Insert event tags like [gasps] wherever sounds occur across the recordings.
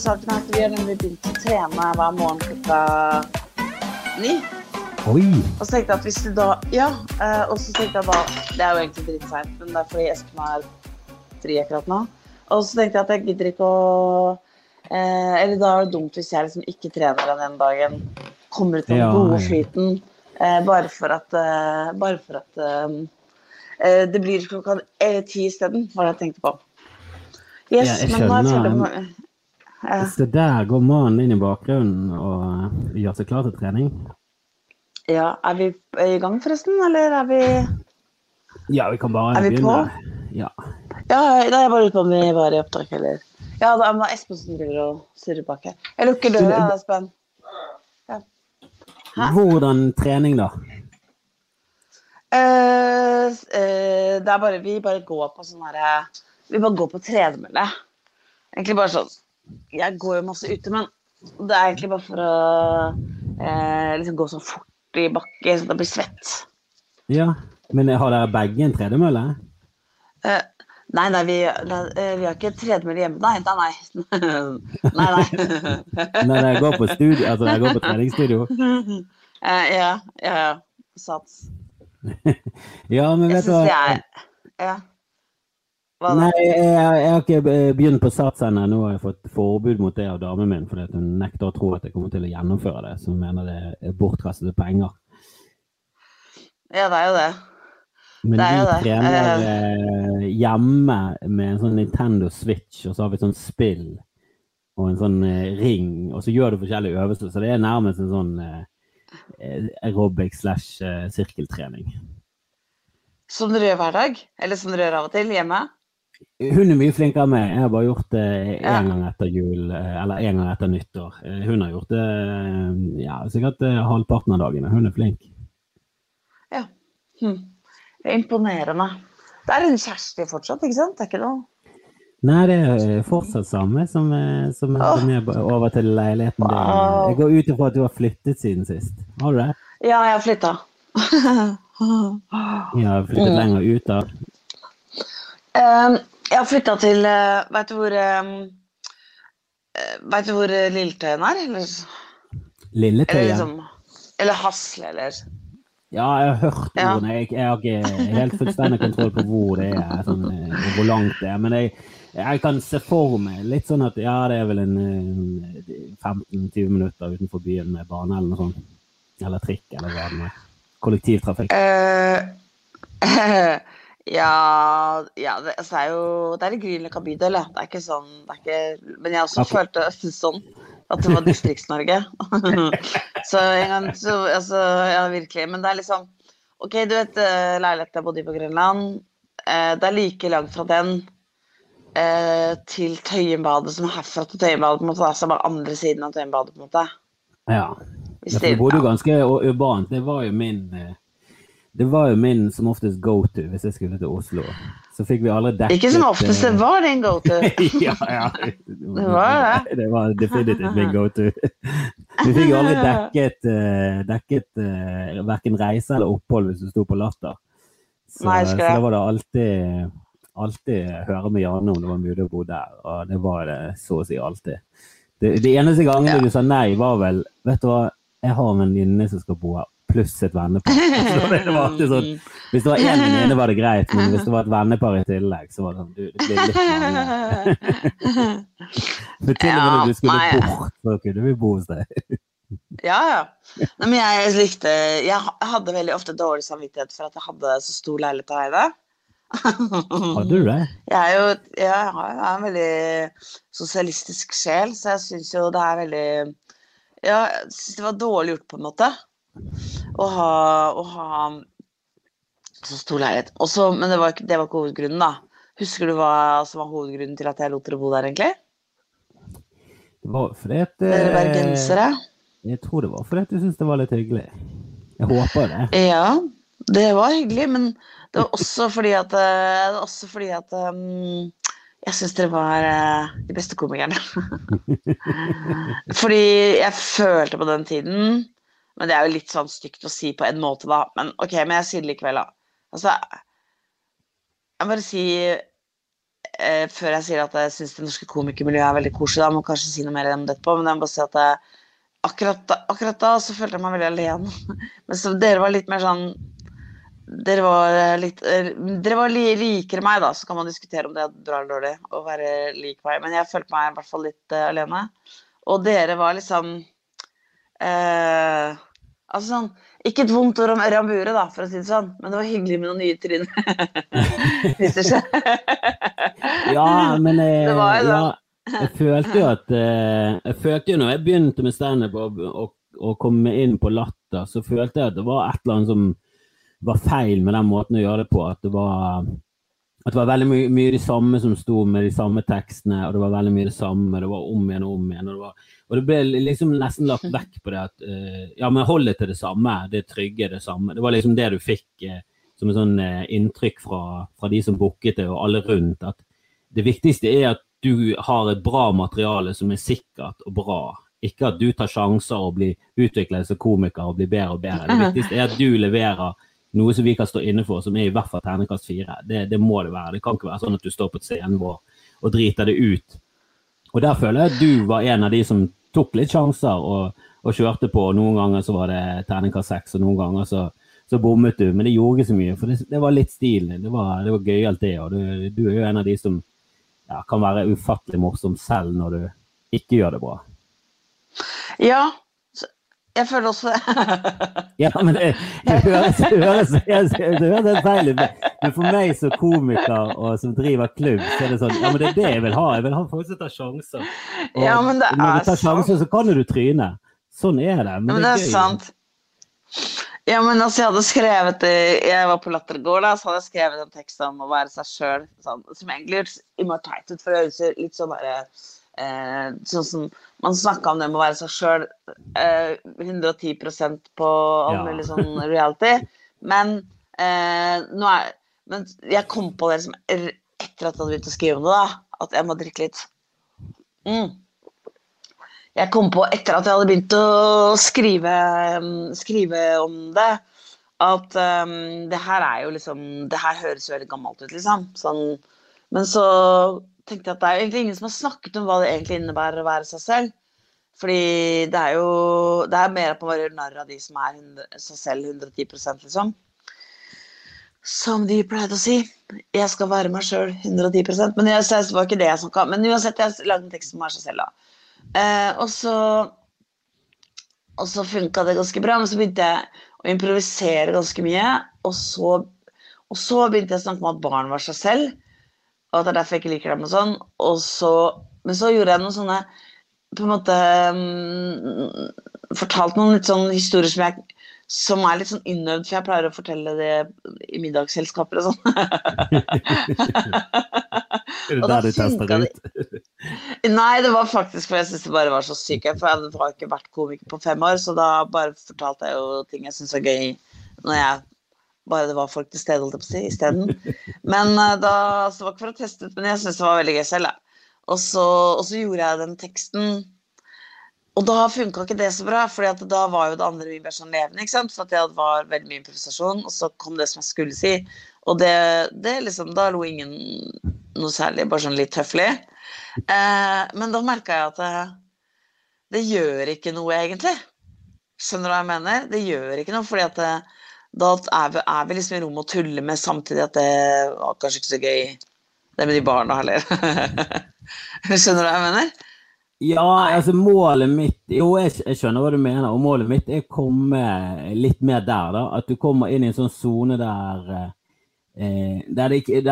saken er at vi har nemlig begynt å trene hver morgen klokka ni. Oi! Og så tenkte jeg at hvis du da Ja, eh, og så tenkte jeg da Det er jo egentlig dritseint, men det er fordi Espen er fri akkurat nå. Og så tenkte jeg at jeg gidder ikke å eh, Eller da er det dumt hvis jeg liksom ikke trener den ene dagen. Kommer ut av den Ja, gode flyten. Eh, bare for at eh, Bare for at eh, eh, det blir klokka ti isteden, var det jeg tenkte på. Yes, Ja, jeg men nå har eh, Så der går mannen inn i bakgrunnen og gjør seg klar til trening. Ja, er vi i gang forresten, eller er vi Ja, vi kan bare begynne. Er vi på? begynne. Ja. Ja, da er jeg bare ute på om vi var i opptak, eller Ja, da er det Espen som driver og surrer bak her. Jeg lukker døra, Espen. Ja. Hvordan trening, da? Uh, eh, det er bare Vi bare går på sånn herre Vi bare går på tredemølle. Egentlig bare sånn Jeg går jo masse ute, men det er egentlig bare for å eh, liksom gå sånn fort i bakke, så det blir svett. Ja, men har dere begge en tredemølle? Eh, nei, nei, vi, nei, eh, vi har ikke tredemølle hjemme. Nei, [laughs] nei, nei. [laughs] nei, nei. Dere går på studio, altså dere går på treningsstudio? [laughs] Eh, ja, ja, ja. Sats. Ja, men vet du hva? er Ja. Nei, jeg, jeg har ikke eh, begynt på sats ennå. Nå har jeg fått forbud mot det av damen min, fordi hun nekter å tro at jeg kommer til å gjennomføre det. Så hun mener det er bortkastede penger. Ja, det er jo det. Men Det vi det. trener eh, hjemme med en sånn Nintendo Switch, og så har vi et sånt spill og en sånn eh, ring, og så gjør du forskjellige øvelser. Så det er nærmest en sånn eh, eh, aerobic slash eh, sirkeltrening. Som dere gjør hver dag? Eller som dere gjør av og til hjemme? Hun er mye flinkere enn meg. Jeg har bare gjort det én Ja. gang etter jul, eh, eller én gang etter nyttår. Eh, Hun har gjort det eh, ja, sikkert halvparten av dagene. Hun er flink. Ja. Hm. Det er imponerende. Det er en Kjersti fortsatt, ikke sant? Det er ikke noe Nei, det er fortsatt samme som, som, er b- over til leiligheten din. Jeg går ut ifra at du har flyttet siden sist. Har du det? Ja, jeg har flytta. [laughs] Har flyttet Mm. lenger ut da. Um, jeg har flytta til uh, Veit du hvor um, uh, Vet du hvor uh, Lilletøyen er? Eller, eller, Lilletøyen. liksom, eller Hasle, eller Ja, jeg har hørt ordene. Jeg, jeg har ikke helt fullstendig kontroll på hvor det er, sånn, eh, hvor langt det er. Men jeg, jeg kan se for meg litt sånn at ja, det er vel en eh, 15-20 minutter utenfor byen med bane eller noe sånt. Eller trikk, eller hva det er. Kollektivtrafikk. Uh, [laughs] ja, ja det, altså, det er jo Det er i Grünerløkka bydel, ja. Det er ikke sånn det er ikke, Men jeg også okay. følte [laughs] sånn at det var Distrikts-Norge. [laughs] så en gang så Altså, ja, virkelig. Men det er liksom OK, du vet eh, leiligheten jeg bodde i på Grønland. eh, det er like langt fra den eh, til Tøyenbadet som er herfra til Tøyenbadet, på en måte. Altså Som er andre siden av Tøyenbadet, på en måte. Ja. Hvis Ja, for det- det jo ganske urbant. Det var jo min eh, Det var jo min som oftest go to hvis jeg skulle til Oslo. Så fikk vi aldri dekket Ikke som oftest, det eh, var din go to. [laughs] ja, ja. Det var det. [laughs] var definitivt min go to. Vi fikk jo aldri dekket, uh, dekket uh, verken reise eller opphold hvis du sto på Latter. Så, Nei, så da var det alltid, alltid høre med Janne om det var mulig å bo der. Og det var det så å si alltid. Det, det eneste gangen Ja. du sa nei, var vel Vet du hva, jeg har en venninne som skal bo her, pluss et vennepar. [laughs] Så det var alltid sånn hvis det var én venninne, var det greit, men hvis det var et vennepar i tillegg, så var det sånn du, Det blir litt [laughs] mange. [laughs] For til og med når du skulle bort, så kunne vi bo hos deg. Ja, ja. Men jeg likte Jeg hadde veldig ofte dårlig samvittighet for at jeg hadde så stor leilighet å eie. Hadde du det? Jeg er jo jeg har- en veldig sosialistisk sjel, så jeg syns jo det er veldig Ja, jeg syns det var dårlig gjort, på en måte, å ha, å ha så stor leilighet. Også, men det var, ikke, det var ikke hovedgrunnen, da. Husker du hva som var hovedgrunnen til at jeg lot dere bo der, egentlig? Det var fordi at Dere eh, bergensere? Jeg tror det var fordi at du syntes det var litt hyggelig. Jeg håper det. Ja, det var hyggelig, men det var også fordi at, eh, også fordi at um, jeg syns dere var uh, de beste komikerne. [laughs] fordi jeg følte på den tiden Men det er jo litt sånn stygt å si på en måte, da. Men ok, men jeg sier det likevel, da. Altså, jeg må bare si eh, før jeg sier at jeg syns det norske komikermiljøet er veldig koselig, da må jeg kanskje si noe mer om det etterpå, men jeg må bare si at jeg, akkurat, da, akkurat da så følte jeg meg veldig alene. [laughs] Men så dere var litt mer sånn Dere var litt eh, Dere var li, likere meg, da, så kan man diskutere om det er bra eller dårlig å være lik meg, men jeg følte meg i hvert fall litt uh, alene. Og dere var liksom eh, Altså sånn Ikke et vondt ord om Ørjan Bure, da, for å si det sånn, men det var hyggelig med noen nye trinn. [laughs] Hvis det skjer. ja, men jeg, Det var jo ja, jeg følte jo at eh, Jeg følte jo når jeg begynte med standup og, og, og kom inn på Latter, så følte jeg at det var et eller annet som var feil med den måten å gjøre det på. At det var, at det var veldig mye, mye de samme som sto med de samme tekstene, og det var veldig mye det samme. Det var om igjen og om igjen. Og det, var, og det ble liksom nesten lagt [laughs] vekk på det at uh, ja, men hold det til det samme. Det trygge, det samme. Det var liksom det du fikk uh, som et sånn uh, inntrykk fra, fra de som booket det, og alle rundt. At det viktigste er at du har et bra materiale som er sikkert og bra. Ikke at du tar sjanser og blir utviklet som komiker og blir bedre og bedre. Det viktigste er at du leverer noe som vi kan stå inne for, som er i hvert fall terningkast fire. Det, det må det være. Det kan ikke være sånn at du står på et vår og driter det ut. Og der føler jeg at du var en av de som tok litt sjanser og, og kjørte på. Noen ganger så var det terningkast seks, og noen ganger så, så bommet du. Men det gjorde ikke så mye, for det, det var litt stil. Det var, det var gøyalt, det. Og du, du, er jo en av de som ja, kan være ufattelig morsom selv når du ikke gjør det bra. Ja, jeg føler også [laughs] Ja, men det, det høres, det høres, det høres helt feil ut. Men for meg som komiker og som driver klubb, så er det sånn Ja, men det er det jeg vil ha. Jeg vil ha folk som tar sjanser. Og Ja, men det når er du tar sjanser, så kan du tryne. Sånn er det. Men, Men det er gøy. sant. Ja, men altså, jeg hadde skrevet det- Jeg var på Latter i går, da, så hadde jeg skrevet en tekst om å være seg sjøl. Sånn, som egentlig høres innmari teit ut, for det høres litt sånn derre eh, Sånn som man snakka om det med å være seg sjøl eh, 110% på all Ja. mulig sånn reality. Men eh, er Men jeg kom på det liksom er- etter at jeg hadde begynt å skrive om det, da. At jeg må drikke litt. Mm. Jeg kom på etter at jeg hadde begynt å skrive, um, skrive om det, at um, det her er jo liksom Det her høres jo veldig gammelt ut, liksom. Sånn, men så tenkte jeg at det er egentlig ingen som har snakket om hva det egentlig innebærer å være seg selv. Fordi det er jo Det er mer at man gjør narr av de som er 100, seg selv 110 liksom. Som de pleide å si. Jeg skal være meg sjøl 110% Men jeg, det var ikke det jeg snakka om. Men uansett, jeg lagde en tekst om å være seg selv, da. Eh, og så og så funka det ganske bra, men så begynte jeg å improvisere ganske mye. Og så, og så begynte jeg å snakke om at barn var seg selv, og at det er derfor jeg ikke liker dem. og sånn. Og så, men så gjorde jeg noen sånne på en måte um, Fortalt noen litt sånn historier som, jeg, som er litt sånn innøvd, for jeg pleier å fortelle det i middagsselskaper og sånn. [laughs] Er det der du det det. ut? [laughs] Nei, det var faktisk for jeg syntes det bare var så sykt. For jeg har ikke vært komiker på fem år, så da bare fortalte jeg jo ting jeg syns var gøy når jeg bare det var folk til stede, holdt jeg isteden. Men eh, da, så det var ikke for å teste ut, men jeg syntes det var veldig gøy selv, da. Og så, og så gjorde jeg den teksten. Og da funka ikke det så bra, for da var jo det andre mye mer sånn levende. ikke sant? For at det var veldig mye improvisasjon, og så kom det som jeg skulle si. Og det, det liksom, da lo ingen noe særlig, bare sånn litt høflig. Eh, men da merka jeg at det, det gjør ikke noe, egentlig. Skjønner du hva jeg mener? Det gjør ikke noe, fordi at det, da er vi, er vi liksom i rommet og tuller med samtidig at det var kanskje ikke så gøy, det med de barna heller. [laughs] Skjønner du hva jeg mener? Ja, altså målet mitt Jo, jeg, jeg skjønner hva du mener, og målet mitt er å komme litt mer der, da. At du kommer inn i en sånn sone der eh, der,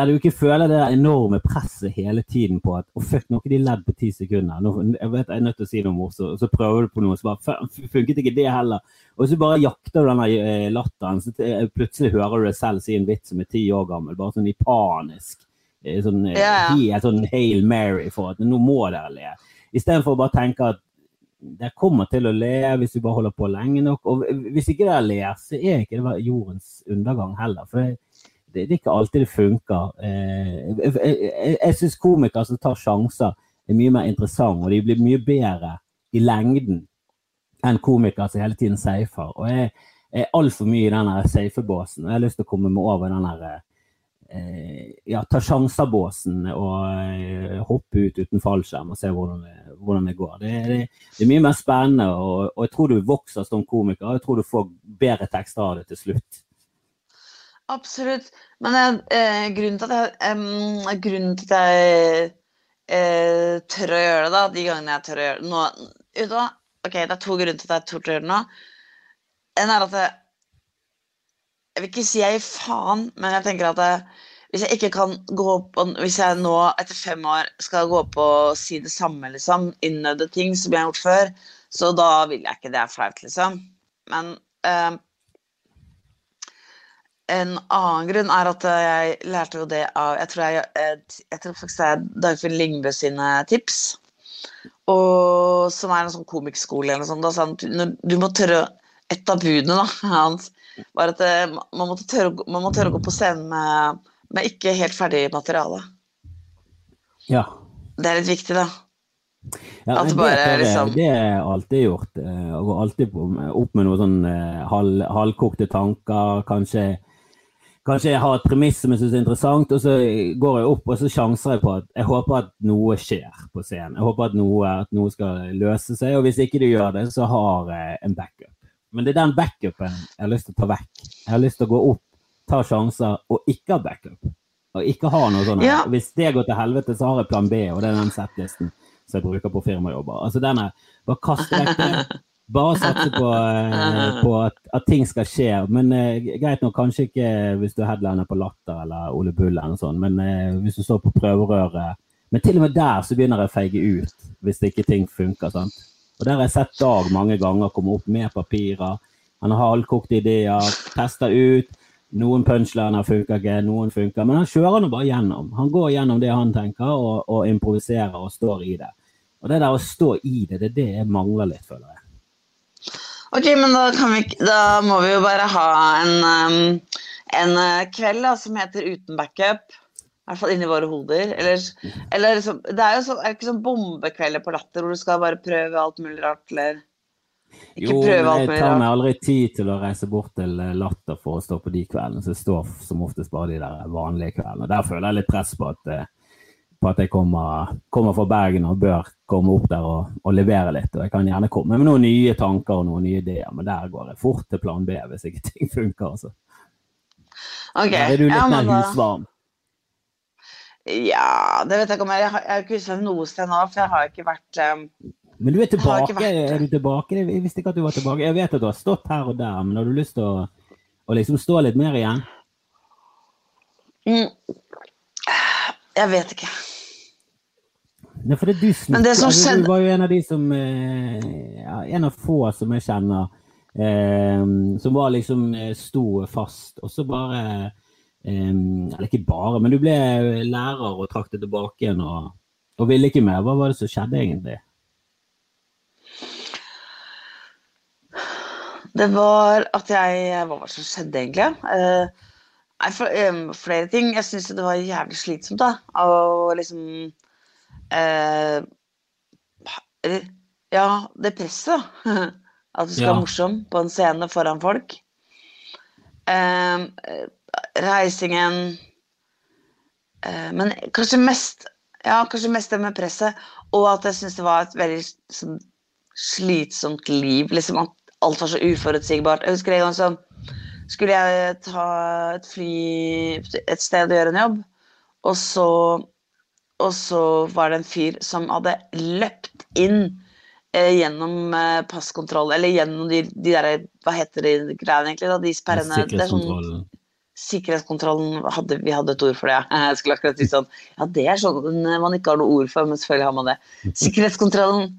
du ikke føler det enorme presset hele tiden på at Å, fuck, nå har de ledd på ti sekunder. Nå, jeg vet jeg er nødt til å si noe morsomt, og så prøver du på noe, så bare "Faen, funket ikke det heller. Og så bare jakter du den eh, latteren, så til- plutselig hører du deg selv si en vits som er ti år gammel, bare sånn i panisk. eh, Sånn, yeah. Helt sånn Hail Mary for at nå må dere le. Istedenfor å bare tenke at dere kommer til å le hvis vi bare holder på lenge nok. Og hvis ikke dere ler, så er ikke det jordens undergang heller. For det, det, er ikke alltid det funker. Eh, jeg jeg, jeg syns komikere som tar sjanser, er mye mer interessante, og de blir mye bedre i lengden enn komikere som hele tiden safer. Og jeg er altfor mye i den safe-båsen. og Jeg har lyst til å komme meg over den der eh, ja, ta sjanser-båsen og eh, hoppe ut uten fallskjerm og se hvordan det, hvordan det går. Det, det, det, er mye mer spennende, og, og, jeg tror du vokser som komiker. og Jeg tror du får bedre tekster av det til slutt. Absolutt. Men eh, grunnen til at jeg, eh, grunnen til at jeg eh, tør å gjøre det, da, de gangene jeg tør å gjøre det nå, da, Ok, det er to grunner til at jeg tør å gjøre det nå. En er at jeg, jeg vil ikke si jeg gir faen, men jeg tenker at jeg, hvis jeg ikke kan gå opp Hvis jeg nå etter fem år skal gå opp og si det samme, liksom, innøvde ting som jeg har gjort før, så da vil jeg ikke det er flaut, liksom. Men eh, en annen grunn er at jeg lærte jo det av Jeg tror, jeg, jeg, jeg tror faktisk det er Dagfinn Lyngbø sine tips. Og som er en sånn komikkskole eller noe sånt. Da, du må tørre Et av budene da, [laughs] hans var at eh, man måtte tørre, man må tørre å gå på scenen med, med ikke helt ferdig materiale. Ja. Det er litt viktig, da. Ja, det, bare, liksom... det er alltid gjort. Eh, å gå alltid opp med noen sånn eh, halv, halvkokte tanker. Kanskje, kanskje jeg har et premiss som jeg syns er interessant, og så går jeg opp og så sjanser jeg på at jeg håper at noe skjer på scenen. Jeg håper at noe, at noe skal løse seg, og hvis ikke du gjør det, så har jeg en backup. Men det er den backupen jeg har lyst til å ta vekk. Jeg har lyst til å gå opp, ta sjanser og ikke ha backup. Og ikke ha noe sånn ja. Hvis det går til helvete, så har jeg plan B, og det er den settlisten som jeg bruker på firmajobber. Altså denne, Bare kast vekk det. [laughs] Bare satse på, eh, [laughs] på at, at, ting skal skje. Men eh, greit nok, kanskje ikke hvis du er headliner på Latter eller Ole Bull eller noe sånt, men eh, hvis du står på prøverøret Men til og med der så begynner jeg å feige ut hvis ikke ting funker. sant? Og Der har jeg sett Dag mange ganger komme opp med papirer. Han har halvkokte ideer, tester ut. Noen punchliner funker ikke, noen funker. Men han kjører nå bare gjennom. Han går gjennom det han tenker, og, og, improviserer og står i det. Og det der å stå i det, det er det jeg mangler litt, føler jeg. Ok, men da, vi, da må vi jo bare ha en, um, en eh, kveld da, som heter Uten backup. I hvert fall inni våre hoder. Eller, eller liksom, det er jo så, er ikke sånn bombekvelder på Latter hvor du skal bare prøve alt mulig rart, eller ikke jo, rart. Jeg tar meg aldri tid til å reise bort til eh, Latter for å stå på de kveldene, så jeg står som oftest bare de der vanlige kveldene. Der føler jeg litt press på at, eh, på at jeg kommer, kommer, fra Bergen og bør komme opp der og, og, levere litt. Og jeg kan gjerne komme med noen nye tanker og noen nye ideer, men der går jeg fort til plan B hvis ikke ting funker. Altså. Okay. Der er du litt ja, mer husvarm. Ja, det vet jeg ikke om jeg Jeg har ikke huska noe sted nå, for jeg har ikke vært um, Men du er tilbake? Vært, er du tilbake? Jeg visste ikke at du var tilbake. Jeg vet at du har stått her og der, men har du lyst til å, å liksom stå litt mer igjen? Mm, jeg vet ikke. Nei, for det du, Men det som skjedde... du var jo en av de som eh, ja, En av få som jeg kjenner eh, som var liksom eh, sto fast, og så bare eller ikke bare, men du ble lærer og trakk det tilbake igjen og, og ville ikke mer. Hva var det som skjedde egentlig? Det var at jeg Hva var det som skjedde, egentlig? Uh, for, um, flere ting. Jeg syns det var jævlig slitsomt, da. å liksom uh, Ja, det presset. [laughs] At du skal ja. være morsom på en scene foran folk. Eh, reisingen eh, Men kanskje mest ja, kanskje mest det med presset, og at jeg syns det var et veldig sånn, slitsomt liv. liksom At alt var så uforutsigbart. Jeg husker en gang så skulle jeg ta et fly et sted og gjøre en jobb, og så, og så var det en fyr som hadde løpt inn eh, gjennom eh, passkontroll, eller gjennom de, de der Hva heter de greiene egentlig? da, De sperrene. Det er sånn, Sikkerhetskontrollen hadde, Vi hadde et ord for det. [laughs] Jeg skulle akkurat si sånn Ja, det er sånn man ikke har noe ord for, men selvfølgelig har man det. Sikkerhetskontrollen.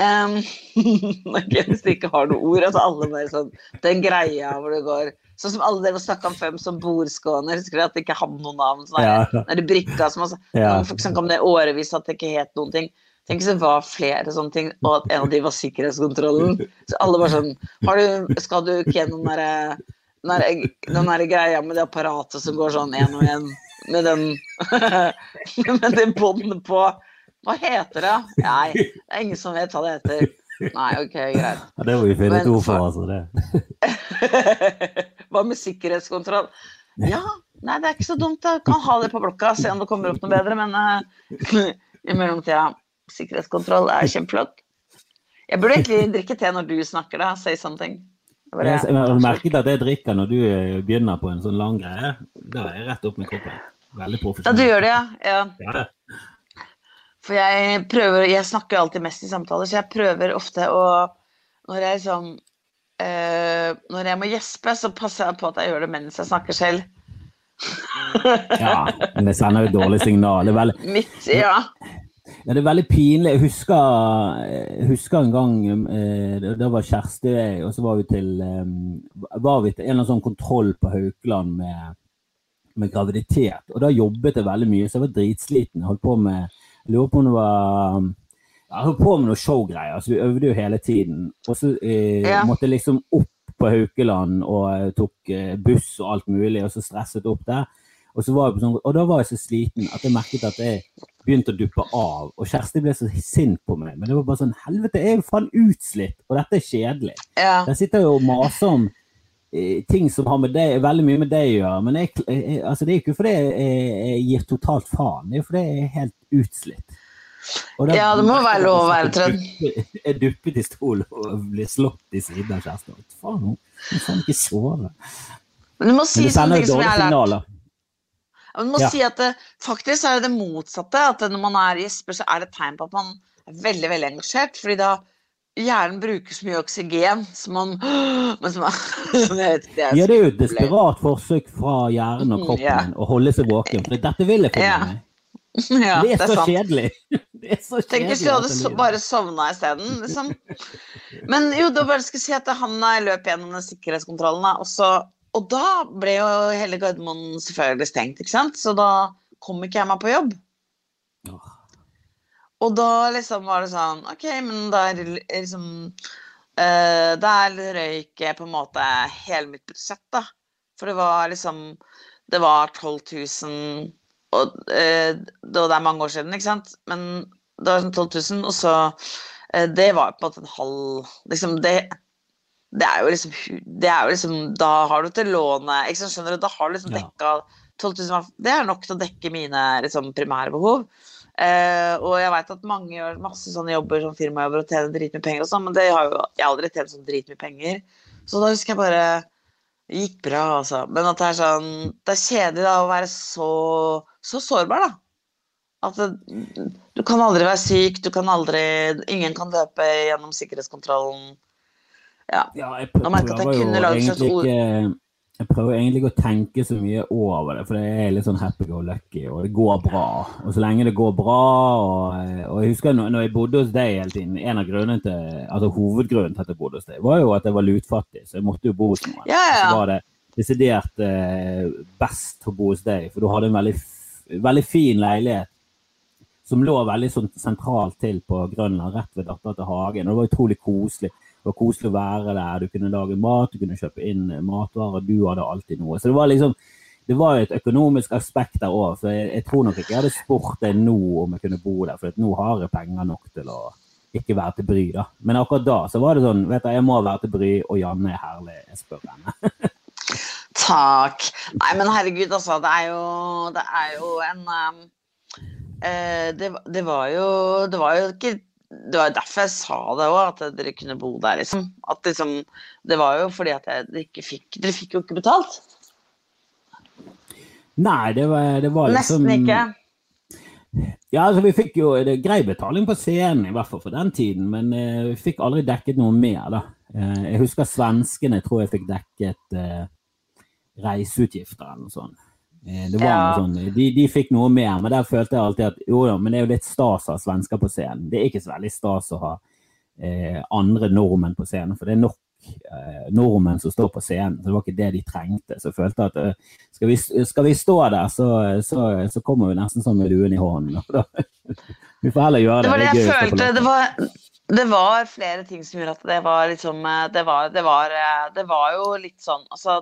Um, [laughs] hvis du ikke har noe ord, altså alle bare sånn Den greia hvor det går Sånn som alle dere snakka om før som bordskåner. Husker dere at det ikke hadde noe navn? Sånn ja. Der brikka som altså, ja. Folk snakka om det årevis at det ikke het noen ting. Tenk hvis det var flere sånne ting, og at en av de var sikkerhetskontrollen. Så alle var sånn du, Skal du ikke gjennom den derre den der greia med det apparatet som går sånn én og én, med den [laughs] Med det båndet på Hva heter det? Nei, det er ingen som vet hva det heter. Nei, OK, greit. Ja, det må vi finne et ord for, altså. det. [laughs] hva med sikkerhetskontroll? Ja, Nei, det er ikke så dumt. Jeg kan ha det på blokka, se om det kommer opp noe bedre. Men uh, [laughs] i mellomtida, sikkerhetskontroll er kjempeflott. Jeg burde egentlig drikke te når du snakker, da. Say something. Bare, jeg har merket at jeg drikker når du eh, begynner på en sånn lang greie. Da er jeg rett opp med koppen. Veldig profesjonell. Ja, du gjør det, ja. ja. ja. For jeg prøver Jeg snakker alltid mest i samtaler, så jeg prøver ofte å Når jeg liksom eh, Når jeg må gjespe, så passer jeg på at jeg gjør det mens jeg snakker selv. ja, men det sender jo et dårlig signal. Det er veldig... Mitt, ja. Ja, det er veldig pinlig. Jeg husker, jeg husker en gang eh, Da var Kjersti og jeg, og så var vi til, eh, var vi til en eller annen sånn kontroll på Haukeland med, med, graviditet. Og da jobbet jeg veldig mye, så jeg var dritsliten. Jeg holdt på med lurer på om det var Jeg holdt på med noe showgreier, så vi øvde jo hele tiden. Og så eh, ja. måtte jeg liksom opp på Haukeland og tok eh, buss og alt mulig, og så stresset opp der. Og, sånn, og, da var jeg så sliten at jeg merket at jeg begynte å duppe av. Og Kjersti ble så sint på meg. Men det var bare sånn Helvete, jeg er jo faen utslitt, og dette er kjedelig. Ja. Jeg sitter jo og maser om eh, ting som har med deg, veldig mye med deg å gjøre. Men jeg, altså, det er ikke fordi jeg, gir totalt faen, det er fordi jeg er helt utslitt. Da, ja, det må være lov å være trøtt. Jeg duppet i stol og ble slått i siden av kjæresten. Faen, hun kan ikke sove. Men du må si sånne ting som jeg har lært. Man må ja. si at det, faktisk er det det motsatte. At når man er gjesper, så er det et tegn på at man er veldig veldig engasjert. fordi da hjernen bruker så mye oksygen som man, [gasps] men som [laughs] man vet, det er Ja, det er jo et desperat forsøk fra hjernen og kroppen ja. å holde seg våken. For dette vil jeg få med meg. [laughs] Ja, det, er det, er kjedelig. [laughs] Det er så Tenk hvis du hadde så, bare sovna isteden. Liksom. Men jo, da bare skal jeg si at han løp gjennom den sikkerhetskontrollen, og så og da ble jo hele Gardermoen selvfølgelig stengt, ikke sant? Så da kom ikke jeg meg på jobb. Oh. Og da liksom var det sånn OK, men da er liksom uh, Der røyk jeg på en måte hele mitt budsjett, da. For det var liksom Det var 12 000 og uh, det er mange år siden, ikke sant? Men det var sånn 12 000, og så uh, Det var på en måte en halv Liksom, det det er liksom, det er jo liksom Da har du til lånet ikke sant, Skjønner du? Da har du liksom dekka 12 000 Det er nok til å dekke mine liksom, primære Eh, og jeg veit at mange gjør masse sånne jobber som firmajobber og tjener dritmye penger og sånn, men det har jo jeg aldri tjent sånn dritmye penger. Så da husker jeg bare det gikk bra, altså. Men at det er sånn Det er kjedelig da å være så, så sårbar, da. At det, du kan aldri være syk, du kan aldri Ingen kan løpe gjennom sikkerhetskontrollen. Ja. ja jeg prøver, jeg jo egentlig ikke jeg prøver egentlig ikke å tenke så mye over det, for det er litt sånn happy go lucky, og det går bra. Og så lenge det går bra og, og jeg husker når, jeg bodde hos deg hele tiden, en av grunnene til, altså hovedgrunnen til at jeg bodde hos deg, var jo at jeg var lutfattig, så jeg måtte jo bo hos noen. Ja, ja. Så var det desidert eh, best å bo hos deg, for du hadde en veldig, veldig fin leilighet som lå veldig sånn sentralt til på Grønland, rett ved datteren til Hagen. og Det var utrolig koselig. Det var koselig å være der. Du kunne lage mat, du kunne kjøpe inn matvarer. Du hadde alltid noe. Så det var liksom det var et økonomisk aspekt der òg. Så jeg, jeg, tror nok ikke jeg hadde spurt deg nå om jeg kunne bo der, for nå har jeg penger nok til å ikke være til bry. da. Men akkurat da så var det sånn vet du, Jeg må være til bry, og Janne er herlig. Jeg spør henne. [laughs] Takk. Nei, men herregud, altså. Det er jo, det er jo en um, uh, det, det, var jo Det var jo ikke det var derfor jeg sa det òg, at dere kunne bo der, liksom. At liksom Det var jo fordi at jeg, dere ikke fikk Dere fikk jo ikke betalt. Nei, det var, det var liksom Nesten ikke. Ja, altså vi fikk jo grei betaling på scenen, i hvert fall for den tiden. Men eh, vi fikk aldri dekket noe mer, da. Eh, jeg husker svenskene tror jeg fikk dekket eh, reiseutgifter eller noe sånt. Eh, det var ja. sånn, de, de, fikk noe mer, men der følte jeg alltid at jo da, men det er jo litt stas å ha svensker på scenen. Det er ikke så veldig stas å ha eh, andre nordmenn på scenen, for det er nok eh, nordmenn som står på scenen. så Det var ikke det de trengte. Så jeg følte at eh, skal, vi, skal, vi, stå der, så, så, så, kommer vi nesten sånn med duen i hånden. [laughs] vi får heller gjøre det. Det var det, det jeg følte. Det var, det var flere ting som gjorde at det var liksom eh, Det var, det var, eh, det var jo litt sånn altså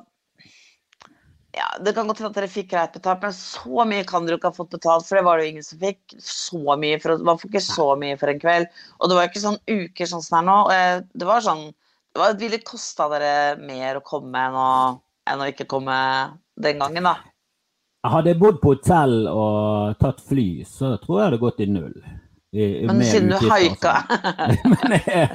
ja, Det kan godt hende at dere fikk greit betalt, men så mye kan dere ikke ha fått betalt, for det var det jo ingen som fikk. Så mye for, man får ikke så mye for en kveld. Og det var ikke sånn uker sånn som det er nå. Det var sånn Det ville kosta dere mer å komme enn å, enn å ikke komme den gangen, da. Hadde jeg bodd på hotell og tatt fly, så tror jeg det hadde gått i null. I, Men siden du haika sånn. [laughs] Men jeg,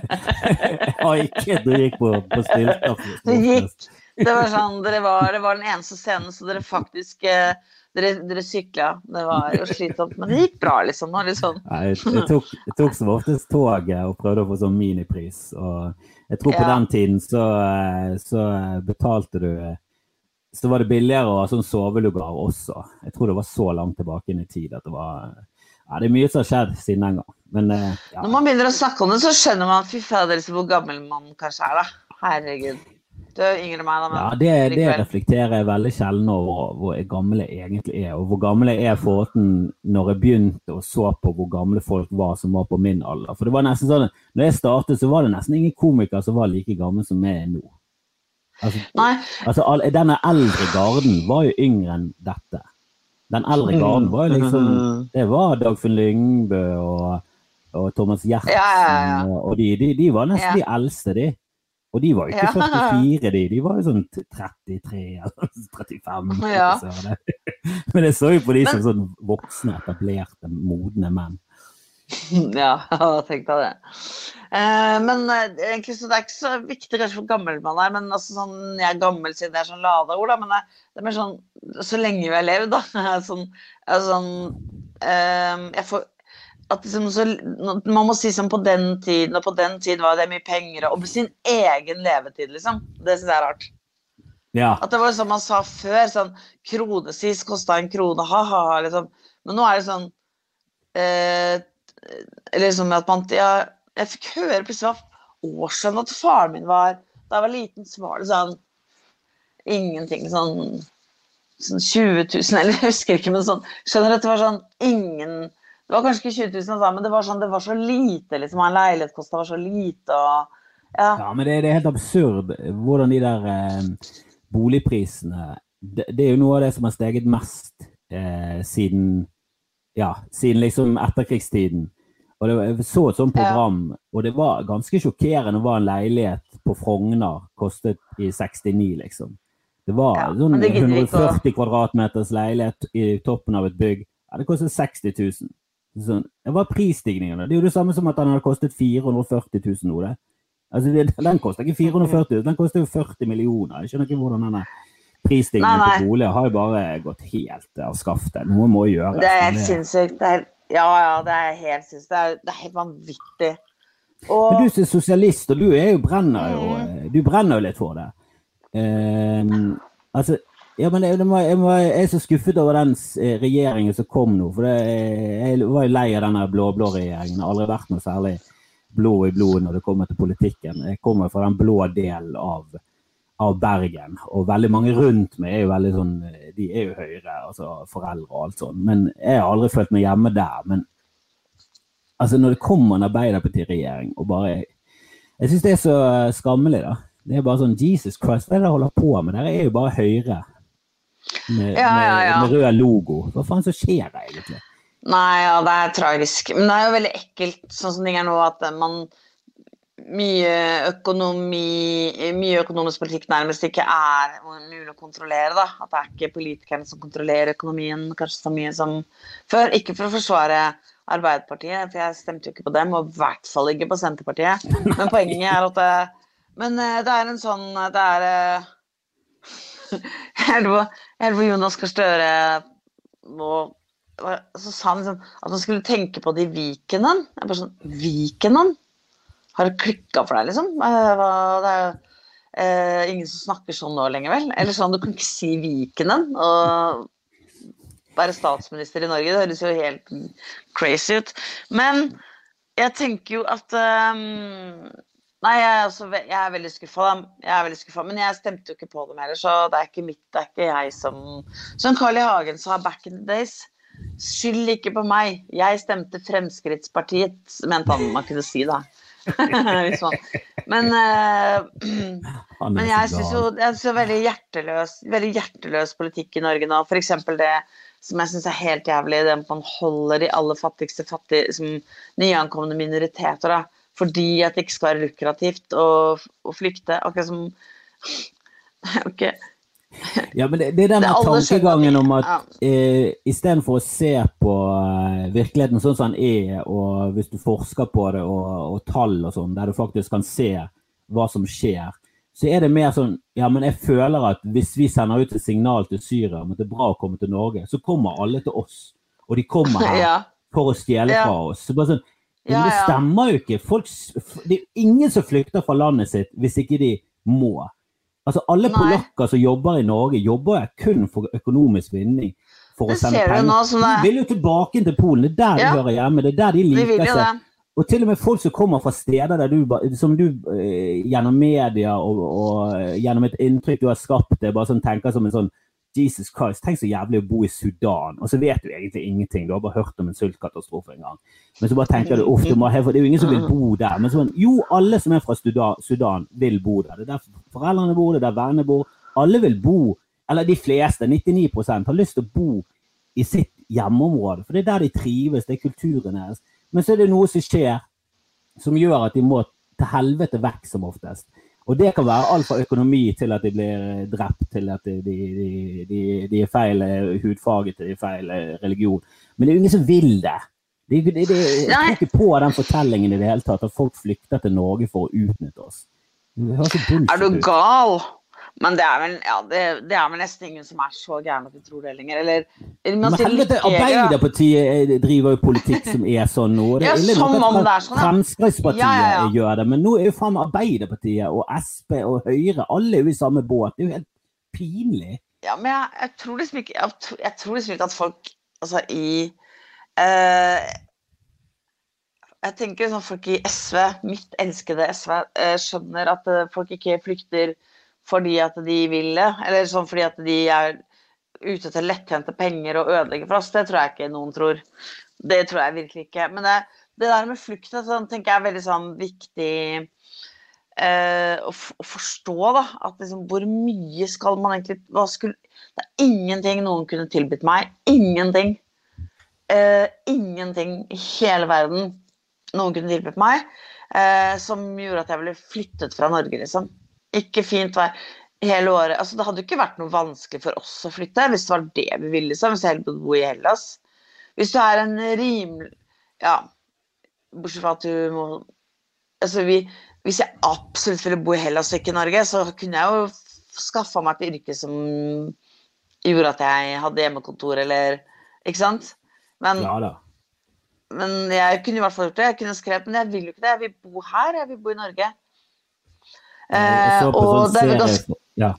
haiket og gikk på, på stylter. Du gikk. Det var sånn, dere var, det var den eneste scenen, så dere faktisk eh, Dere, dere sykla. Det var jo slitsomt, men det gikk bra, liksom. Litt sånn. Jeg, jeg, tok, jeg tok som oftest toget og prøvde å få sånn minipris. Og jeg tror på Ja. den tiden så, eh, så betalte du eh, Så var det billigere å ha sånn sovelugar også. Jeg tror det var så langt tilbake inn i tid at det var Ja, det er mye som har skjedd siden den gang. Men eh, ja. Når man begynner å snakke om det, så skjønner man fy fader, hvor gammel man kanskje er, da. Herregud. Du er yngre enn meg, da, men Ja, det, det reflekterer jeg veldig sjelden over hvor gammel jeg egentlig er. Og hvor gammel jeg er for at når jeg begynte og så på hvor gamle folk var som var på min alder. For det var nesten sånn, når jeg startet, så var det nesten ingen komikere som var like gamle som jeg er nå. Altså, Nei, altså all, denne eldre garden var jo yngre enn dette. Den eldre garden var jo liksom [laughs] Det var Dagfinn Lyngbø og, og Thomas Gjertsen, Ja, ja, ja. Og, og de, de, de var nesten Ja. de eldste, de. Og de var jo ikke Ja. 44, de. De var jo sånn 33 eller 35. Ja. [laughs] Men jeg så jo på de som sånn voksne, etablerte, modne menn. [laughs] Ja, [laughs] tenk deg det. Eh, men eh, egentlig så det er ikke så viktig kanskje hvor gammel man er, men altså sånn, jeg er gammel siden jeg er sånn lada ord, da, men det, det er mer sånn så lenge vi har levd, da. sånn, altså, sånn eh, jeg får at liksom så, Man må si sånn på den tiden og på den tiden var det mye penger og på sin egen levetid, liksom. Det syns jeg er rart. Ja. At det var sånn man sa før, sånn kronesis kosta en krone, ha-ha, liksom. Men nå er det sånn eh, Liksom at man Ja, jeg fikk høre plutselig hva årssønnen til faren min var. Da jeg var liten, så var det sånn ingenting sånn sånn 20 000, [laughs] eller jeg husker ikke, men sånn Skjønner du at det var sånn ingen Det var kanskje ikke 20 000, altså, men det var sånn, det var så lite, liksom. En leilighet kosta var så lite, og Ja. Ja, men det, det er helt absurd hvordan de der eh, boligprisene det, det er jo noe av det som har steget mest eh, siden ja, siden liksom etterkrigstiden. Og det, jeg så et sånt program, og det var ganske sjokkerende hva en leilighet på Frogner kostet i 69, liksom. Det var Ja, sånn det gidder vi ikke å- 140 kvadratmeters leilighet i toppen av et bygg. Ja, det kostet 60 000. Sånn, det var prisstigningen. Det er jo det samme som at den hadde kostet 440 000 nå, det. Altså, det, den koster ikke 440 000, den koster jo 40 millioner. Jeg skjønner ikke hvordan denne prisstigningen på boliger har jo bare gått helt av skaftet. Noe må gjøres. Det er helt sinnssykt. Det er, ja, ja, det er helt sinnssykt. Det er, det er helt vanvittig. Og Men du som er sosialist, og du er jo brenner jo Mm. Du brenner jo litt for det. Um, altså ja, men jeg, må, jeg, jeg er så skuffet over den eh, regjeringen som kom nå. For det, eh, jeg var jo lei av denne blå-blå regjeringen. Det har aldri vært noe særlig blå i blodet når det kommer til politikken. Jeg kommer fra den blå delen av, av Bergen. Og veldig mange rundt meg er jo veldig sånn eh, De er jo høyre, altså foreldre og alt sånt. Men jeg har aldri følt meg hjemme der. Men altså når det kommer en Arbeiderparti-regjering og bare Jeg syns det er så skammelig, da. Det er bare sånn Jesus Christ, hva er det dere holder på med? Dere er jo bare Høyre. Med, Ja, ja, ja. med, rød logo. Hva faen som skjer da, egentlig? Nei, ja, det er tragisk. Men det er jo veldig ekkelt, sånn som ting er nå, at man mye økonomi Mye økonomisk politikk nærmest ikke er mulig å kontrollere. da. At det er ikke politikerne som kontrollerer økonomien kanskje så mye som før. Ikke for å forsvare Arbeiderpartiet, for jeg stemte jo ikke på dem, og i hvert fall ikke på Senterpartiet. Men poenget er at det, Men eh, det er en sånn Det er [laughs] hørte på Jonas Gahr Støre så sa han liksom at han skulle tenke på det i Vikenen. Jeg bare sånn Vikenen? Har det klikka for deg, liksom? Eh, Det er jo eh, ingen som snakker sånn nå lenger, vel? Eller sånn, du kan ikke si Vikenen og være statsminister i Norge. Det høres jo helt crazy ut. Men jeg tenker jo at ehm, Nei, jeg er, også, jeg er veldig skuffa, er men jeg stemte jo ikke på dem heller, så det er ikke mitt, det er ikke jeg som Som Carl I. Hagen sa back in the days. Skyld ikke på meg. Jeg stemte Fremskrittspartiet, mente han man kunne si, da. [laughs] Men, [clears throat] uh, men jeg syns jo det er veldig hjerteløs, veldig hjerteløs politikk i Norge nå. F.eks. det som jeg syns er helt jævlig, det at man holder de aller fattigste fattige, som nyankomne minoriteter. da, Fordi at det ikke skal være lukrativt å, å flykte. Akkurat som [laughs] ok. Ja, men det, det er alle tankegangen om at Ja. eh, istedenfor å se på eh, virkeligheten sånn som den er, og hvis du forsker på det, og, og tall og sånn, der du faktisk kan se hva som skjer, så er det mer sånn Ja, men jeg føler at hvis vi sender ut et signal til Syria om at det er bra å komme til Norge, så kommer alle til oss. Og de kommer [laughs] her Ja. for å stjele Ja. fra oss. Så bare sånn, men Ja, det stemmer jo ikke. Folk, det er ingen som flykter fra landet sitt hvis ikke de må. Altså Alle Nei. polakker som jobber i Norge, jobber jo kun for økonomisk vinning. For Det å sende penger. nå det De vil jo tilbake til Polen. Det er der de hører hjemme. Det er der de liker de seg. det. Og til og med folk som kommer fra steder der du, som du eh, gjennom media og, og eh, gjennom et inntrykk du har skapt det, bare sånn tenker som en sånn Jesus Christ, tenk så jævlig å bo i Sudan. Og så vet du egentlig ingenting. Du har bare hørt om en sultkatastrofe en gang. Men så bare tenker du ofte, for det er jo ingen som vil bo der. Men så, jo, alle som er fra Sudan, Sudan vil bo der. Det er der foreldrene bor, det er der vennene bor. Alle vil bo, eller de fleste, 99% har lyst til å bo i sitt hjemmeområde. For det er der de trives, det er kulturen deres. Men så er det noe som skjer som gjør at de må til helvete vekk som oftest. Og det kan være alt fra økonomi til at de blir drept, til at de, de, de, de, er feil eh, hudfarge til de er feil eh, religion. Men det er jo ingen som vil det. De, de, tror ikke på den fortellingen i det hele tatt, at folk flykter til Norge for å utnytte oss. Er du ut. Men det er vel, ja, det, det er vel nesten ingen som er så gærne at de tror det lenger. Eller, Men helvete. Arbeiderpartiet eh, driver jo politikk som er sånn nå. Det Ja, er som om det er sånn. Fremskrittspartiet Ja, ja, gjør det, men nå er jo faen Arbeiderpartiet og Sp og Høyre alle er jo i samme båt. Det er jo helt pinlig. Ja, men jeg, jeg tror liksom ikke jeg, jeg tror liksom ikke at folk altså i uh, Jeg tenker sånn folk i SV, mitt elskede SV, uh, skjønner at uh, folk ikke flykter fordi at de vil det, eller sånn fordi at de er ute etter lettjente penger og ødelegger for oss. Det tror jeg ikke noen tror. Det tror jeg virkelig ikke. Men det, det der med flukt sånn, tenker jeg er veldig sånn viktig eh, å, å forstå. da, at liksom, Hvor mye skal man egentlig hva skulle, Det er ingenting noen kunne tilbudt meg. Ingenting. Eh, ingenting i hele verden noen kunne tilbudt meg eh, som gjorde at jeg ville flyttet fra Norge, liksom. Ikke fint vær hele året. Altså, det hadde jo ikke vært noe vanskelig for oss å flytte hvis det var det vi ville, liksom. Hvis jeg heller bodde bo i Hellas. Hvis du er en rimelig Ja, bortsett fra at du må Altså, vi, hvis jeg absolutt ville bo i Hellas og ikke i Norge, så kunne jeg jo skaffa meg et yrke som gjorde at jeg hadde hjemmekontor, eller Ikke sant? Men, Ja men jeg kunne i hvert fall gjort det. Jeg kunne skrevet, men jeg vil jo ikke det. Jeg vil bo her. Jeg vil bo i Norge. Eh, og sånn det er ganske ja.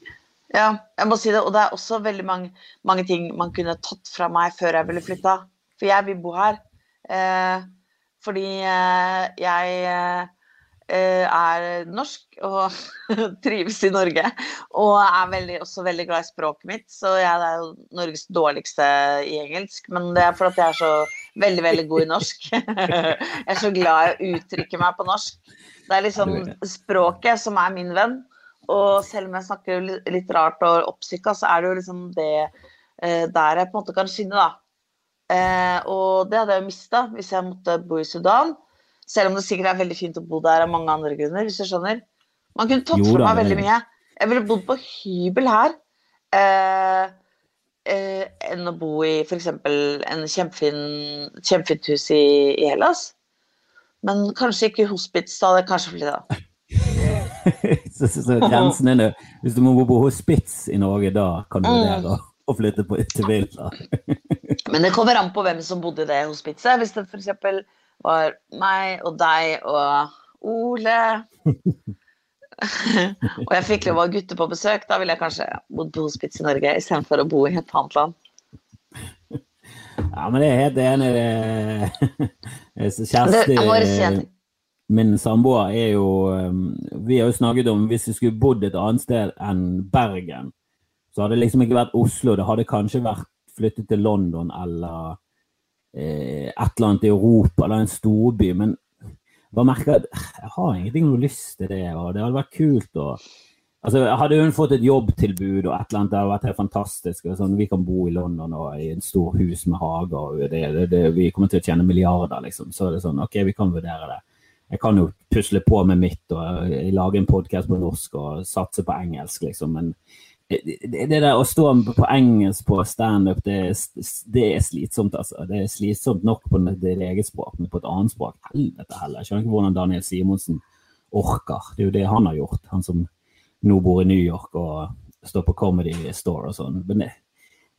ja, jeg må si det. Og det er også veldig mange, mange ting man kunne tatt fra meg før jeg ville flytta. For jeg vil bo her. Eh, fordi eh, jeg eh, er norsk og [laughs] trives i Norge. Og er veldig, også veldig glad i språket mitt. Så jeg er jo Norges dårligste i engelsk. Men det er fordi jeg er så veldig, veldig god i norsk. [laughs] jeg er så glad i å uttrykke meg på norsk. Det er liksom språket som er min venn. Og selv om jeg snakker litt rart og oppsykka, så er det jo liksom det eh, der jeg på en måte kan skinne, da. Eh, og det hadde jeg jo mista hvis jeg måtte bo i Sudan. Selv om det sikkert er veldig fint å bo der av mange andre grunner, hvis du skjønner. Man kunne tatt fra da, meg veldig mye. Jeg ville bodd på hybel her. Eh, eh, enn å bo i f.eks. en kjempefin, hus i, i Hellas. Men kanskje ikke hospits, da Det er kanskje flytta. [laughs] så, så, så grensen er nå Hvis du må bo på hospits i Norge, da kan du Mm. vurdere å flytte på, til villa. [laughs] Men det kommer an på hvem som bodde i det hospitset. Hvis det f.eks. var meg og deg og Ole [laughs] [laughs] Og jeg fikk lov å ha gutter på besøk, da ville jeg kanskje bodd på hospits i Norge istedenfor å bo i et annet land. Ja, men det er helt enig. [laughs] Kjersti, jeg min samboer, er jo um, Vi har jo snakket om hvis vi skulle bodd et annet sted enn Bergen, så hadde det liksom ikke vært Oslo. Det hadde kanskje vært flyttet til London eller eh, et eller annet i Europa eller en storby. Men bare merker at jeg har ingenting noe lyst til det. og Det hadde vært kult Og, Altså, Hadde hun fått et jobbtilbud og et eller annet, det hadde vært helt fantastisk. Sånn, vi kan bo i London og i en stor hus med hage, og det, det, det, vi kommer til å tjene milliarder, liksom. Så er det sånn, ok, vi kan vurdere det. Jeg kan jo pusle på med mitt og eh, lage en podkast på norsk og satse på engelsk, liksom. Men det, der å stå på engelsk på standup, det, det er slitsomt, altså. Det er slitsomt nok på det eget språk, men på et annet språk Helvete heller. Jeg skjønner ikke hvordan Daniel Simonsen orker. Det er jo det han har gjort, han som nå bor i New York og står på Comedy Store og sånn. Men det,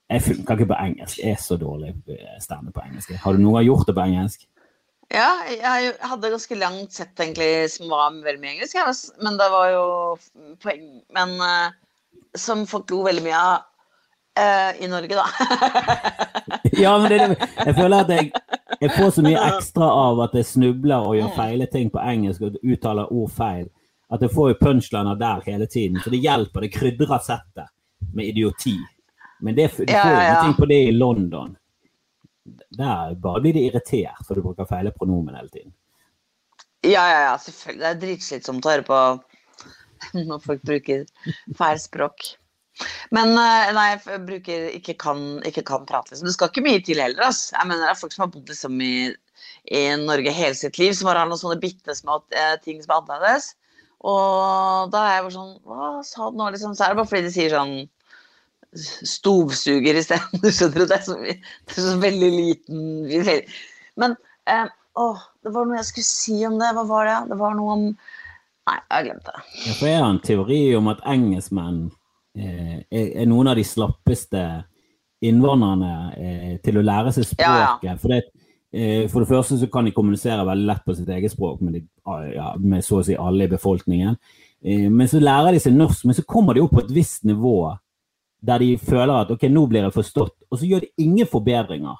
jeg funker ikke på engelsk. Jeg er så dårlig standup på engelsk. Har du noen gang gjort det på engelsk? Ja, jeg hadde ganske langt sett egentlig som var veldig mye engelsk, men det var jo poeng Men uh, som folk lo veldig mye av uh, i Norge, da. [laughs] ja, men det, jeg føler at jeg, jeg, får så mye ekstra av at jeg snubler og gjør mm. feile ting på engelsk og uttaler ord feil. At jeg får jo punchliner der hele tiden. Så det hjelper. Det krydrer settet med idioti. Men det, du får jo ja, ja. ting på det i London. Der bare blir de irritert, for du bruker feile pronomen hele tiden. Ja, ja, ja, selvfølgelig. Det er dritslitsomt å høre på [laughs] når folk bruker feil språk. Men eh, nei, jeg bruker ikke kan, ikke kan prate, liksom. Det skal ikke mye til heller, altså. Jeg mener, det er folk som har bodd liksom i, i Norge hele sitt liv, som har noen sånne bitte små eh, ting som er annerledes. Og da er jeg bare sånn Hva sa du nå, liksom? Så er det bare fordi de sier sånn stovsuger isteden. [laughs] Du skjønner, det er, så, det er så veldig liten Men eh, å, det var noe jeg skulle si om det. Hva var det? Det var noe om Nei, jeg glemte det. Ja, for jeg har en teori om at engelskmenn eh, er, noen av de slappeste innvandrerne eh, til å lære seg språket. Ja, ja. For, det, eh, for, det, første så kan de kommunisere veldig lett på sitt eget språk med, de, ja, med så å si alle i befolkningen. Eh, men så lærer de seg norsk, men så kommer de opp på et visst nivå der de føler at ok, nå blir jeg forstått, og så gjør de ingen forbedringer.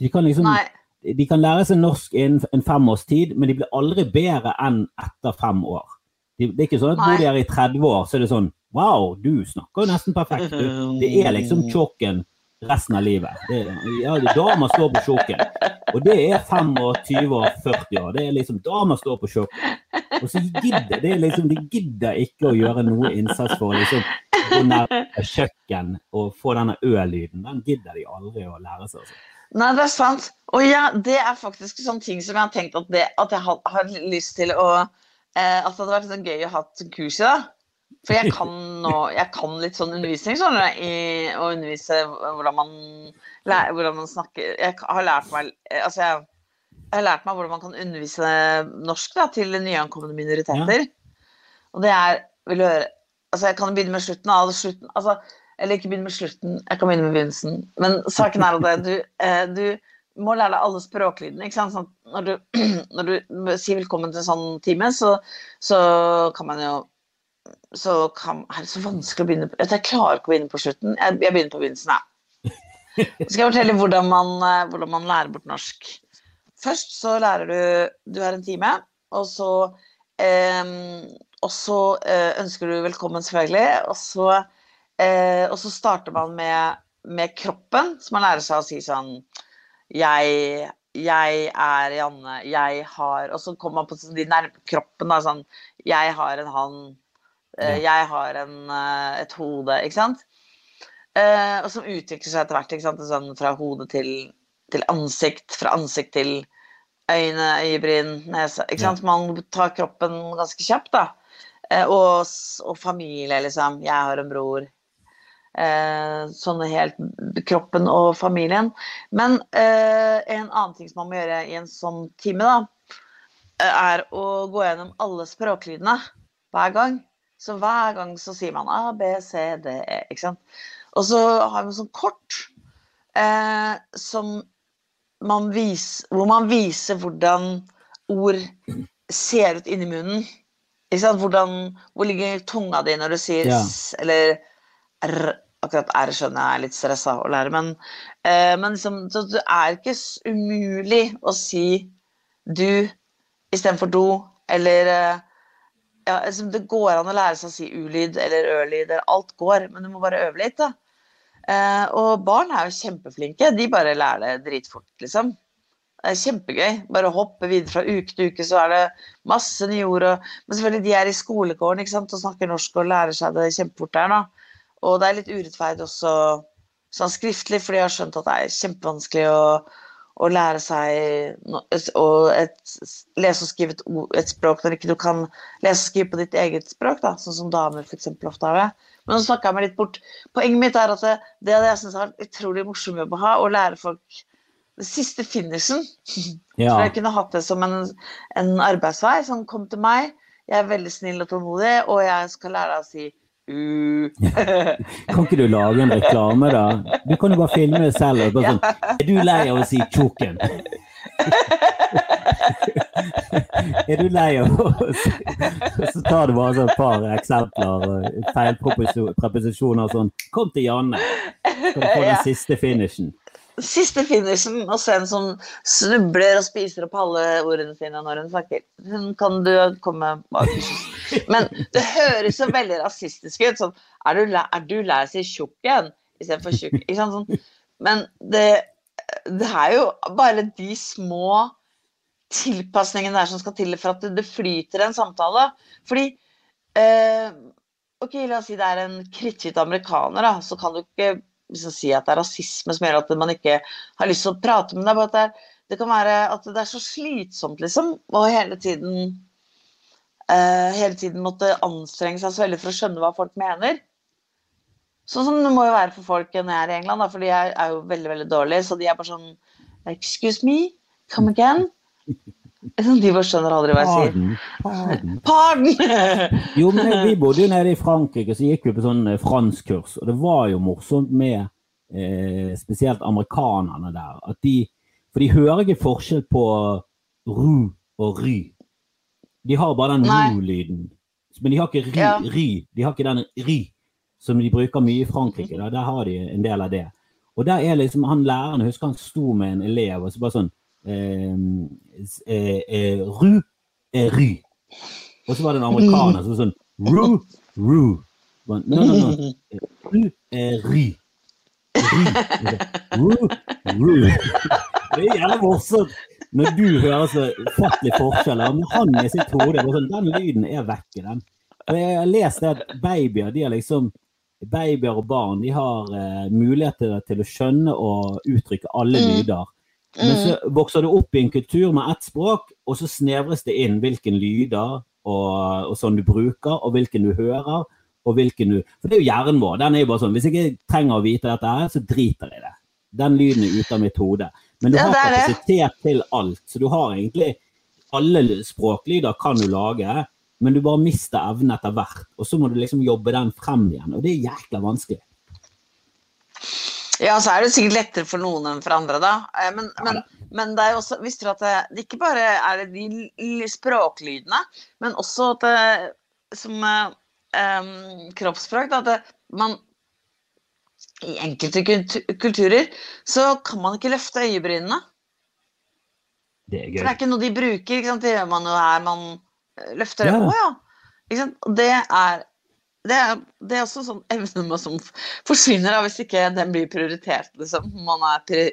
De kan, liksom, de kan lære seg norsk innen en fem års tid, men de blir aldri bedre enn etter fem år. De, det er ikke sånn at når de er i 30 år, så er det sånn Wow, du snakker jo nesten perfekt. Du. Det er liksom [laughs] kjøkken resten av livet. Det, ja, det er da man står på kjøkken Og det er 25 år, 40 år. Det er liksom da man står på kjøkken Og så gidder det liksom, de gidder ikke å gjøre noe innsats for liksom gå nærme kjøkken og få denne ø-lyden. Den gidder de aldri å lære seg. Altså. Nei, det er sant. Og ja, det er faktisk sånne ting som jeg har tenkt at, det, at jeg har, har, lyst til å At det hadde vært sånn gøy å ha kurs i. da. For jeg kan, nå, jeg kan litt sånn undervisning, skjønner du. Å undervise hvordan man, hvordan man snakker Jeg har lært meg Altså, jeg, jeg har lært meg hvordan man kan undervise norsk da, til nyankomne minoriteter. Ja. Og det er Vil du høre Altså, jeg kan begynne med slutten av slutten. Altså, eller ikke begynne med slutten, jeg kan begynne med begynnelsen. Men saken er at du, eh, du må lære deg alle språklydene. ikke sant? Sånn, når, du, [clears throat] når du sier velkommen til en sånn time, så, så kan man jo så kan, er det så vanskelig å begynne på Jeg klarer ikke å begynne på slutten. Jeg, jeg begynner på begynnelsen, jeg. Så skal jeg fortelle hvordan man, eh, hvordan man lærer bort norsk. Først så lærer du Du har en time, og så eh, og så eh, ønsker du velkommen, selvfølgelig. Og så, eh, og så starter man med, med, kroppen, så man lærer seg å si sånn Jeg, jeg er Janne, jeg har Og så kommer man på sånn, de nærme kroppen, da, sånn Jeg har en hånd, eh, jeg har en, eh, et hode, ikke sant? Eh, og som utvikler seg etter hvert, ikke sant? Sånn fra hode til, til ansikt, fra ansikt til øyne, øyebryn, nese. Ikke sant? Man tar kroppen ganske kjapt, da. Eh, og, og, familie, liksom. Jeg har en bror. Eh, sånn helt Kroppen og familien. Men eh, en annen ting som man må gjøre i en sånn time, da, er å gå gjennom alle språklydene hver gang. Så hver gang så sier man A, B, C, D, E. ikke sant? Og så har vi sånn kort eh, som man viser, hvor man viser hvordan ord ser ut inni munnen. Hvordan, hvor ligger tunga di når du sier ja. s, eller r? Akkurat r skjønner jeg er litt stressa å lære, men, eh, men liksom, det er ikke umulig å si du istedenfor do, eller eh, ja, liksom, Det går an å lære seg å si u-lyd eller ø-lyd, alt går, men du må bare øve litt. da. Eh, og barn er jo kjempeflinke, de bare lærer det dritfort, liksom. Det er kjempegøy. Bare hoppe videre fra uke til uke, så er det masse nye ord. Og, men selvfølgelig, de er i skolegården ikke sant, og snakker norsk og lærer seg det kjempefort der. Da. Og det er litt urettferdig også sånn skriftlig, fordi jeg har skjønt at det er kjempevanskelig å, å lære seg no- å et, lese og skrive et, et språk når ikke du kan lese og skrive på ditt eget språk, da, sånn som damer f.eks. ofte har det. Men nå snakka jeg meg litt bort. Poenget mitt er at det, det jeg syns har en utrolig morsom jobb å ha, å lære folk den siste finishen. [laughs] Ja. Så jeg kunne hatt det som en, en arbeidsvei. Sånn, kom til meg, jeg er veldig snill og tålmodig, og jeg skal lære deg å si uh. Kan ikke du lage en reklame, da? Du kan jo bare filme det selv. Og bare sånn, er du lei av å si 'tjukken'? [laughs] er du lei av å si Så tar du bare sånn et par eksempler feilpreposisjoner og sånn. Kom til Janne, skal du få den siste finishen. Siste finishen, og en som snubler og spiser opp alle ordene sine når hun snakker. Hun kan du komme bak. Men det høres så veldig rasistisk ut. Sånn, er du, er du lei av å si tjukken istedenfor tjukk? Ikke sant? Sånn. Men det, det er jo bare de små tilpasningene der som skal til for at det flyter en samtale. Fordi eh, Ok, la oss si det er en kritthvit amerikaner, da, så kan du ikke liksom si at det er rasisme som gjør at man ikke har lyst til å prate med deg. Det, det kan være at det er så slitsomt, liksom, og hele tiden uh, hele tiden måtte anstrenge seg så veldig for å skjønne hva folk mener. Sånn som det må jo være for folk når jeg er i England, da, for de er jo veldig veldig dårlige. Så de er bare sånn Excuse me, come again? De skjønner aldri hva jeg sier. Pardon, pardon. Jo, men vi bodde jo nede i Frankrike, så gikk vi på sånn eh, franskkurs. Og det var jo morsomt med eh, spesielt amerikanerne der. At de, for de hører ikke forskjell på ru og ry. De har bare den ru-lyden. Men de har ikke ry, Ja. ry. De har ikke den ry som de bruker mye i Frankrike. Da. Der har de en del av det. Og der er liksom han læreren, husker han sto med en elev og så bare sånn Ru er ry. Og så var det en amerikaner som sånn Ru, ru. No, no, no. Ru ry. Ry. Ru, ru. Det er jævlig morsomt når du hører så ufattelig forskjell. Om han i sitt hode sånn, Den lyden er vekke, den. Og jeg har lest det at babyer de har liksom Babyer og barn de har eh, muligheter til å skjønne og uttrykke alle Mm. Men så vokser du opp i en kultur med ett språk, og så snevres det inn hvilken lyder og, og sånn du bruker, og hvilken du hører, og hvilken du For det er jo hjernen vår. Den er jo bare sånn Hvis jeg ikke trenger å vite dette her, så driter jeg i det. Den lyden er ute av mitt hode. Men du Ja, har er kapasitet til alt. Så du har egentlig Alle språklyder kan du lage, men du bare mister evnen etter hvert. Og så må du liksom jobbe den frem igjen, og det er jækla vanskelig. Ja, så er det sikkert lettere for noen enn for andre, da. Eh, Men, men, men det er jo også, visste du at det, det ikke bare er det de språklydene, men også at det, som um, kroppsspråk, da, at det, man i enkelte kulturer så kan man ikke løfte øyebrynene. Det er For det er ikke noe de bruker. Ikke sant? Det gjør man jo her man eh, løfter. Ja. Å ja. Det er, det er, det er også sånn evne som forsvinner da, hvis ikke den blir prioritert. Liksom. Man er pri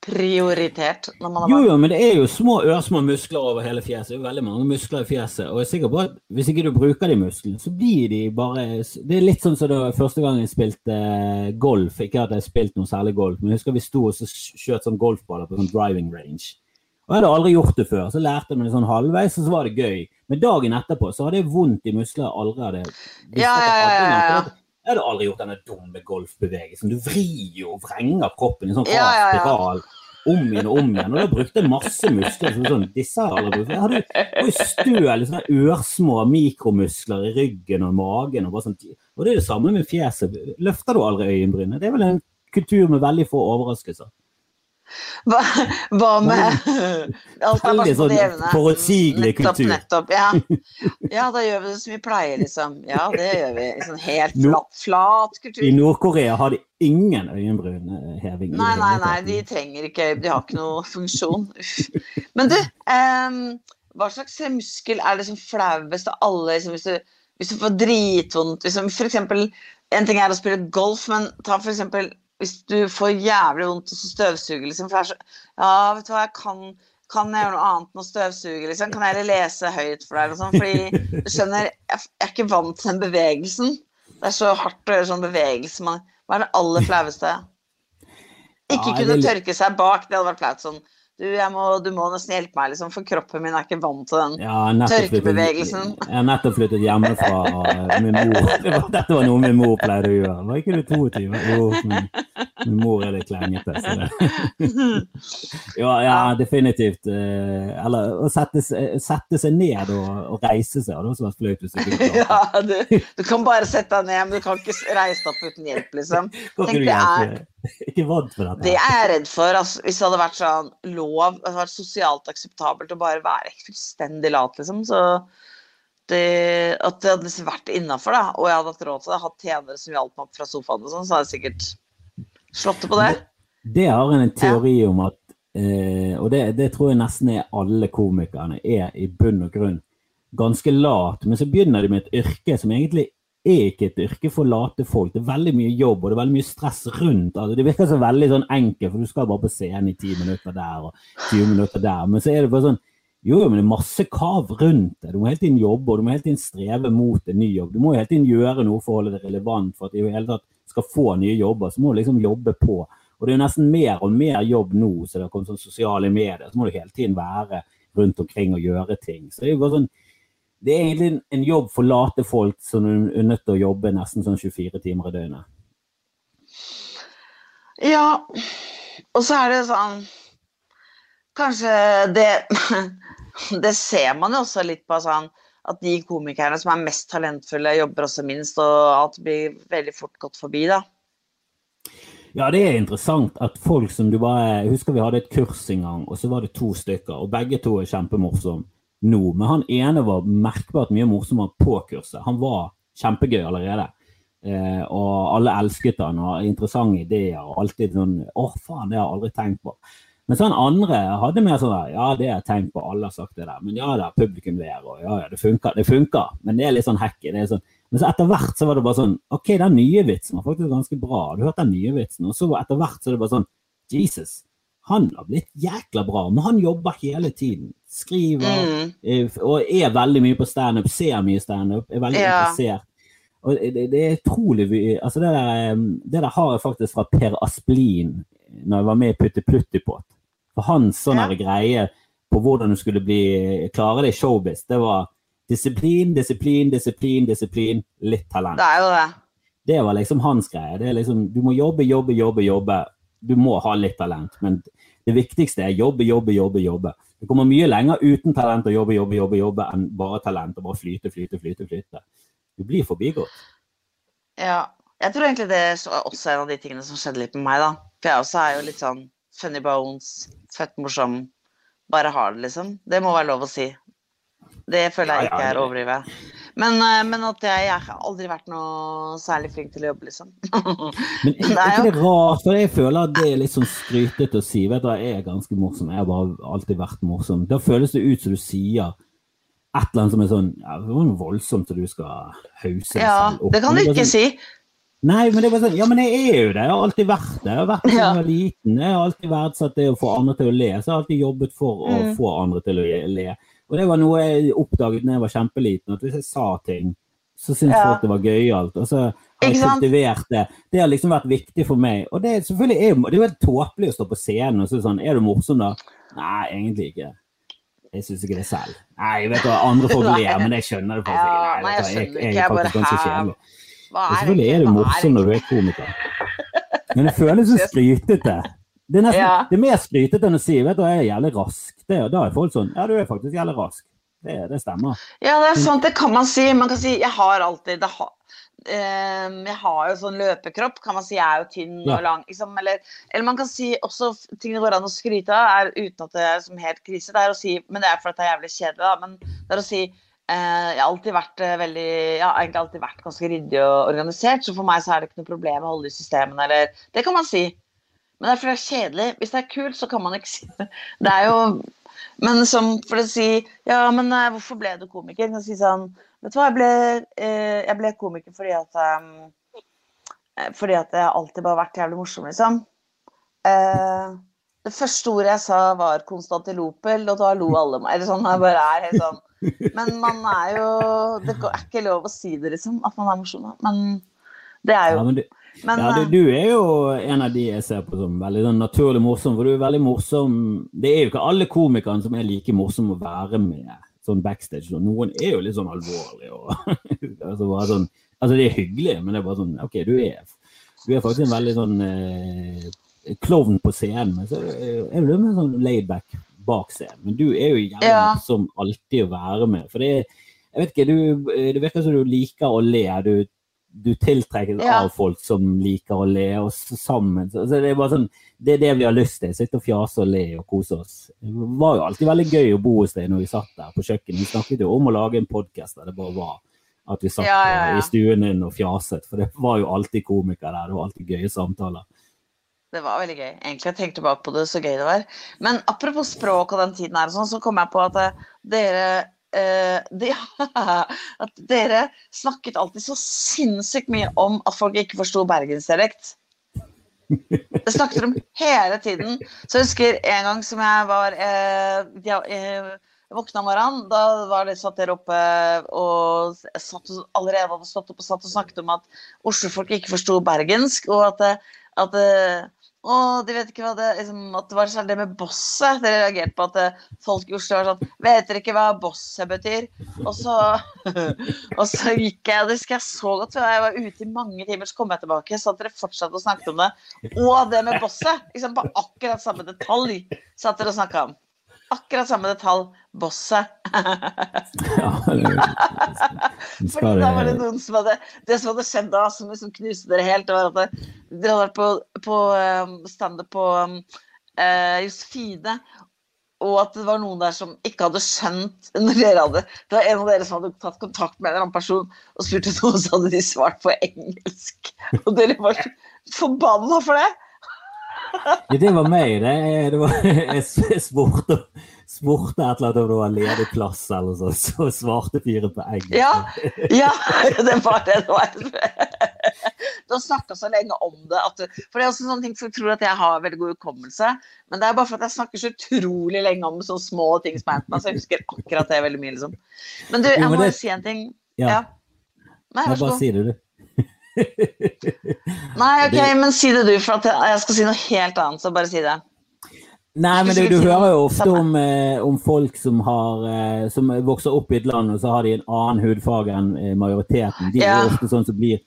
prioritert når man er Jo, barn. jo, men det er jo små ørsmå muskler over hele fjeset. Det er jo veldig mange muskler i fjeset. Og jeg er sikker på at hvis ikke du bruker de musklene, så blir de bare Det er litt sånn som da første gang jeg spilte eh, golf. Ikke at jeg har spilt noe særlig golf, men jeg husker vi sto og så skjøt sånn golfballer på sånn driving range. Og jeg hadde aldri gjort det før. Så lærte jeg meg det sånn halvveis, og så var det gøy. Men dagen etterpå så hadde jeg vondt i muskler aldri hadde Ja, ja, ja, ja, Jeg hadde aldri gjort denne dumme golfbevegelsen. Du vrir og vrenger kroppen i sånn rar spiral om igjen og om igjen. Og da brukte jeg masse muskler. Som sånn, disse har aldri brukt. Jeg hadde jo støl, sånne ørsmå mikromuskler i ryggen og magen. Og, sånn, og det er det samme med fjeset. Løfter du aldri øyenbrynet? Det er vel en kultur med veldig få overraskelser. Hva, hva med Alt er Veldig sånn forutsigelig kultur. nettopp. Ja. [laughs] ja, da gjør vi det som vi pleier, liksom. Ja, det gjør vi. Sånn helt flat, flat kultur. I Nord-Korea har de ingen øyenbrynheving. Nei, nei, nei, de trenger ikke De har ikke noe funksjon. Men du, um, hva slags muskel er det som flauest av alle? Liksom, hvis, du, hvis du får dritvondt liksom, For eksempel, en ting er å spille golf, men ta for eksempel hvis du får jævlig vondt og så støvsuger, liksom. For det er så Ja, vet du hva, jeg kan kan jeg gjøre noe annet enn å støvsuge? Liksom? Kan jeg heller lese høyt for deg? Liksom? Fordi du skjønner, jeg er ikke vant til den bevegelsen. Det er så hardt å gjøre sånn bevegelse. Man, hva er det aller flaueste? Ikke Ja, kunne er tørke seg bak, det hadde vært flaut. Sånn. Du, må, du må nesten hjelpe meg, liksom, for kroppen min er ikke vant til den Ja, tørkebevegelsen. flyttet-. Jeg har nettopp flyttet hjemmefra min mor. [laughs] Det var, dette var noe min mor pleide å gjøre. Var ikke du 22? Jo, men min mor er litt klengete. [laughs] Ja, ja, definitivt. eh, Eller å sette, sette seg ned og, og reise seg. Hadde også vært flaut hvis du [laughs] Ja, du, du kan bare sette deg ned, men du kan ikke reise deg opp uten hjelp, liksom. Tenk, det er-? [laughs] Ikke vant for dette. Det er jeg redd for. Altså, hvis det hadde vært sånn lov, det hadde vært sosialt akseptabelt å bare være fullstendig lat, liksom, så det, At det hadde vært innafor, da, og jeg hadde hatt råd til det, hatt tjenere som hjalp meg opp fra sofaen og sånn, så hadde jeg sikkert slått det på det. Det har en teori om at, eh, og det, det tror jeg nesten er alle komikerne, er i bunn og grunn ganske lat, men så begynner de med et yrke som egentlig er ikke et yrke for late folk. Det er veldig mye jobb og det er veldig mye stress rundt. Altså, det virker så veldig sånn enkelt, for du skal bare på scenen i 10 minutter der og 20 minutter der. Men så er det bare sånn jo, men det er masse krav rundt det. Du må hele tiden jobbe, og du må hele tiden streve mot en ny jobb. Du må hele tiden gjøre noe for å holde det relevant for at du i hele tatt skal få nye jobber. Så må du liksom jobbe på. Og det er nesten mer og mer jobb nå, så det har kommet sånn sosiale medier. Så må du hele tiden være rundt omkring og gjøre ting. Så det er jo bare sånn det er egentlig en- en jobb for late folk som er nødt til å jobbe nesten sånn 24 timer i døgnet. Ja, og så er det sånn Kanskje det [laughs] Det ser man jo også litt på sånn at de komikerne som er mest talentfulle, jobber også minst, og det blir veldig fort gått forbi, da. Ja, det er interessant at folk som du bare Jeg husker vi hadde et kurs en gang, og så var det to stykker, og begge to er kjempemorsomme nå. Men han ene var merkbart mye morsommere på kurset. Han var kjempegøy allerede. Eh, og alle elsket han, og interessante ideer. og alltid sånn Å, faen, det har jeg aldri tenkt på. Mens han andre hadde mer sånn der, Ja, det har jeg tenkt på, alle har sagt det der. Men ja da, publikum ler, og ja, ja, det funker. Det funker. Men det er litt sånn hacky. Det er sånn men så etter hvert så var det bare sånn OK, den nye vitsen var faktisk ganske bra. Du hørte den nye vitsen. Og så etter hvert så er det bare sånn Jesus, han har blitt jækla bra. Men han jobber hele tiden. Skriver Mm. eh, og er veldig mye på standup, ser mye standup, er veldig Ja. interessert. Og det, det er utrolig altså det, der, eh, det der har jeg faktisk fra Per Asplin når jeg var med i Putti Pluttipott. For hans sånne Ja. greie på hvordan du skulle bli klare det i showbiz, det var disiplin, disiplin, disiplin, disiplin, litt talent. Det er jo det. Det var liksom hans greie. Det er liksom, du må jobbe, jobbe, jobbe, jobbe. Du må ha litt talent, men det viktigste er jobbe, jobbe, jobbe. jobbe. Du kommer mye lenger uten talent og jobbe, jobbe, jobbe, jobbe enn bare talent og bare flyte, flyte, flyte. flyte. Du blir forbigått. Ja. Jeg tror egentlig det er også en av de tingene som skjedde litt med meg, da. For jeg også er jo litt sånn funny bones, født morsom, bare har det, liksom. Det må være lov å si. Det føler jeg ikke er overdrivet. Men, eh, men at jeg, jeg har aldri vært noe særlig flink til å jobbe, liksom. [laughs] Men [laughs] er er ikke det rart? For jeg føler at det er litt sånn skrytete å si. Vet du, jeg er ganske morsom. Jeg har bare alltid vært morsom. Da føles det ut som du sier et eller annet som er sånn ja, Det var noe voldsomt at du skal hause deg Ja, selv opp. det kan du ikke sånn, si. Nei, men det er bare sånn, ja, men jeg er jo det. Jeg har alltid vært det. Jeg har vært det siden jeg var liten. Jeg har alltid verdsatt det å få andre til å le. Så jeg har alltid jobbet for å Mm. få andre til å le. Og det var noe jeg oppdaget da jeg var kjempeliten, at hvis jeg sa ting, så syntes Ja. folk det var gøyalt. Og så har jeg kultivert det. Det har liksom vært viktig for meg. Og det, selvfølgelig er, det er jo helt tåpelig å stå på scenen og så er sånn Er du morsom, da? Nei, egentlig ikke. Jeg syns ikke det selv. Nei, jeg vet hva, andre folk [laughs] ler, men jeg skjønner det faktisk ikke. nei, jeg skjønner ikke. jeg, Jeg er faktisk ganske kjedelig. Selvfølgelig er du morsom når du er komiker. Men det føles så [laughs] skrytete. Det er, nesten, Ja. det er mer skrytete enn å si vet du, jeg er jævlig rask. Det, da er folk sånn Ja, du er faktisk jævlig rask. Det, det stemmer. Ja, det er sant, det kan man si. Man kan si jeg har alltid det har, Um, Jeg har jo sånn løpekropp, kan man si. Jeg er jo tynn Ja. og lang. Liksom, eller, eller man kan si også ting det går an å skryte av, er uten at det er som helt krise. Det er å si, men det er fordi det er jævlig kjedelig, da. Men det er å si uh, Jeg har alltid vært uh, veldig Jeg har egentlig alltid vært ganske ryddig og organisert, så for meg så er det ikke noe problem å holde i systemene, eller Det kan man si. Men det er fordi det er kjedelig. Hvis det er kult, så kan man ikke si det. Det er jo Men som for å si Ja, men eh, hvorfor ble du komiker? Jeg kan si sånn Vet du hva, jeg ble, eh, jeg ble komiker fordi at um, Fordi at jeg alltid bare har vært jævlig morsom, liksom. Eh, det første ordet jeg sa, var Konstantinopel, og da lo alle meg. Eller sånn, jeg bare er helt sånn. Men man er jo Det er ikke lov å si det, liksom. At man er morsom. Men det er Ja, jo du, Men Ja, du, eh, du er jo en av de jeg ser på som veldig sånn naturlig morsom, for du er veldig morsom. Det er jo ikke alle komikerne som er like morsomme å være med sånn backstage. Så Noen er jo litt sånn alvorlige og [laughs] altså sånn Altså, det er hyggelig, men det er bare sånn OK, du er, du er faktisk en veldig sånn eh, klovn på scenen, men så er du mer sånn laidback bak scenen. Men du er jo jævlig Ja. morsom alltid å være med. For det er Jeg vet ikke, du, det virker som du liker å le. Du, du tiltrekkes Ja. av folk som liker å le, oss sammen. Så, det er bare sånn Det er det vi har lyst til. Sitte og fjase og le og kose oss. Det var jo alltid veldig gøy å bo hos deg når vi satt der på kjøkkenet. Vi snakket jo om å lage en podkast der det bare var at vi satt Ja, ja, i stuen din og fjaset. For det var jo alltid komikere der. Det var alltid gøye samtaler. Det var veldig gøy. Egentlig jeg tenkte tilbake på det, så gøy det var. Men apropos språk og den tiden her, sånn, så kom jeg på at eh, dere eh, de, [laughs] At dere snakket alltid så sinnssykt mye om at folk ikke forsto bergensdialekt. Det snakket om hele tiden. Så jeg husker en gang som jeg var eh, ja, eh, jeg våkna om morgenen, da var det satt dere oppe og satt, allerede hadde stått opp og satt og snakket om at Oslo-folk ikke forsto bergensk, og at, at å, de vet ikke hva det liksom, At det var sånn det med bosset. Dere reagerte på at eh, folk i Oslo var sånn Vet dere ikke hva bosset betyr? Og så, [laughs] og så gikk jeg, og det husker jeg så godt, jeg var ute i mange timer, så kom jeg tilbake, så at dere fortsatte å snakke om det. Og det med bosset. Liksom på akkurat samme detalj satt dere og snakka om. Akkurat samme detalj. Bosset. Ja, [laughs] Fordi da var det det, noen som hadde Det som hadde skjedd da, som liksom knuste dere helt, det var at dere hadde vært på, på um, standup på um, eh, Josefine, og at det var noen der som ikke hadde skjønt [laughs] når dere hadde Det var en av dere som hadde tatt kontakt med en eller annen person og spurte noe, så hadde de svart på engelsk. Og dere var så forbanna for det. Ja, det var meg. Det, det var, jeg spurte, spurte et eller annet om det var ledig plass, eller så, så svarte fyren på engelsk. Ja, ja, det var det det var. Du har snakka så lenge om det. Du, for det er også sånne ting Folk tror at jeg har veldig god hukommelse, men det er bare for at jeg snakker så utrolig lenge om så små ting som har hendt meg, så jeg husker akkurat det veldig mye, liksom. Men du, jeg må jo si en ting. Ja. Ja. Nei, vær så bare god. si det, du. Nei, ok, Det- men si det du, for at jeg skal si noe helt annet, så bare si det. Nei, men du, du hører jo ofte om, eh, om folk som, har, eh, som vokser opp i et land, og så har de en annen hudfarge enn eh, majoriteten. De Ja. er ofte sånn som blir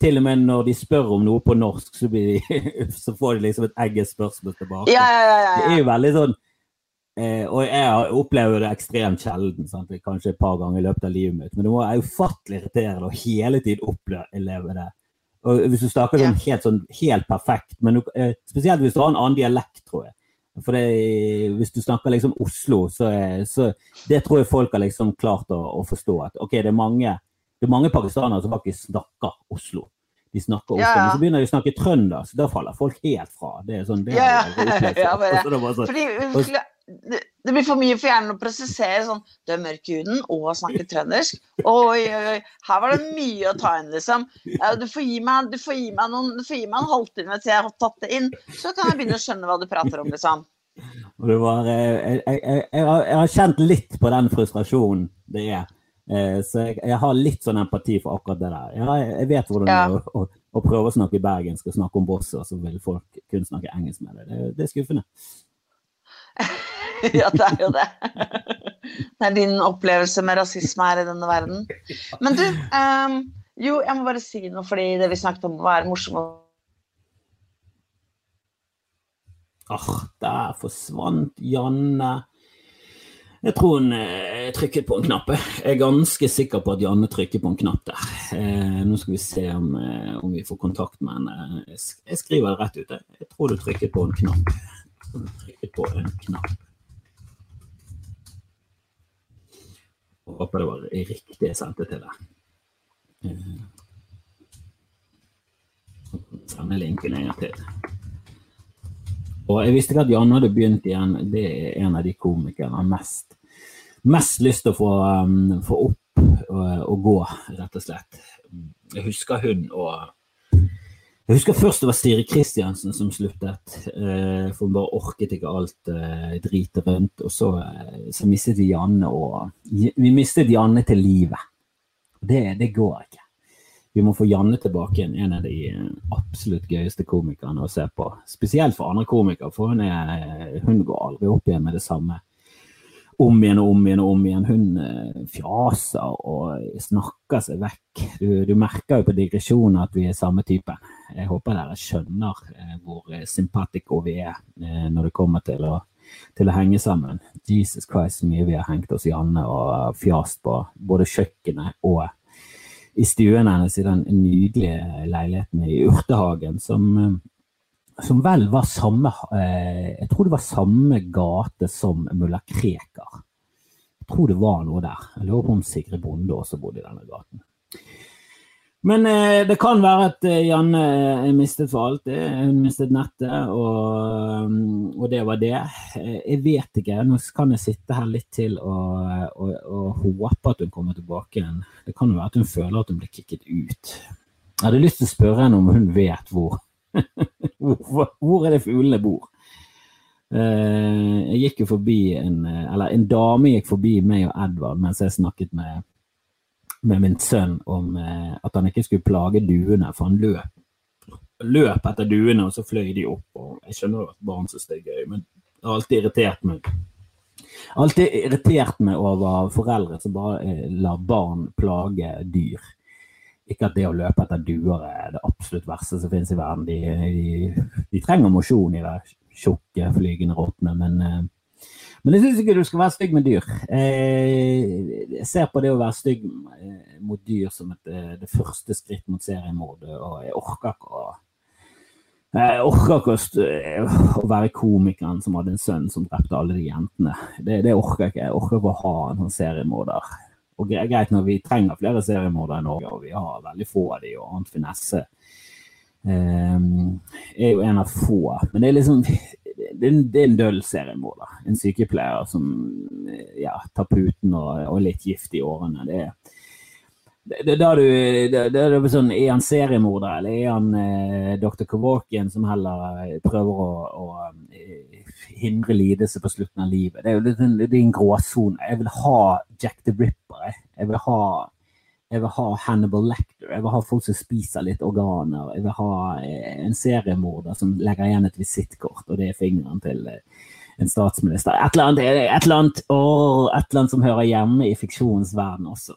Til og med når de spør om noe på norsk, så, blir de, [laughs] så får de liksom et egget spørsmål tilbake. Ja, ja, ja. Det er jo veldig sånn eh, Og jeg opplever det ekstremt sjelden, sant? kanskje et par ganger i løpet av livet mitt, men det var ufattelig irriterende å hele tiden oppleve det. Og hvis du snakker sånn helt, sånn, helt perfekt, men eh, spesielt hvis du har en annen dialekt, tror jeg. For det, hvis du snakker liksom Oslo, så, er- så det tror jeg folk har liksom klart å, å forstå. At ok, det er mange, det er mange pakistanere som faktisk snakker Oslo. De snakker Oslo, Ja, ja. men så begynner de å snakke trøndersk, da faller folk helt fra. Det er sånn, det Ja, [laughs] [laughs] Så det sånn, Fordi det, det blir for mye for hjernen å prosessere sånn Du er mørk i huden og snakker trøndersk. Oi, oi, oi. Her var det mye å ta inn, liksom. Du får gi meg, du får gi meg, noen, du får gi meg en halvtime til jeg har tatt det inn, så kan jeg begynne å skjønne hva du prater om, liksom. Og det var, eh, jeg, jeg, jeg, jeg, har, kjent litt på den frustrasjonen det er. Eh, Så jeg, har litt sånn empati for akkurat det der. Jeg, vet hvordan Ja. det er å, å, prøve å snakke bergensk og snakke om bosser, så vil folk kun snakke engelsk med deg. Det, det er skuffende. [laughs] [laughs] Ja, det er jo det. Det er din opplevelse med rasisme her i denne verden. Men du, um, jo, jeg må bare si noe, fordi det vi snakket om var morsomt. Ah, der forsvant Janne. Jeg tror hun eh, trykket på en knapp. Jeg er ganske sikker på at Janne trykker på en knapp der. Eh, nå skal vi se om, eh, om vi får kontakt med henne. Jeg skriver det rett ut. Jeg tror du trykket på en knapp. Trykket på en knapp. Håper det var riktig jeg sendte til deg. Eh, Sende linken en gang til. Og jeg visste ikke at Janne hadde begynt igjen. Det er en av de komikerne jeg har mest, mest lyst til å få, um, få opp og, og gå, rett og slett. Jeg husker hun og Jeg husker først det var Siri Kristiansen som sluttet, eh, for hun bare orket ikke alt eh, dritet rundt. Og så, eh, så mistet vi Janne, og vi mistet Janne til livet. Det, det går ikke. vi må få Janne tilbake igjen. En av de eh, absolutt gøyeste komikerne å se på. Spesielt for andre komikere, for hun, er, hun går aldri opp igjen med det samme. Om igjen og om igjen og om igjen. Hun eh, fjaser og snakker seg vekk. Du, du merker jo på digresjonen at vi er samme type. Jeg håper dere skjønner eh, hvor sympatico vi er eh, når det kommer til å, til å henge sammen. Jesus Christ, så mye vi har hengt oss i Anne og fjast på både kjøkkenet og i stuen hennes i den nydelige leiligheten i Urtehagen, som, eh, som vel var samme eh, Jeg tror det var samme gate som mulla Krekar. Jeg tror det var noe der. Jeg lurer på om Sigrid Bonde også bodde i denne gaten. Men eh, det kan være at eh, Janne er mistet for alt. Hun mistet nettet, og, mm, og, det var det. Eh, jeg vet ikke. Nå kan jeg sitte her litt til og, og, og håpe at hun kommer tilbake igjen. Det kan jo være at hun føler at hun blir kicket ut. Jeg hadde lyst til å spørre henne om hun vet hvor. [laughs] hvor, hvor er det fuglene bor? jeg gikk jo forbi en Eller en dame gikk forbi meg og Edvard mens jeg snakket med med min sønn om eh, at han ikke skulle plage duene, for han løp, løp etter duene, og så fløy de opp. og Jeg skjønner at barn syns det er gøy, men det har alltid irritert meg. Alltid irritert meg over foreldre som bare eh, lar barn plage dyr. Ikke at det å løpe etter duer er det absolutt verste som finnes i verden. De, de, de trenger mosjon i det tjukke, flygende rottene, men eh, men jeg syns ikke du skal være stygg med dyr. Eh, jeg ser på det å være stygg eh, mot dyr som et, eh, det første skritt mot seriemord, og jeg orker ikke å jeg orker ikke å være komikeren som hadde en sønn som drepte alle de jentene. Det, det orker jeg ikke. Jeg orker ikke å ha en sånn seriemorder. Og greit når vi trenger flere seriemordere i Norge, og vi har veldig få av de, og annet Finesse um, er jo en av få. Men det er liksom det er en, en døll seriemorder. En sykepleier som ja, tar puten og, og, litt gift i årene. Det er, det, det, det, det er sånn, Er han seriemorder, eller er han eh, dr. Kevorkian som heller prøver å, å, eh, hindre lidelse på slutten av livet? Det er jo er en gråsone. Jeg vil ha Jack the Ripper. Jeg, jeg vil ha jeg vil ha Hannibal Lecter. Jeg vil ha folk som spiser litt organer. Jeg vil ha eh, en seriemorder som legger igjen et visittkort, og det er fingeren til eh, en statsminister. Et eller annet, et eller annet, å, et eller annet som hører hjemme i fiksjonens verden også.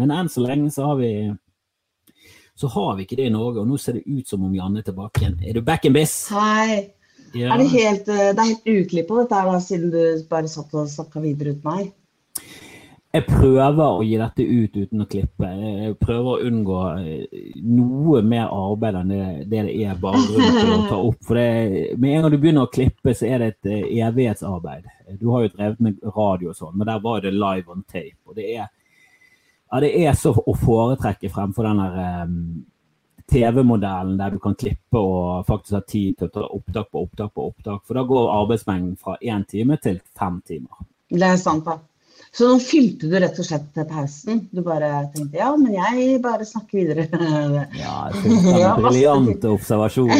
Men enn så lenge så har vi så har vi ikke det i Norge, og nå ser det ut som om Janne er tilbake igjen. Er du back in biz? Hei. Ja. Er det, helt, eh, det er helt uklipp dette her, da, siden du bare satt og snakka videre uten meg? Jeg prøver å gi dette ut uten å klippe. Jeg prøver å unngå eh, noe mer arbeid enn det det, er bare rundt å ta [laughs] opp. For det, med en gang du begynner å klippe, så er det et eh, evighetsarbeid. Du har jo drevet med radio og sånn, men der var det live on tape. Og det er, ja, det er så å foretrekke fremfor den der um, TV-modellen der du kan klippe og faktisk ha tid til å ta opptak på opptak på opptak. For da går arbeidsmengden fra én time til fem timer. Det er sant, da. Så nå fylte du rett og slett pausen. Du bare tenkte ja, men jeg bare snakker videre. Ja, det er briljant observasjon.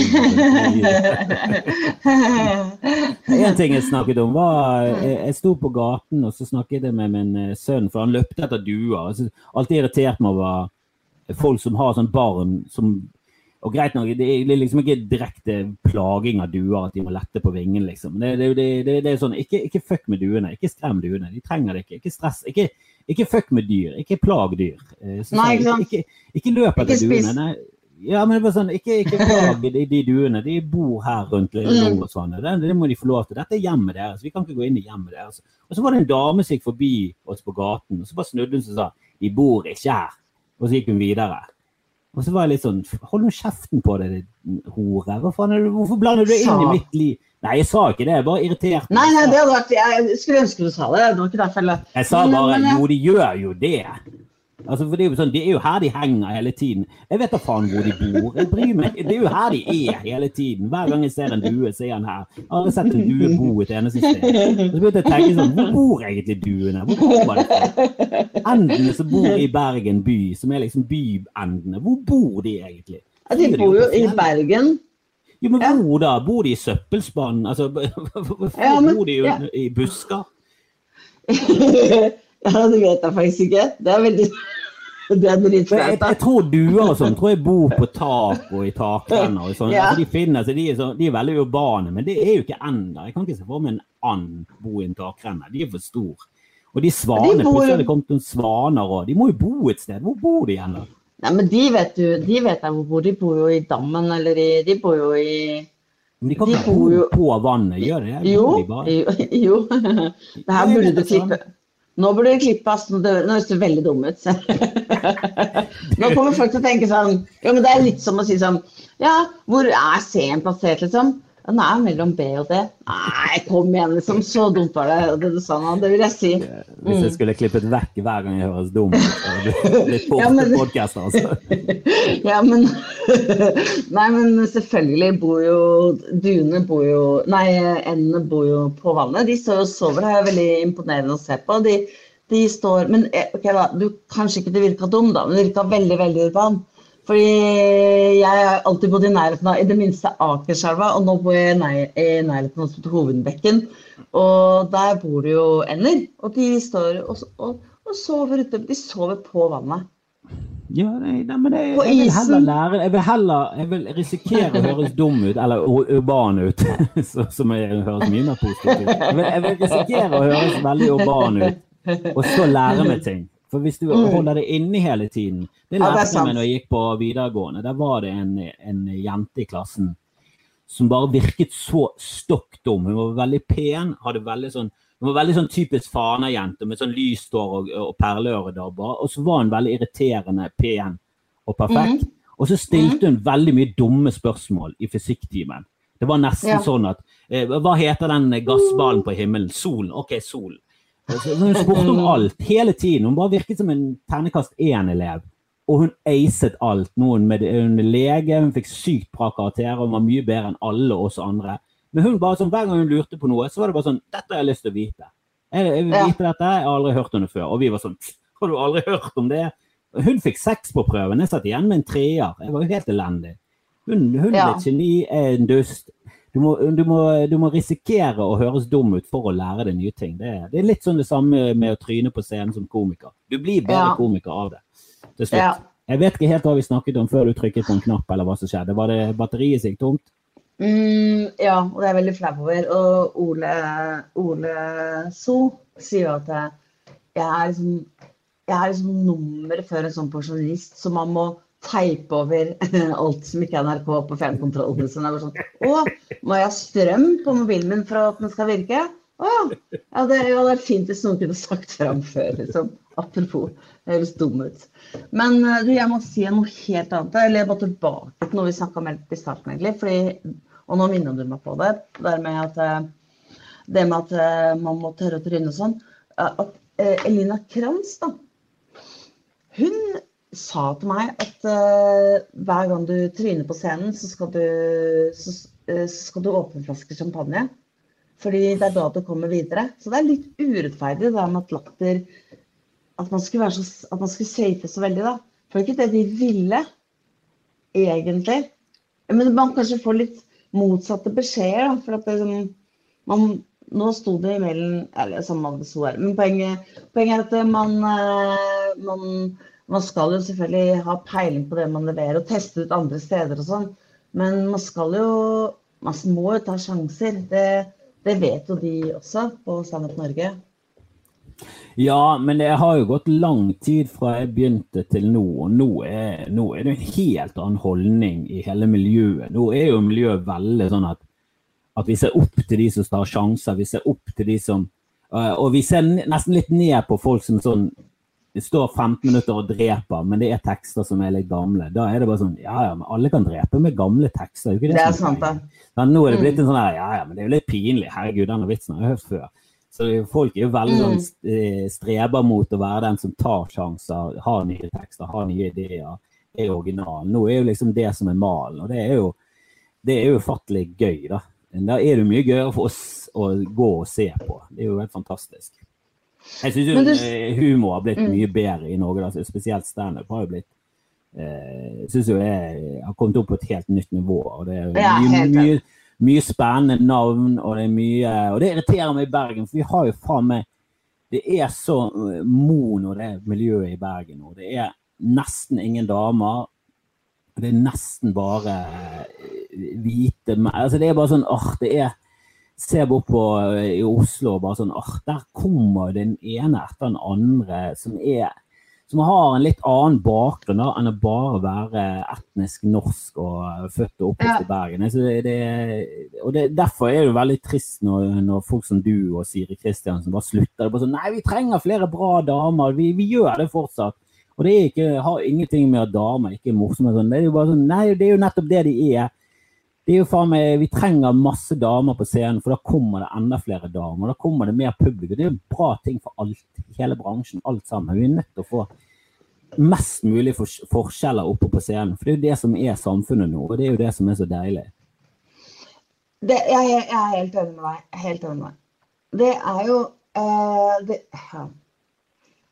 En ting jeg snakket om, var Jeg sto på gaten og så snakket jeg med min eh, sønn, for han løpte etter duer. Alltid irritert meg over folk som har sånn barn som og greit nok, det er liksom ikke direkte plaging av duer at de må lette på vingen, liksom. Det, det, det, det er sånn, ikke, ikke, fuck med duene. Ikke skrem duene. De trenger det ikke. Ikke stress. Ikke, ikke fuck med dyr. Ikke plag dyr. Eh, så, Nei, ikke, ikke, ikke løp etter duene. Nei. Ja, men det var sånn, ikke, ikke plag de, de, duene. De bor her rundt mm. og sånn. Det, det, må de få lov til. Dette er hjemmet deres. Vi kan ikke gå inn i hjemmet deres. Og så var det en dame som gikk forbi oss på gaten, og så bare snudde hun seg og sa de bor ikke her. Og så gikk hun videre. Og så var jeg litt sånn Hold nå kjeften på deg, hore. Hvorfor blander du deg inn i mitt liv? Nei, jeg sa ikke det. Jeg bare irriterte Nei, nei, det hadde vært Jeg skulle ønske du sa det. Det var ikke derfor jeg Jeg sa bare Jo, de gjør jo det. Altså, for det er, jo sånn, det er jo her de henger hele tiden. Jeg vet da faen hvor de bor. Jeg bryr meg. Det er jo her de er hele tiden. Hver gang jeg ser en due, så er han her. Jeg har aldri sett en due bo et eneste sted. Og så begynte jeg å tenke sånn Hvor bor egentlig duene? Hvor kommer de fra? Endene som bor i Bergen by, som er liksom byendene, hvor bor de egentlig? Ja, de bor jo i Bergen. Jo, men hvor da? Bor de i søppelspann? Altså, [laughs] bor de jo i busker? [laughs] Ja, det vet jeg faktisk ikke. Det er veldig Det er jeg, jeg tror duer og sånn tror jeg bor på tak og i takrenner. Og sånn. Ja. altså, de finnes, de er, så, de er veldig urbane, men det er jo ikke ender. Jeg kan ikke se for meg en and bo i en takrenne. De er for store. Og de svanene, bor- plutselig er det kommet noen svaner òg. De må jo bo et sted. Hvor bor de hen. Nei, men de vet du, de vet jeg hvor bor. De bor jo i dammen, eller i De bor jo i Men de kan ikke bo jo- på vannet, gjør de det? Jo, de jo. [laughs] jo. Det her burde du klippe. Nå burde du klippe, ass. Nå høres du veldig dum ut. [laughs] Nå kommer folk til å tenke sånn Jo, men det er litt som å si sånn Ja, hvor er C-en plassert, liksom? Den er mellom B og D. Nei, kom igjen, liksom. Så dumt var det, det du sa nå. Det vil jeg si. Hvis jeg skulle klippet vekk hver gang jeg høres dum ut. Ja, men- podcaster, altså. [laughs] Ja, men [laughs] Nei, men selvfølgelig bor jo Duene bor jo Nei, endene bor jo på vannet. De står og sover. Det er veldig imponerende å se på. De, de står Men eh, ok, da. Du, kanskje ikke det virka dum, da, men det virka veldig, veldig urban. Fordi jeg har alltid bodd i nærheten av i det minste Akerselva, og nå bor jeg i nærheten av Hovedbekken. Og der bor det jo ender. Og de står og, og, og sover ute. De sover på vannet. Ja, nei, nei, men jeg, På jeg vil heller lære Jeg vil heller jeg vil risikere å høres dum ut, eller ur- urban ut, [laughs] så, som jeg høres mye mer positivt ut. Jeg vil, jeg vil risikere å høres veldig urban ut, og så lære meg ting. For hvis du holder det inni hele tiden Det Mm. Ja, lærte jeg sant. meg når jeg gikk på videregående. Der var det en, en jente i klassen som bare virket så stokk dum. Hun var veldig pen, hadde veldig sånn hun var veldig sånn typisk Fana-jente med sånn lyst hår og, og perleøredobber. Og så var hun veldig irriterende pen og perfekt. Og så stilte hun veldig mye dumme spørsmål i fysikktimen. Det var nesten Ja. sånn at eh, Hva heter den gassballen på himmelen? Solen. OK, solen. Så Hun spurte om alt hele tiden. Hun bare virket som en ternekast én-elev. Og hun acet alt. Noen med hun er lege, hun fikk sykt bra karakterer, hun var mye bedre enn alle oss andre. Men hun bare sånn, hver gang hun lurte på noe, så var det bare sånn Dette har jeg lyst til å vite. Jeg, jeg vil vite dette, jeg har aldri hørt om det før. Og vi var sånn Har du aldri hørt om det? Hun fikk seks på prøven. Jeg satt igjen med en treer. Jeg var jo helt elendig. Hun, hun Ja. er et geni, er en dust. Du må, du, må, du må risikere å høres dum ut for å lære deg nye ting. Det det er litt sånn det samme med å tryne på scenen som komiker. Du blir bedre Ja. komiker av det. Til slutt. Ja. Jeg vet ikke helt hva vi snakket om før du trykket på en knapp, eller hva som skjedde. Var det batteriet sitt tomt? Mm, ja, og det er jeg veldig flau over. Og Ole, Ole So sier jo at jeg er liksom, jeg er liksom nummeret før en sånn pensjonist, så man må teipe over [laughs] alt som ikke er NRK på fjernkontrollen. Er sånn Å, må jeg ha strøm på mobilen min for at den skal virke? Å ja. ja det hadde vært fint hvis noen kunne sagt fram før, liksom. Apropos. Det høres dum ut. Men eh, du, jeg må si noe helt annet. Eller jeg må tilbake til noe vi snakka om i starten, egentlig. Fordi, og nå minner du meg på det. Det med at, eh, det med at eh, man må tørre å tryne og sånn. At Elina Kranz, da. Hun sa til meg at uh, hver gang du tryner på scenen, så skal du, så, uh, skal du åpne en flaske champagne. Fordi det er da du kommer videre. Så det er litt urettferdig det med at latter At man skulle, være så, at man skulle safe så veldig, da. For det er ikke det de ville, egentlig. Men man kanskje får litt motsatte beskjeder, da. For at det, sånn- man, nå sto det i mailen Eller samme hva det sto her. Men poenget, poenget er at man, eh, man man skal jo selvfølgelig ha peiling på det man leverer, og teste ut andre steder og sånn. Men man skal jo Man må jo ta sjanser. Det, det vet jo de også på Standup Norge. Ja, men det har jo gått lang tid fra jeg begynte til nå, og nå er, nå er det en helt annen holdning i hele miljøet. Nå er jo miljøet veldig sånn at, at vi ser opp til de som tar sjanser, vi ser opp til de som øh, Og vi ser nesten litt ned på folk som sånn det står 15 minutter og dreper, men det er tekster som er litt gamle. Da er det bare sånn Ja, ja, men alle kan drepe med gamle tekster. Det Det er sant, det. Ja, nå er det blitt en sånn her, ja, ja, men det er jo litt pinlig. Herregud, denne vitsen har jeg hørt før. Så folk er jo veldig Mm. sånn eh, streber mot å være den som tar sjanser, har nye tekster, har nye ideer, er original. Nå er jo liksom det som er malen, og det er jo, det er jo ufattelig gøy, da. Da er det mye gøyere for oss å gå og se på. Det er jo helt fantastisk. Jeg syns eh, humor har blitt Mm. mye bedre i Norge, da. spesielt standup har jo blitt eh, synes jo jeg har kommet opp på et helt nytt nivå. og Det er Ja, mye, mye, mye spennende navn, og det er mye Og det irriterer meg i Bergen, for vi har jo faen meg Det er så eh, mono, det miljøet i Bergen nå. Det er nesten ingen damer. Det er nesten bare eh, hvite menn. Altså, det er bare sånn åh, det er Se bort på eh, i Oslo og bare sånn åh, der kommer den ene etter den andre som er som har en litt annen bakgrunn da, enn å bare være etnisk norsk og født og oppvokst i Bergen. Så det, det, og det, Derfor er det veldig trist når, når, folk som du og Siri Kristiansen bare slutter. Det bare sånn, Nei, vi trenger flere bra damer. Vi, vi gjør det fortsatt. Og det ikke, har ingenting med at damer ikke er morsomme. Sånn. Det er jo bare sånn, nei, det er jo nettopp det de er. Det er jo faen meg, Vi trenger masse damer på scenen, for da kommer det enda flere damer. Da kommer det mer publikum. Det er en bra ting for alt, hele bransjen, alt sammen. Vi er nødt til å få mest mulig for, forskjeller oppe på scenen. For det er jo det som er samfunnet nå, og det er jo det som er så deilig. Det, jeg, jeg, er helt enig med deg. Helt enig med deg. Det er jo uh, det, ja.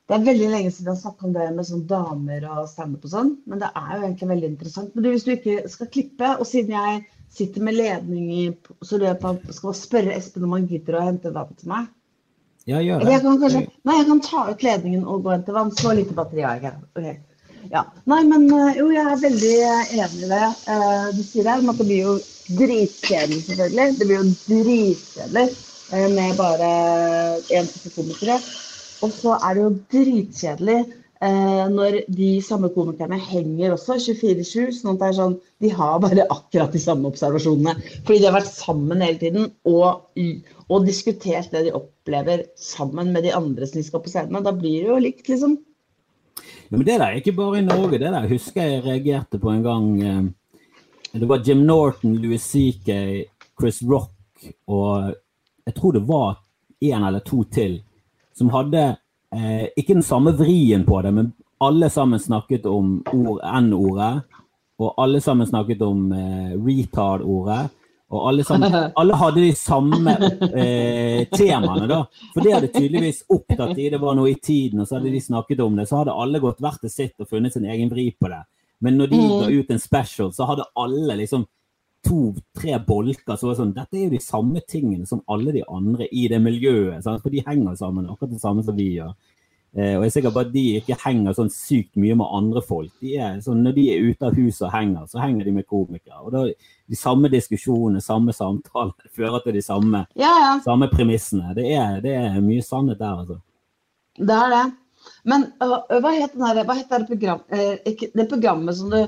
det, er veldig lenge siden jeg har snakket om det med sånn damer og standup og sånn, men det er jo egentlig veldig interessant. Men hvis du ikke skal klippe, og siden jeg sitter med ledning i så løper han skal spørre Espen om han gidder å hente vann til meg. Ja, gjør det. Jeg kan, kanskje, nei, jeg kan ta ut ledningen og gå inn til vann. Så lite batteri har jeg okay. Ja. Nei, men eh, jo, jeg er veldig eh, enig i det uh, du sier her. at det blir jo dritkjedelig, selvfølgelig. Det blir jo dritkjedelig uh, med bare én type komikere. Og så er det jo dritkjedelig når de samme komikerne henger også 24-7. sånn at det er sånn, De har bare akkurat de samme observasjonene. Fordi de har vært sammen hele tiden. og og diskutert det de opplever sammen med de andre som de skal på scenen. Da blir det jo likt, liksom. Ja, men det der er ikke bare i Norge. Det der husker jeg reagerte på en gang. Eh, det var Jim Norton, Louis C.K., Chris Rock og jeg tror det var en eller to til som hadde eh, ikke den samme vrien på det, men alle sammen snakket om N-ordet. Og alle sammen snakket om eh, retard-ordet. Og alle, sammen, [laughs] alle hadde de samme eh, temaene, da. For det hadde tydeligvis opptatt de, Det var noe i tiden, og så hadde de snakket om det. Så hadde alle gått hvert til sitt og funnet sin egen vri på det. Men når de ga ut en special, så hadde alle liksom to-tre bolker så var det sånn Dette er jo de samme tingene som alle de andre i det miljøet. Sant? For de henger sammen, akkurat det samme som vi gjør. Eh, og jeg er sikker på at de ikke henger sånn sykt mye med andre folk. De er, sånn, når de er ute av huset og henger, så henger de med komikere. Og da, De samme diskusjonene, samme samtaler [laughs] fører til de samme, ja, ja. samme premissene. Det er, det er, mye sannhet der, altså. Det er det. Men uh, hva het det, program, uh, det programmet som du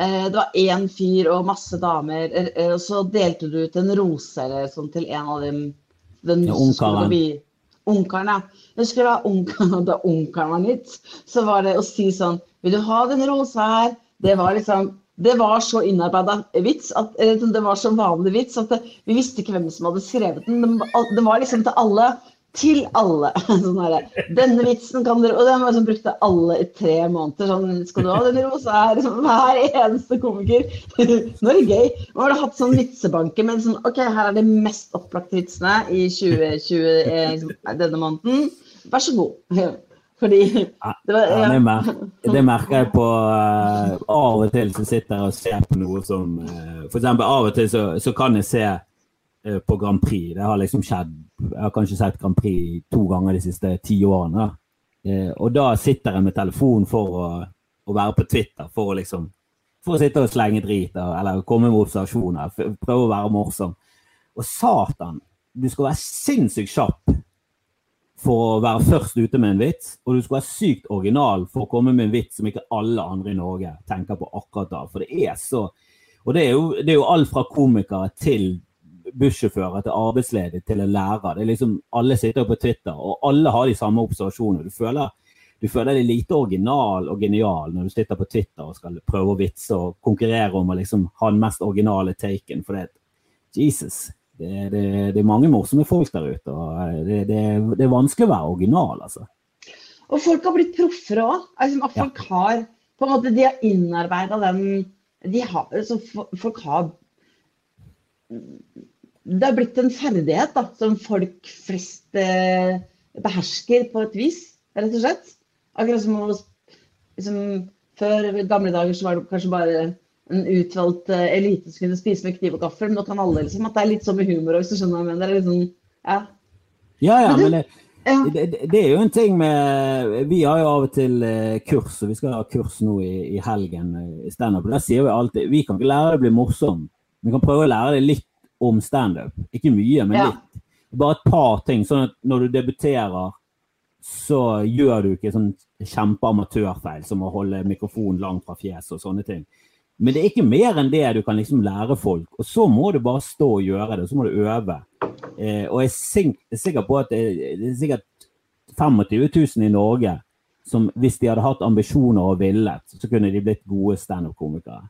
Det var én fyr og masse damer, og så delte du ut en rose eller sånn til en av dem. Den ja, Ungkaren. Ungkaren, ja. Jeg husker da ungkaren, [laughs] da ungkaren var nytt, så var det å si sånn Vil du ha den rosa her? Det var liksom det var så innarbeida vits, at, det var så vanlig vits at det, vi visste ikke hvem som hadde skrevet den. Det var liksom til alle til alle. [laughs] Sånn her, Denne vitsen kan dere Og den var sånn, brukte alle i tre måneder. Sånn, skal du ha den rosa her? Liksom, hver eneste komiker. [laughs] Nå er det gøy. Man har hatt sånn vitsebanke med sånn OK, her er de mest opplagte vitsene i 2020 eh, liksom, denne måneden. Vær så god. [laughs] Fordi det, var, ja. det, mer, det, merker jeg på uh, Av og til så sitter jeg og ser på noe som uh, For eksempel av og til så, så kan jeg se på Grand Prix. Det har liksom skjedd jeg har kanskje sett Grand Prix to ganger de siste ti årene. Eh, og da sitter jeg med telefonen for å, å, være på Twitter, for å liksom for å sitte og slenge drit eller komme med observasjoner. Prøve å være morsom. Og satan, du skal være sinnssykt kjapp for å være først ute med en vits, og du skal være sykt original for å komme med en vits som ikke alle andre i Norge tenker på akkurat da. For det er så Og det er jo, det er jo alt fra komikere til bussjåfører til arbeidsledig til en lærer. Det er liksom, Alle sitter på Twitter, og alle har de samme observasjonene. Du føler, du føler deg lite original og genial når du sitter på Twitter og skal prøve å vitse og konkurrere om å liksom ha den mest originale taken. For det, Jesus, det, det, det er mange morsomme folk der ute. og det, det, det, er vanskelig å være original, altså. Og folk har blitt proffere òg. Altså, at folk ja. har på en måte, De har innarbeida den de har, altså, Folk har det har blitt en ferdighet da, som folk flest eh, behersker på et vis, rett og slett. Akkurat som liksom, Før gamle dager så var det kanskje bare en utvalgt eh, elite som kunne spise med kniv og gaffel. Men nå kan alle liksom, at det er litt sånn med humor òg, hvis du skjønner hva jeg mener. Det er liksom, ja. Ja, ja, men det, ja. det, det, er jo en ting med Vi har jo av og til eh, kurs, og vi skal ha kurs nå i, i helgen eh, i standup. Der sier vi alltid vi kan ikke lære deg å bli morsom. Vi kan prøve å lære deg litt om standup. Ikke mye, men ja. litt. Bare et par ting. Sånn at når du debuterer, så gjør du ikke sånn kjempeamatørfeil som å holde mikrofonen langt fra fjeset og sånne ting. Men det er ikke mer enn det du kan liksom lære folk. Og så må du bare stå og gjøre det, og så må du øve. Eh, og jeg er sikker på at det, det er sikkert 25 000 i Norge som hvis de hadde hatt ambisjoner og villet, så kunne de blitt gode standup-komikere.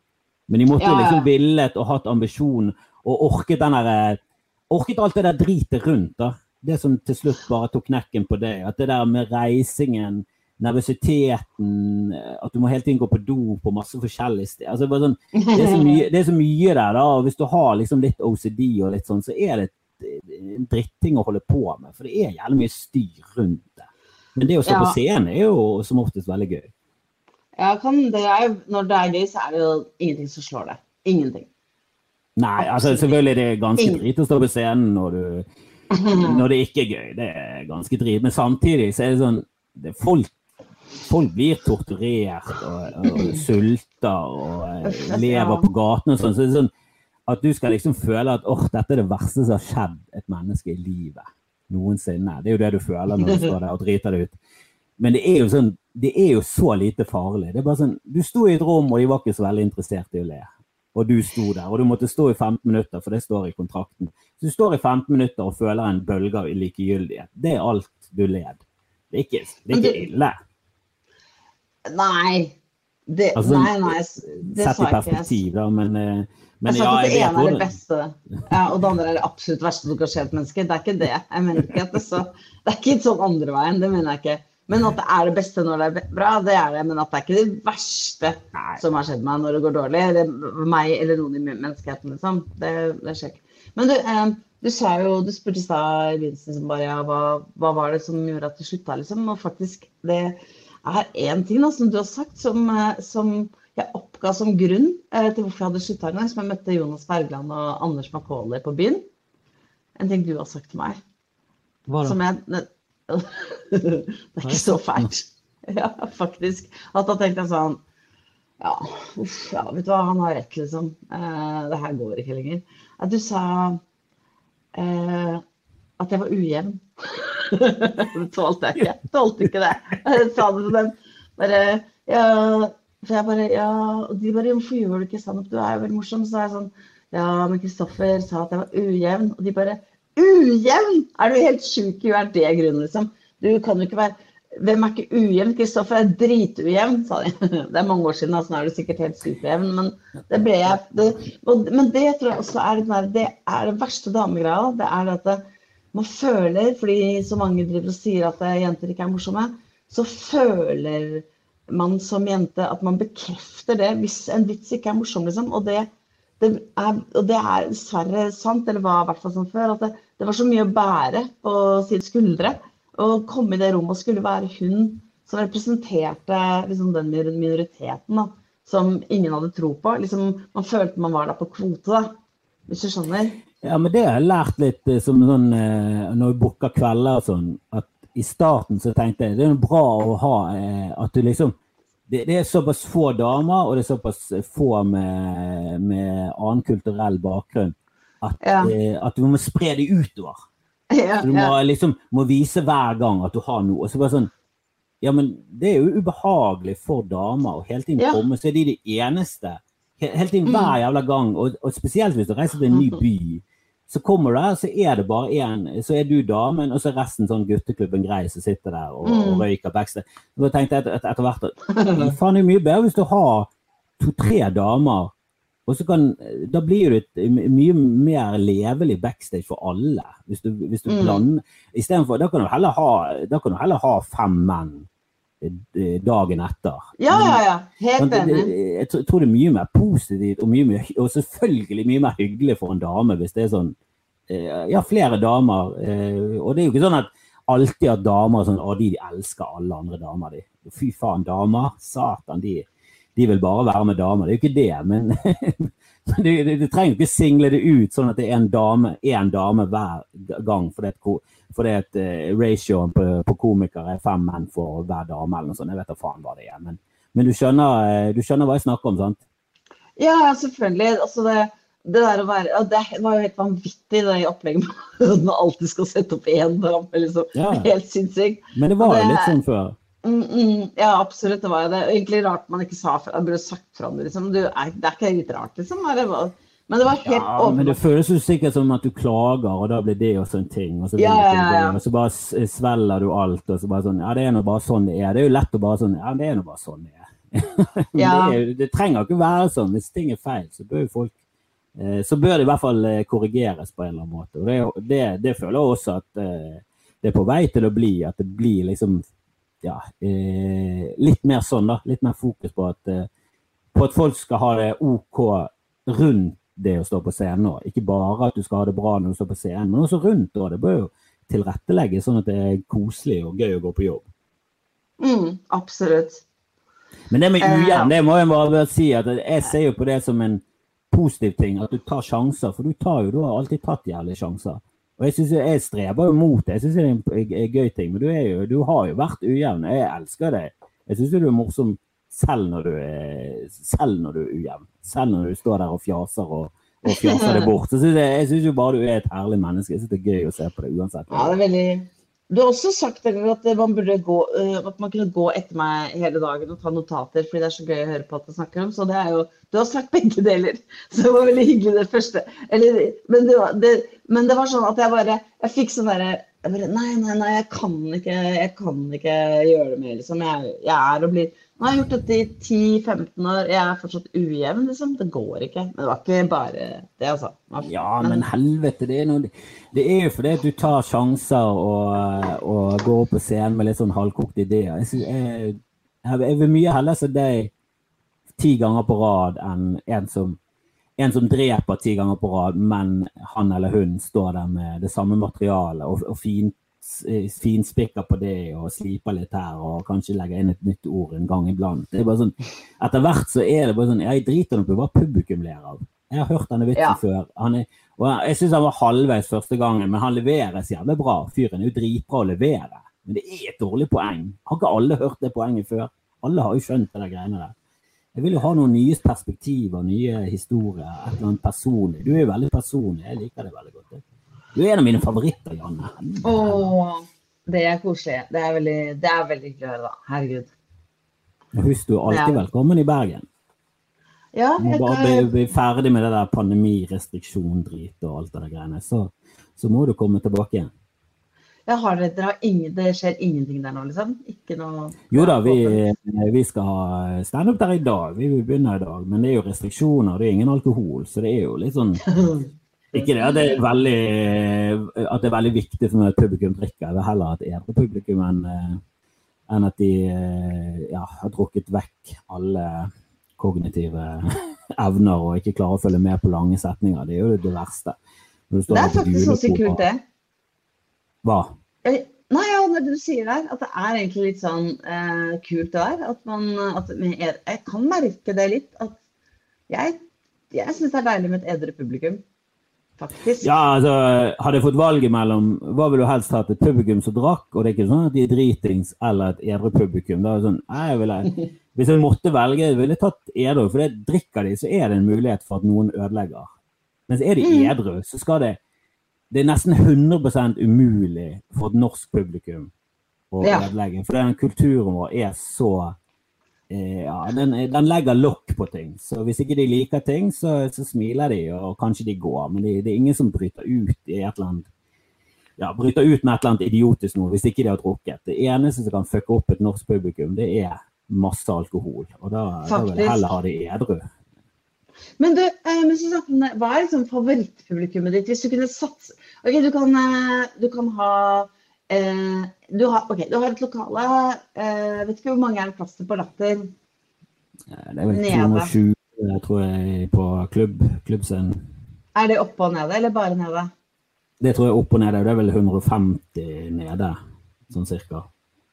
Men de måtte jo ja, ja. liksom villet og hatt ambisjon og orket den derre eh, Orket alt det der dritet rundt, da. Det som til slutt bare tok knekken på deg. At det der med reisingen nervøsiteten, at du må hele tiden gå på do på masse forskjellige steder. Altså, sånn, det, er mye, det, er så mye der, da. og Hvis du har liksom litt OCD, og litt sånn, så er det en dritting å holde på med. For det er jævlig mye styr rundt det. Men det å stå ja. på scenen er jo som oftest veldig gøy. Ja, kan, det er, når det er gøy, så er det jo ingenting som slår det. Ingenting. Nei, altså selvfølgelig er det ganske drit å stå på scenen når, du, [laughs] når det ikke er gøy. Det er ganske drit. Men samtidig så er det sånn det folk folk blir torturert og, og sulter og uh, lever på gaten og sånn. Så det er sånn at du skal liksom føle at åh, dette er det verste som har skjedd et menneske i livet noensinne. Det er jo det du føler når du [laughs] står der og driter det ut. Men det er jo sånn, det er jo så lite farlig. Det er bare sånn, Du sto i et rom, og de var ikke så veldig interessert i å le. Og du sto der, og du måtte stå i 15 minutter, for det står i kontrakten. Så du står i 15 minutter og føler en bølge av likegyldighet. Det er alt du led. Det er ikke, det er ikke ille. Nei. Det, altså, nei, nei, det sett i perspektiv, da, men, eh, men jeg vet hvordan. det ene er det beste, ja, og det andre er det absolutt verste som kan skje et menneske. Det er ikke det. Jeg mener ikke at det, så, det er ikke sånn andre veien. Det mener jeg ikke. Men at det er det beste når det er bra, det er det. Men at det er ikke det verste nei. som har skjedd meg når det går dårlig. Eller meg eller noen i menneskeheten, liksom. Det, det skjer ikke. Men du, eh, du sa jo, du spurte i stad i begynnelsen liksom bare, ja, hva, hva, var det som gjorde at du slutta, liksom. Og faktisk, det er én ting da, som du har sagt som, eh, som jeg oppga som grunn eh, til hvorfor jeg hadde slutta en gang, som jeg møtte Jonas Bergland og Anders Macauley på byen. En ting du har sagt til meg. Hva da? Det er ikke så fælt. [laughs] Ja, faktisk. At da tenkte jeg sånn ja, uff, ja, vet du hva, han har rett, liksom. Eh, det her går ikke lenger. At du sa eh, at jeg var ujevn. [laughs] det tålte jeg ikke. Jeg tålte ikke det. Jeg sa det til dem. Bare, ja, for jeg bare, ja, og de bare 'Hvorfor gjør du ikke standup? Du er jo veldig morsom.' Så er jeg sånn Ja, men Kristoffer sa at jeg var ujevn. Og de bare 'Ujevn? Er du helt sjuk i huet? Er det grunnen, liksom? Du kan jo ikke være hvem er ikke ujevn? Kristoffer er dritujevn, sa de. [laughs] Det er mange år siden, altså, nå er du sikkert helt superjevn. Men det ble jeg det, Men det tror jeg også er det, det, er det verste damegreia. Det er det at man føler, fordi så mange driver og sier at jenter ikke er morsomme, så føler man som jente at man bekrefter det hvis en vits ikke er morsom, liksom. Og det, det er, og det er dessverre sant, eller var i hvert fall sånn før, at det, det, var så mye å bære på sine skuldre. Å komme i det rommet og skulle være hun som representerte liksom, den minoriteten da, som ingen hadde tro på. Liksom, man følte man var der på kvote, da, hvis du skjønner. Ja, men det har jeg lært litt eh, som sånn eh, når vi booker kvelder og sånn, at i starten så tenkte jeg det er bra å ha eh, at du liksom det, det, er såpass få damer, og det er såpass få med, med annen kulturell bakgrunn, at, ja. at du må spre det utover. [laughs] Ja, du må ja. liksom må vise hver gang at du har noe. Og så bare sånn Ja, men det er jo ubehagelig for damer å hele tiden komme, så er de de eneste. Hele tiden hver mm. jævla gang, og, og spesielt hvis du reiser til en ny by så kommer du der, så er det bare én. Så er du damen, og så er resten sånn gutteklubben grei som sitter der og, og mm. røyker backstage. Så tenkte jeg et, etter hvert at [laughs] faen det er mye bedre hvis du har to-tre damer. Og så kan, Da blir det et mye mer levelig backstage for alle. Hvis du, hvis du mm. blander. For, da kan du heller ha, da kan du heller ha fem menn Eh, dagen etter. Ja, ja, ja. Helt enig. Jeg tror det er mye mer positivt og, mye mer, og selvfølgelig mye mer hyggelig for en dame hvis det er sånn eh, Ja, flere damer. Eh, og det er jo ikke sånn at alltid at damer sånn, å, de elsker alle andre damer. De. Fy faen, damer. Satan, de, de vil bare være med damer. Det er jo ikke det, men du, du, du trenger ikke single det ut sånn at det er en dame, en dame hver gang. Fordi fordi at uh, ratioen på, på komikere er fem menn for hver dame, eller noe sånt. Jeg vet da faen hva det er. Men, men du, skjønner, du skjønner hva jeg snakker om, sant? Ja, selvfølgelig. Altså det, det være ja, Det var jo helt vanvittig, det opplegget med [laughs] at man alltid skal sette opp én dame. Liksom. Ja. Helt sinnssykt. Men det var jo litt sånn før. Mm, mm, ja, absolutt. Det var jo det. Egentlig rart man ikke sa fra. Jeg burde sagt fra det. Liksom. Du, er, det er ikke litt rart, liksom. Det bare- Men det var helt Ja, men det føles jo sikkert som at du klager, og da blir det også en ting. Og så, Ja, ja, ja. og så bare svelger du alt, og så bare sånn Ja, det er nå bare sånn det er. Det er jo lett å bare sånn Ja, det er nå bare sånn det er. [laughs] Ja. det, er det trenger ikke være sånn. Hvis ting er feil, så bør jo folk eh, Så bør det i hvert fall eh, korrigeres på en eller annen måte. Og det, det, det føler jeg også at eh, det er på vei til å bli. At det blir liksom ja, eh, litt mer sånn, da. Litt mer fokus på at, eh, på at folk skal ha det OK rundt det å stå på scenen òg. Ikke bare at du skal ha det bra når du står på scenen, men også rundt òg. Det bør jo tilrettelegges sånn at det er koselig og gøy å gå på jobb. Mm, absolutt. Men det med Eh, ujevn, det må jeg bare si at jeg ser jo på det som en positiv ting. At du tar sjanser. For du tar jo, du har alltid tatt jævlige sjanser. Og jeg synes jeg streber jo mot det. Jeg syns det er en gøy ting. Men du, jo, du har jo vært ujevn. Jeg elsker deg. Jeg syns du er morsom selv når du er, selv når du er ujevn. Selv når du står der og fjaser og, og fjaser det bort. Så synes jeg, jeg syns jo bare du er et herlig menneske. Jeg syns det er gøy å se på deg uansett. Ja, det er veldig Du har også sagt at man gå øh, At man kunne gå etter meg hele dagen og ta notater, fordi det er så gøy å høre på at du snakker om. Så det er jo Du har sagt begge deler. [laughs] Så det var veldig hyggelig, det første. Eller, men, det var, det, men det var sånn at jeg bare Jeg fikk sånn derre Nei, nei, nei, jeg kan ikke, jeg kan ikke gjøre det mer, liksom. Jeg, jeg er og blir Nå har jeg gjort dette i 10-15 år, jeg er fortsatt ujevn, liksom. Det går ikke. Men det var ikke bare det, altså. Ja, men helvete, det er, noe, det er jo fordi at du tar sjanser og, og går opp på scenen med litt sånn halvkokte ideer. Jeg, jeg, jeg, vil mye heller se deg ti ganger på rad enn en som, en som dreper ti ganger på rad, men han eller hun står der med det samme materialet og, og fin, finspikker på det og sliper litt her og kanskje legger inn et nytt ord en gang iblant. Det er bare sånn, Etter hvert så er det bare sånn Jeg driter på hva publikum ler av. Jeg har hørt denne vitsen Ja. før. Han er, og jeg syns han var halvveis første gangen, men han leveres jævlig bra. Fyren er jo dritbra å levere. Men det er et dårlig poeng. Har ikke alle hørt det poenget før? Alle har jo skjønt det der greiene der. Jeg vil jo ha noen nye perspektiver, nye historier, et eller annet personlig. Du er jo veldig personlig. Jeg liker det veldig godt. Du er en av mine favoritter, Janne. Åh, det er koselig. Det er veldig, det er veldig hyggelig å høre, da. Herregud. Husk, du er alltid Ja. velkommen i Bergen. Ja, Du må bare bli, bli ferdig med det der pandemirestriksjon-drit og alt det der greiene. Så, så må du komme tilbake igjen. jeg har dere ingen, det skjer ingenting der nå, liksom? Ikke noe Jo da, vi, vi skal ha standup der i dag. Vi vil begynne i dag. Men det er jo restriksjoner, det er ingen alkohol. Så det er jo litt sånn [laughs] Ikke det at det er veldig, at det er veldig viktig for meg at publikum drikker. Jeg vil heller at edru publikum enn eh, enn at de eh, ja, har drukket vekk alle kognitive [laughs] evner og ikke klarer å følge med på lange setninger. Det er jo det verste. Det er faktisk så kult, det. Hva? Eh, Nei, ja, når du sier der, at det er egentlig litt sånn eh, kult det er. At man at Jeg kan merke det litt. At jeg, jeg syns det er deilig med et edru publikum. Faktisk. Ja, altså, Hadde jeg fått valget mellom hva vil du helst hatt, et publikum som drakk, og det er ikke sånn at de er dritings, eller et edru publikum. Da er det sånn, jeg ville, [laughs] Hvis jeg måtte velge, ville jeg tatt edru. For det drikker de, så er det en mulighet for at noen ødelegger. Mens er de Mm. edru, så skal det Det er nesten 100% umulig for et norsk publikum å ødelegge. For den kulturen vår er så ja, den, den legger lokk på ting. Så hvis ikke de liker ting, så, så smiler de, og kanskje de går. Men det, det er ingen som bryter ut i et eller annet ja, bryter ut med et eller annet idiotisk noe hvis ikke de har drukket. Det eneste som kan fucke opp et norsk publikum, det er masse alkohol. Og da, da vil jeg heller ha det edru. Men du, eh, hva er liksom favorittpublikummet ditt? Hvis du kunne satse Ok, du kan, eh, du kan ha eh, du, har, ok, du har et lokale eh, Vet ikke hvor mange er det plass til på Latter? Eh, Det er vel 220, tror jeg, på klubb, klubbscenen. Er det oppe og nede, eller bare nede? Det tror jeg opp og nede. Det er vel 150 nede, sånn cirka.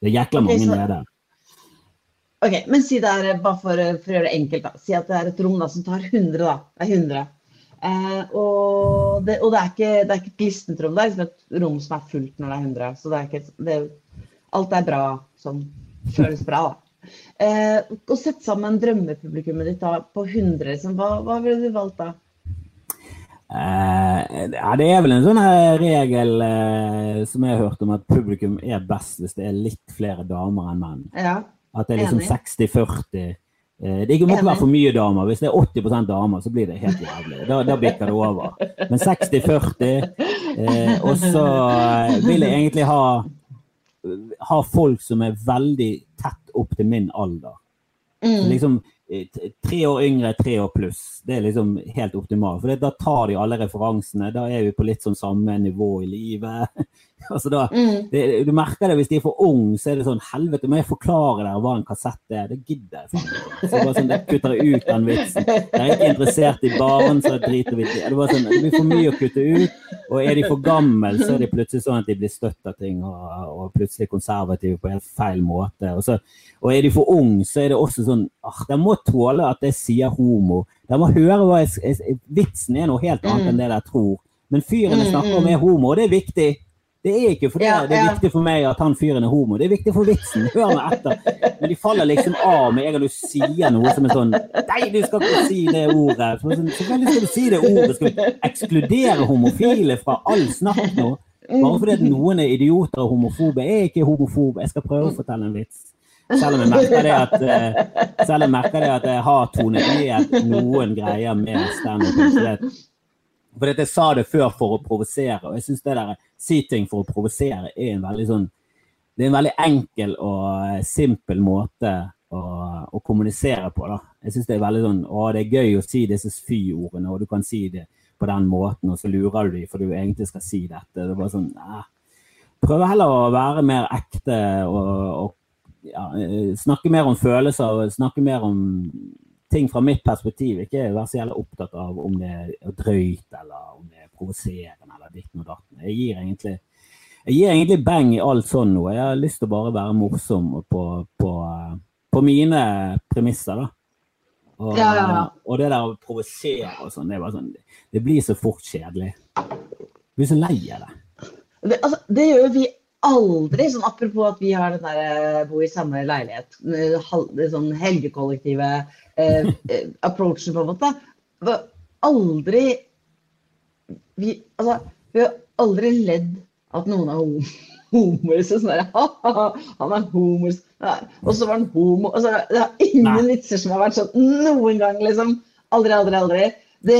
Det er jækla mange mange så- nede. Ok, men si det er, bare for, for, å gjøre det enkelt, da. Si at det er et rom da, som tar 100, da. Det er 100. Eh, og, det, og det, er ikke, det er ikke et glistent rom, det er liksom et rom som er fullt når det er 100. Så det er ikke, det, alt er bra som føles bra, da. Eh, å sette sammen drømmepublikummet ditt da, på 100, liksom, hva, hva ville du valgt da? Eh, ja, det er vel en sånn regel eh, som jeg har hørt om, at publikum er best hvis det er litt flere damer enn menn. Ja. At det er liksom 60-40. Eh, det må ikke være for mye damer. Hvis det er 80% damer, så blir det helt jævlig. Da, da bikker det over. Men 60-40. Eh, og så eh, vil jeg egentlig ha, ha folk som er veldig tett opp til min alder. Mm. Liksom tre år yngre, tre år pluss. Det er liksom helt optimalt. For da tar de alle referansene. Da er vi på litt sånn samme nivå i livet. [laughs] altså da, mm. det, du merker det hvis de er for unge, så er det sånn Helvete, må jeg forklare dere hva en kassett er? Det gidder jeg ikke. Så bare sånn, jeg kutter ut den vitsen. Jeg er ikke interessert i barn, så driter vi i det. Sånn, det blir for mye å kutte ut. Og er de for gamle, så er det plutselig sånn at de blir støtt av ting, og, og, plutselig konservative på helt feil måte. Og, så, og er de for unge, så er det også sånn ah, De må tåle at jeg sier homo. De må høre hva jeg, jeg, Vitsen er noe helt annet enn det de tror. Men fyren jeg snakker om, er homo, og det er viktig. Det er ikke fordi ja, det er viktig for meg at han fyren er homo, det er viktig for vitsen. Hør meg etter. Men de faller liksom av med en gang du sier noe som er sånn Nei, du skal ikke si det ordet. Sånn, Selvfølgelig skal du si det ordet. Skal vi ekskludere homofile fra all snakk nå? Bare fordi noen er idioter og homofobe. Jeg er ikke homofob. Jeg skal prøve å fortelle en vits. Selv om jeg merker det at, eh, selv om jeg, merker det at jeg har tonet ned noen greier med standup. For jeg sa det før for å provosere, og jeg syns det der si ting for å provosere er en veldig sånn Det er en veldig enkel og eh, simpel måte å, å kommunisere på. da. Jeg syns det er veldig sånn Å, det er gøy å si disse fy-ordene, og du kan si det på den måten, og så lurer du dem for du egentlig skal si dette. Det er bare sånn eh. Prøv heller å være mer ekte og, og ja, eh, snakke mer om følelser snakke mer om ting fra mitt perspektiv. Ikke være så jævla opptatt av om det er drøyt eller om det er provoserende eller ditten og datten. Jeg gir egentlig jeg gir egentlig beng i alt sånn nå. Jeg har lyst til å bare være morsom på, på, på mine premisser, da. Og, ja, ja, ja. og det der å provosere og sånn, det, sånn, det blir så fort kjedelig. Du blir så lei av det. Det, altså, det gjør vi aldri. Sånn, apropos at vi har den der, eh, bor i samme leilighet. Sånn helgekollektive eh, eh, approachen, på en måte. Aldri vi, altså, vi har aldri ledd at noen er homo. Homoer, så sånn der, han er homo. Og så var han homo. Altså, det er ingen vitser som har vært sånn noen gang, liksom. Aldri, aldri, aldri. Det,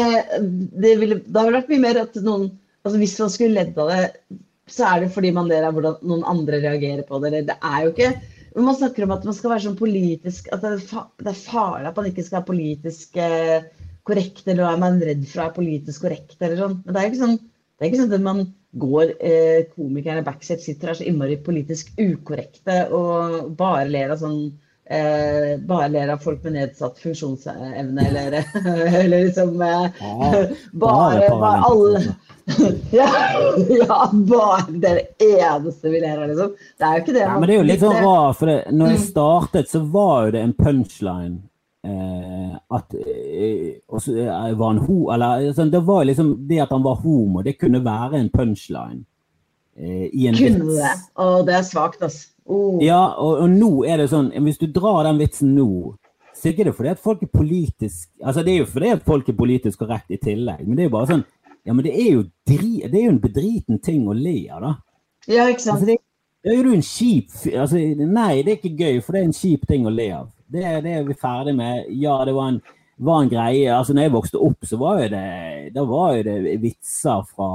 det, ville, det har vært mye mer at noen altså Hvis man skulle ledd av det, så er det fordi man ler av hvordan noen andre reagerer på det. Det er jo ikke Man snakker om at man skal være sånn politisk At det er, farlig at man ikke skal være politisk eh, korrekt, eller er man redd for å være politisk korrekt, eller sånn. Men det er ikke sånn, er ikke sånn at man går eh, Komikerne backstage sitter der så innmari politisk ukorrekte og bare ler av sånn eh, Bare ler av folk med nedsatt funksjonsevne, eller, [laughs] eller liksom eh, ja, [laughs] bare, bare alle [laughs] ja, ja, bare det er det eneste vi ler av, liksom. Det er jo ikke det. Ja, men det er jo litt sånn rart, for det, når jeg mm. startet, så var jo det en punchline Eh, at eh, eh, var han ho, eller, sånn, Det var liksom det at han var homo, det kunne være en punchline. I en kunne det. Og det er svakt, altså. Oh. Ja, og, og, nå er det sånn Hvis du drar den vitsen nå, så er det ikke fordi at folk er politisk Altså, det er jo fordi at folk er politisk korrekt i tillegg, men det er jo bare sånn Ja, men det er jo, dri, det er jo en bedriten ting å le av, da. Ja, ikke sant. Altså, det, det er jo en kjip altså, Nei, det er ikke gøy, for det er en kjip ting å le av. Det, det er vi ferdig med. Ja, det var en, var en, greie. Altså, når jeg vokste opp, så var jo det, da var jo det vitser fra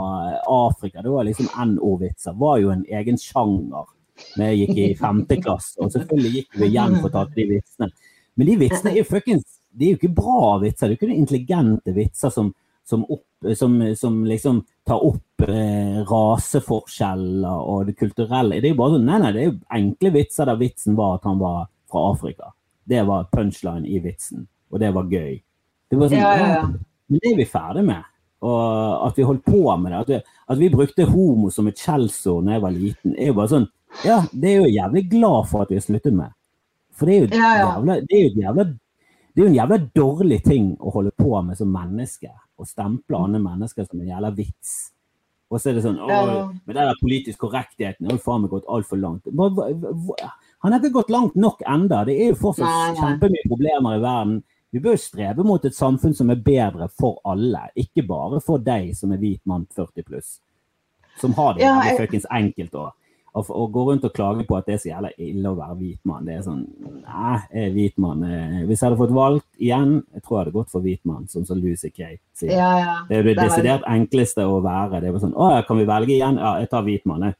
Afrika. Det var liksom NO-vitser. var jo en egen sjanger når jeg gikk i femte klasse. Og selvfølgelig gikk vi hjem for å ta de vitsene. Men de vitsene er jo fuckings Det er jo ikke bra vitser. Det er jo ikke intelligente vitser som, som, opp, som, som liksom tar opp eh, raseforskjeller og det kulturelle. Det er jo bare sånn, nei, nei, det er jo enkle vitser der vitsen var at han var fra Afrika. Det var punchline i vitsen, og det var gøy. Det var sånn, ja, ja, ja. Men det er vi ferdig med. Og at vi holdt på med det. At vi, at vi brukte homo som et skjellsord da jeg var liten, er jo bare sånn Ja, det er jo jævlig glad for at vi har sluttet med. For det er jo Ja, ja. jævla, det er jo jævla det er en jævla dårlig ting å holde på med som menneske. Å stemple andre mennesker som en jævla vits. Og så er det sånn Å, Ja. med den politisk korrektheten har faen meg gått altfor langt. Han har ikke gått langt nok enda. Det er jo fortsatt kjempemye problemer i verden. Vi bør strebe mot et samfunn som er bedre for alle, ikke bare for deg som er hvit mann 40 pluss. Som har det Ja, jævlig jeg- fuckings enkelt. Og, og gå rundt og klage på at det er så jævla ille å være hvit mann. Det er sånn Nei, jeg er hvit mann. Eh, Hvis jeg hadde fått valgt igjen, jeg tror jeg hadde gått for hvit mann, som så Lucy Kay sier. Ja, ja. Det er jo det Det er- desidert enkleste å være. Det er jo sånn Å ja, kan vi velge igjen? Ja, jeg tar hvit mann, jeg.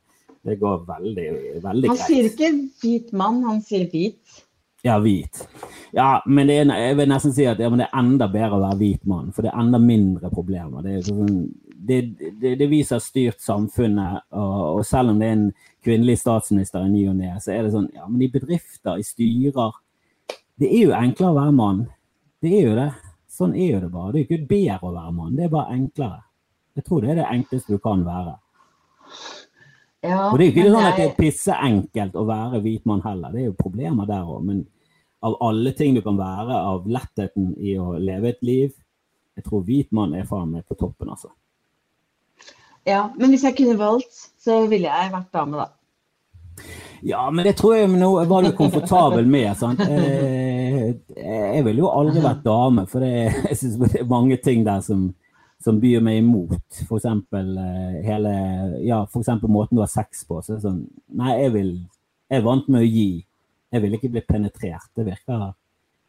Det går veldig, veldig greit. Han sier ikke hvit mann, han sier hvit. Ja, hvit. Ja, men det er, jeg vil nesten si at ja, men det er enda bedre å være hvit mann, for det er enda mindre problemer. Det, er sånn, det, det, det viser styrt samfunnet, og, og selv om det er en kvinnelig statsminister i ny og ne, så er det sånn Ja, men i bedrifter, i styrer Det er jo enklere å være mann. Det er jo det. Sånn er jo det bare. Det er jo ikke bedre å være mann, det er bare enklere. Jeg tror det er det enkleste du kan være. Ja, Og det er jo ikke sånn at det er pisseenkelt å være hvit mann heller. Det er jo problemer der òg. Men av alle ting du kan være, av lettheten i å leve et liv, jeg tror hvit mann er faen meg på toppen, altså. Ja, men hvis jeg kunne valgt, så ville jeg vært dame, da. Ja, men det tror jeg nå var du komfortabel med. sant? [laughs] Eh, Jeg ville jo aldri vært dame, for det, jeg synes det er mange ting der som, som byr meg imot. Eksempel eh, hele Ja, f.eks. måten du har sex på. Så sånn Nei, jeg vil Jeg er vant med å gi. Jeg vil ikke bli penetrert. Det virker,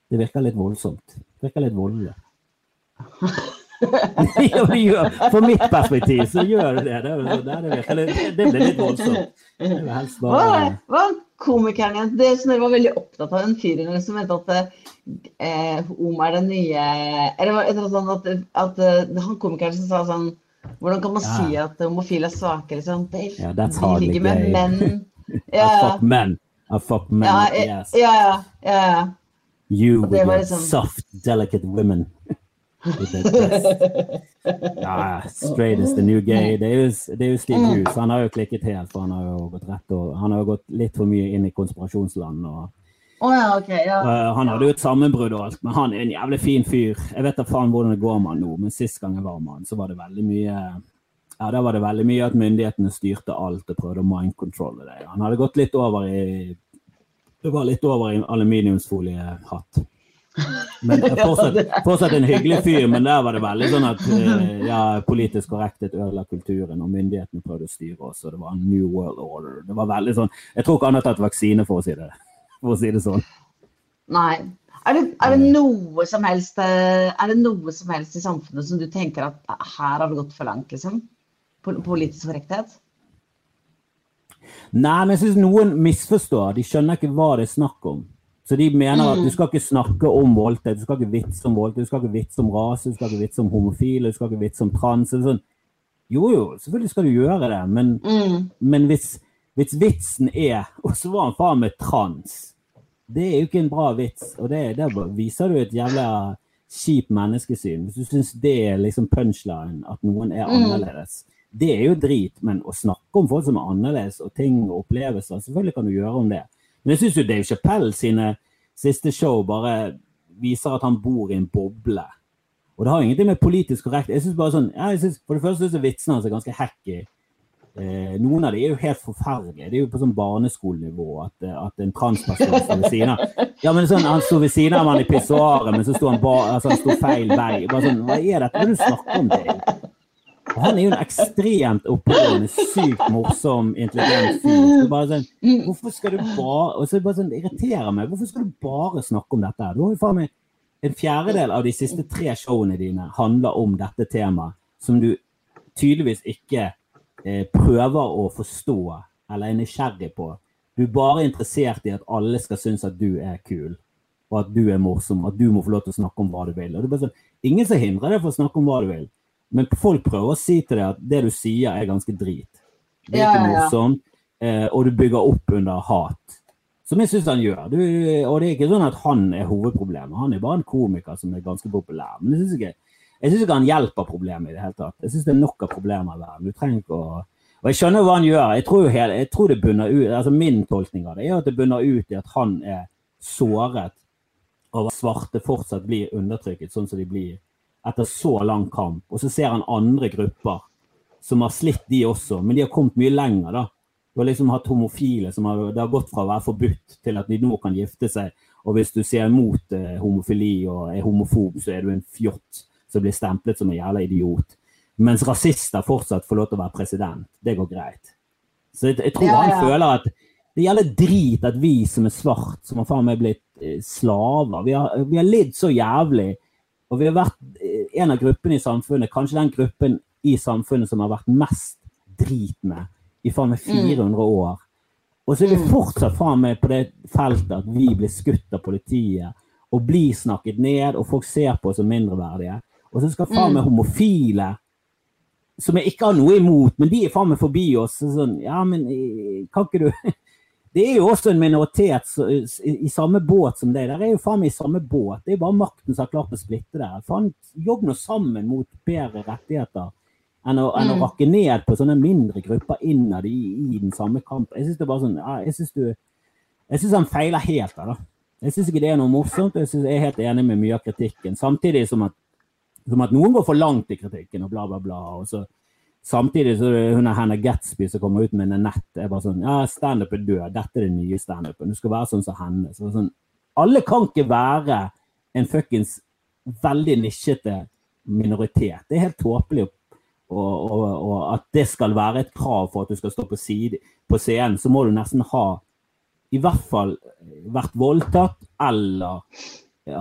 det virker litt voldsomt. Det virker litt voldelig. [laughs] [laughs] ja, det gjør, for mitt perspektiv så gjør det det. Det, nei, det, det blir litt voldsomt. Vil Hva var, hva komikeren? Det som dere var veldig opptatt av, den fyren som mente at eh, homo er det nye Eller var det et eller annet sånn at, at eh, han komikeren som sa sånn Hvordan kan man Ja. si at homofile er svake? Liksom? De, Ja, that's de ligger med menn. I [laughs] Ja, fuck men. I fuck men, ja, ja, yes. ja, ja, ja. You with your liksom- soft, delicate women. Ja, straight is the new gay. Det er jo, det er jo Steve Mm. Hughes. Han har jo klikket helt, for han har jo gått rett og Han har jo gått litt for mye inn i konspirasjonsland. og Oh, ja, okay, Ja. Uh, han hadde jo et sammenbrudd og alt, men han er en jævlig fin fyr. Jeg vet da faen hvordan det går med han nå, men sist gang jeg var med han, så var det veldig mye ja, da var det veldig mye at myndighetene styrte alt og prøvde å mind-controlle det. Han hadde gått litt over i Det var litt over i aluminiumsfoliehatt. Men [laughs] fortsatt, fortsatt en hyggelig fyr, men der var det veldig sånn at eh, ja, politisk korrekthet ødela kulturen, og myndighetene prøvde å styre oss, og det var en new world order. Det var veldig sånn Jeg tror ikke han har tatt vaksine, for å si det, for å si det sånn. Nei. Er det, er det noe som helst eh, Er det noe som helst i samfunnet som du tenker at eh, her har det gått for langt, liksom? Politisk korrekthet? Nei, men jeg syns noen misforstår. De skjønner ikke hva det er snakk om. Så de mener at Mm. du skal ikke snakke om voldtekt, du skal ikke vitse om voldtekt, du skal ikke vitse om rase, du skal ikke vitse om homofile, du skal ikke vitse om trans. Sånn. Jo, jo, selvfølgelig skal du gjøre det, men, Mm. men hvis, hvis vitsen er [laughs] Og så var han faen meg trans. Det er jo ikke en bra vits, og det, det viser du et jævla kjipt menneskesyn. Hvis du syns det er liksom punchline, at noen er Mm. annerledes. Det er jo drit, men å snakke om folk som er annerledes, og ting og opplevelser, selvfølgelig kan du gjøre om det. Men jeg syns jo Dave Chappelle sine siste show bare viser at han bor i en boble. Og det har ingenting med politisk korrekt Jeg synes bare sånn, jeg synes, For det første syns jeg vitsene hans er ganske hacky. Eh, noen av de er jo helt forferdelige. Det er jo på sånn barneskolenivå at, eh, at en transperson står ved siden av Ja, men sånn, Han sto ved siden av han i pissoaret, men så sto han, ba, altså, han sto feil vei. Bare sånn, Hva er dette? Hva er det du snakker om? det? Og han er jo en ekstremt oppegående, sykt morsom, intelligent fyr. Sånn, hvorfor skal du bare Og så bare sånn, det irriterer meg. Hvorfor skal du bare snakke om dette? Du har jo faen meg en fjerdedel av de siste tre showene dine handler om dette temaet, som du tydeligvis ikke eh, prøver å forstå eller er nysgjerrig på. Du er bare interessert i at alle skal synes at du er kul, og at du er morsom, at du må få lov til å snakke om hva du vil. Og det er bare sånn, ingen som hindrer deg for å snakke om hva du vil, men folk prøver å si til deg at det du sier er ganske drit. Det er ikke morsomt, eh, og du bygger opp under hat. Som jeg syns han gjør. Du, og det er ikke sånn at han er hovedproblemet. Han er bare en komiker som er ganske populær. Men jeg syns ikke, ikke han hjelper problemet i det hele tatt. Jeg syns det er nok av problemer i verden. Du trenger ikke å Og jeg skjønner hva han gjør. Jeg tror, hele, jeg tror det bunner ut, altså Min tolkning av det er at det bunner ut i at han er såret over at svarte fortsatt blir undertrykket sånn som de blir etter så lang kamp. Og så ser han andre grupper som har slitt, de også, men de har kommet mye lenger. da. Du har liksom hatt homofile som har, det har gått fra å være forbudt til at de nå kan gifte seg. Og hvis du ser mot eh, homofili og er homofob, så er du en fjott som blir stemplet som en jævla idiot. Mens rasister fortsatt får lov til å være president. Det går greit. Så jeg, jeg tror Ja, han føler at det gjelder drit at vi som er svart, som har faen meg blitt eh, slaver Vi har, vi har lidd så jævlig. Og vi har vært eh, en av gruppene i samfunnet, kanskje den gruppen i samfunnet som har vært mest drit med i faen meg 400 år. Og så er vi Mm. fortsatt faen meg på det feltet at vi blir skutt av politiet og blir snakket ned, og folk ser på oss som mindreverdige. Og så skal faen Mm. meg homofile som jeg ikke har noe imot, men de er faen meg forbi oss. Så Sånn, ja, men eh, kan ikke du Det er jo også en minoritet i, samme båt som deg. Der er jo faen meg i samme båt. Det er jo bare makten som har klart å splitte der. Faen, jobb nå sammen mot bedre rettigheter enn å, enn å Mm. rakke ned på sånne mindre grupper innad i, i den samme kampen. Jeg syns det er bare sånn ja, Jeg syns du jeg synes han feiler helt der, da. Jeg syns ikke det er noe morsomt. Jeg, synes, jeg er helt enig med mye av kritikken. Samtidig som at, som at noen går for langt i kritikken og bla, bla, bla. Og så, samtidig så hun er Hannah Gatsby som kommer ut med Nanette. er bare sånn Ja, standup er død. Dette er den nye standupen. Du skal være sånn som henne. Så sånn, alle kan ikke være en fuckings veldig nisjete minoritet. Det er helt tåpelig. Og, og, og at det skal være et krav for at du skal stå på, side, på scenen, så må du nesten ha i hvert fall vært voldtatt eller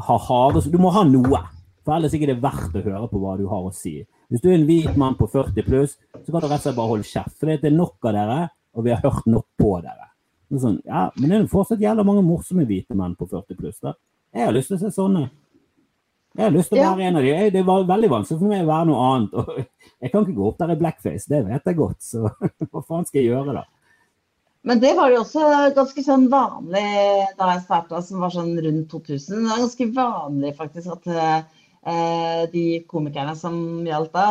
ha harde Du må ha noe. For ellers ikke er det verdt å høre på hva du har å si. Hvis du er en hvit mann på 40 pluss, så kan du rett og slett bare holde kjeft. For det er nok av dere, og vi har hørt nok på dere. Det er Sånn, ja, men det er fortsatt jævla mange morsomme hvite menn på 40 pluss. da. Jeg har lyst til å se sånne. Jeg har lyst til å Ja. være en av de. Det er veldig vanskelig for meg å være noe annet. [laughs] Jeg kan ikke gå opp der i blackface, det vet jeg godt. Så [laughs] hva faen skal jeg gjøre da? Men det var jo også ganske sånn vanlig da jeg starta, som var sånn rundt 2000. Det var ganske vanlig faktisk at eh, de komikerne som gjaldt da,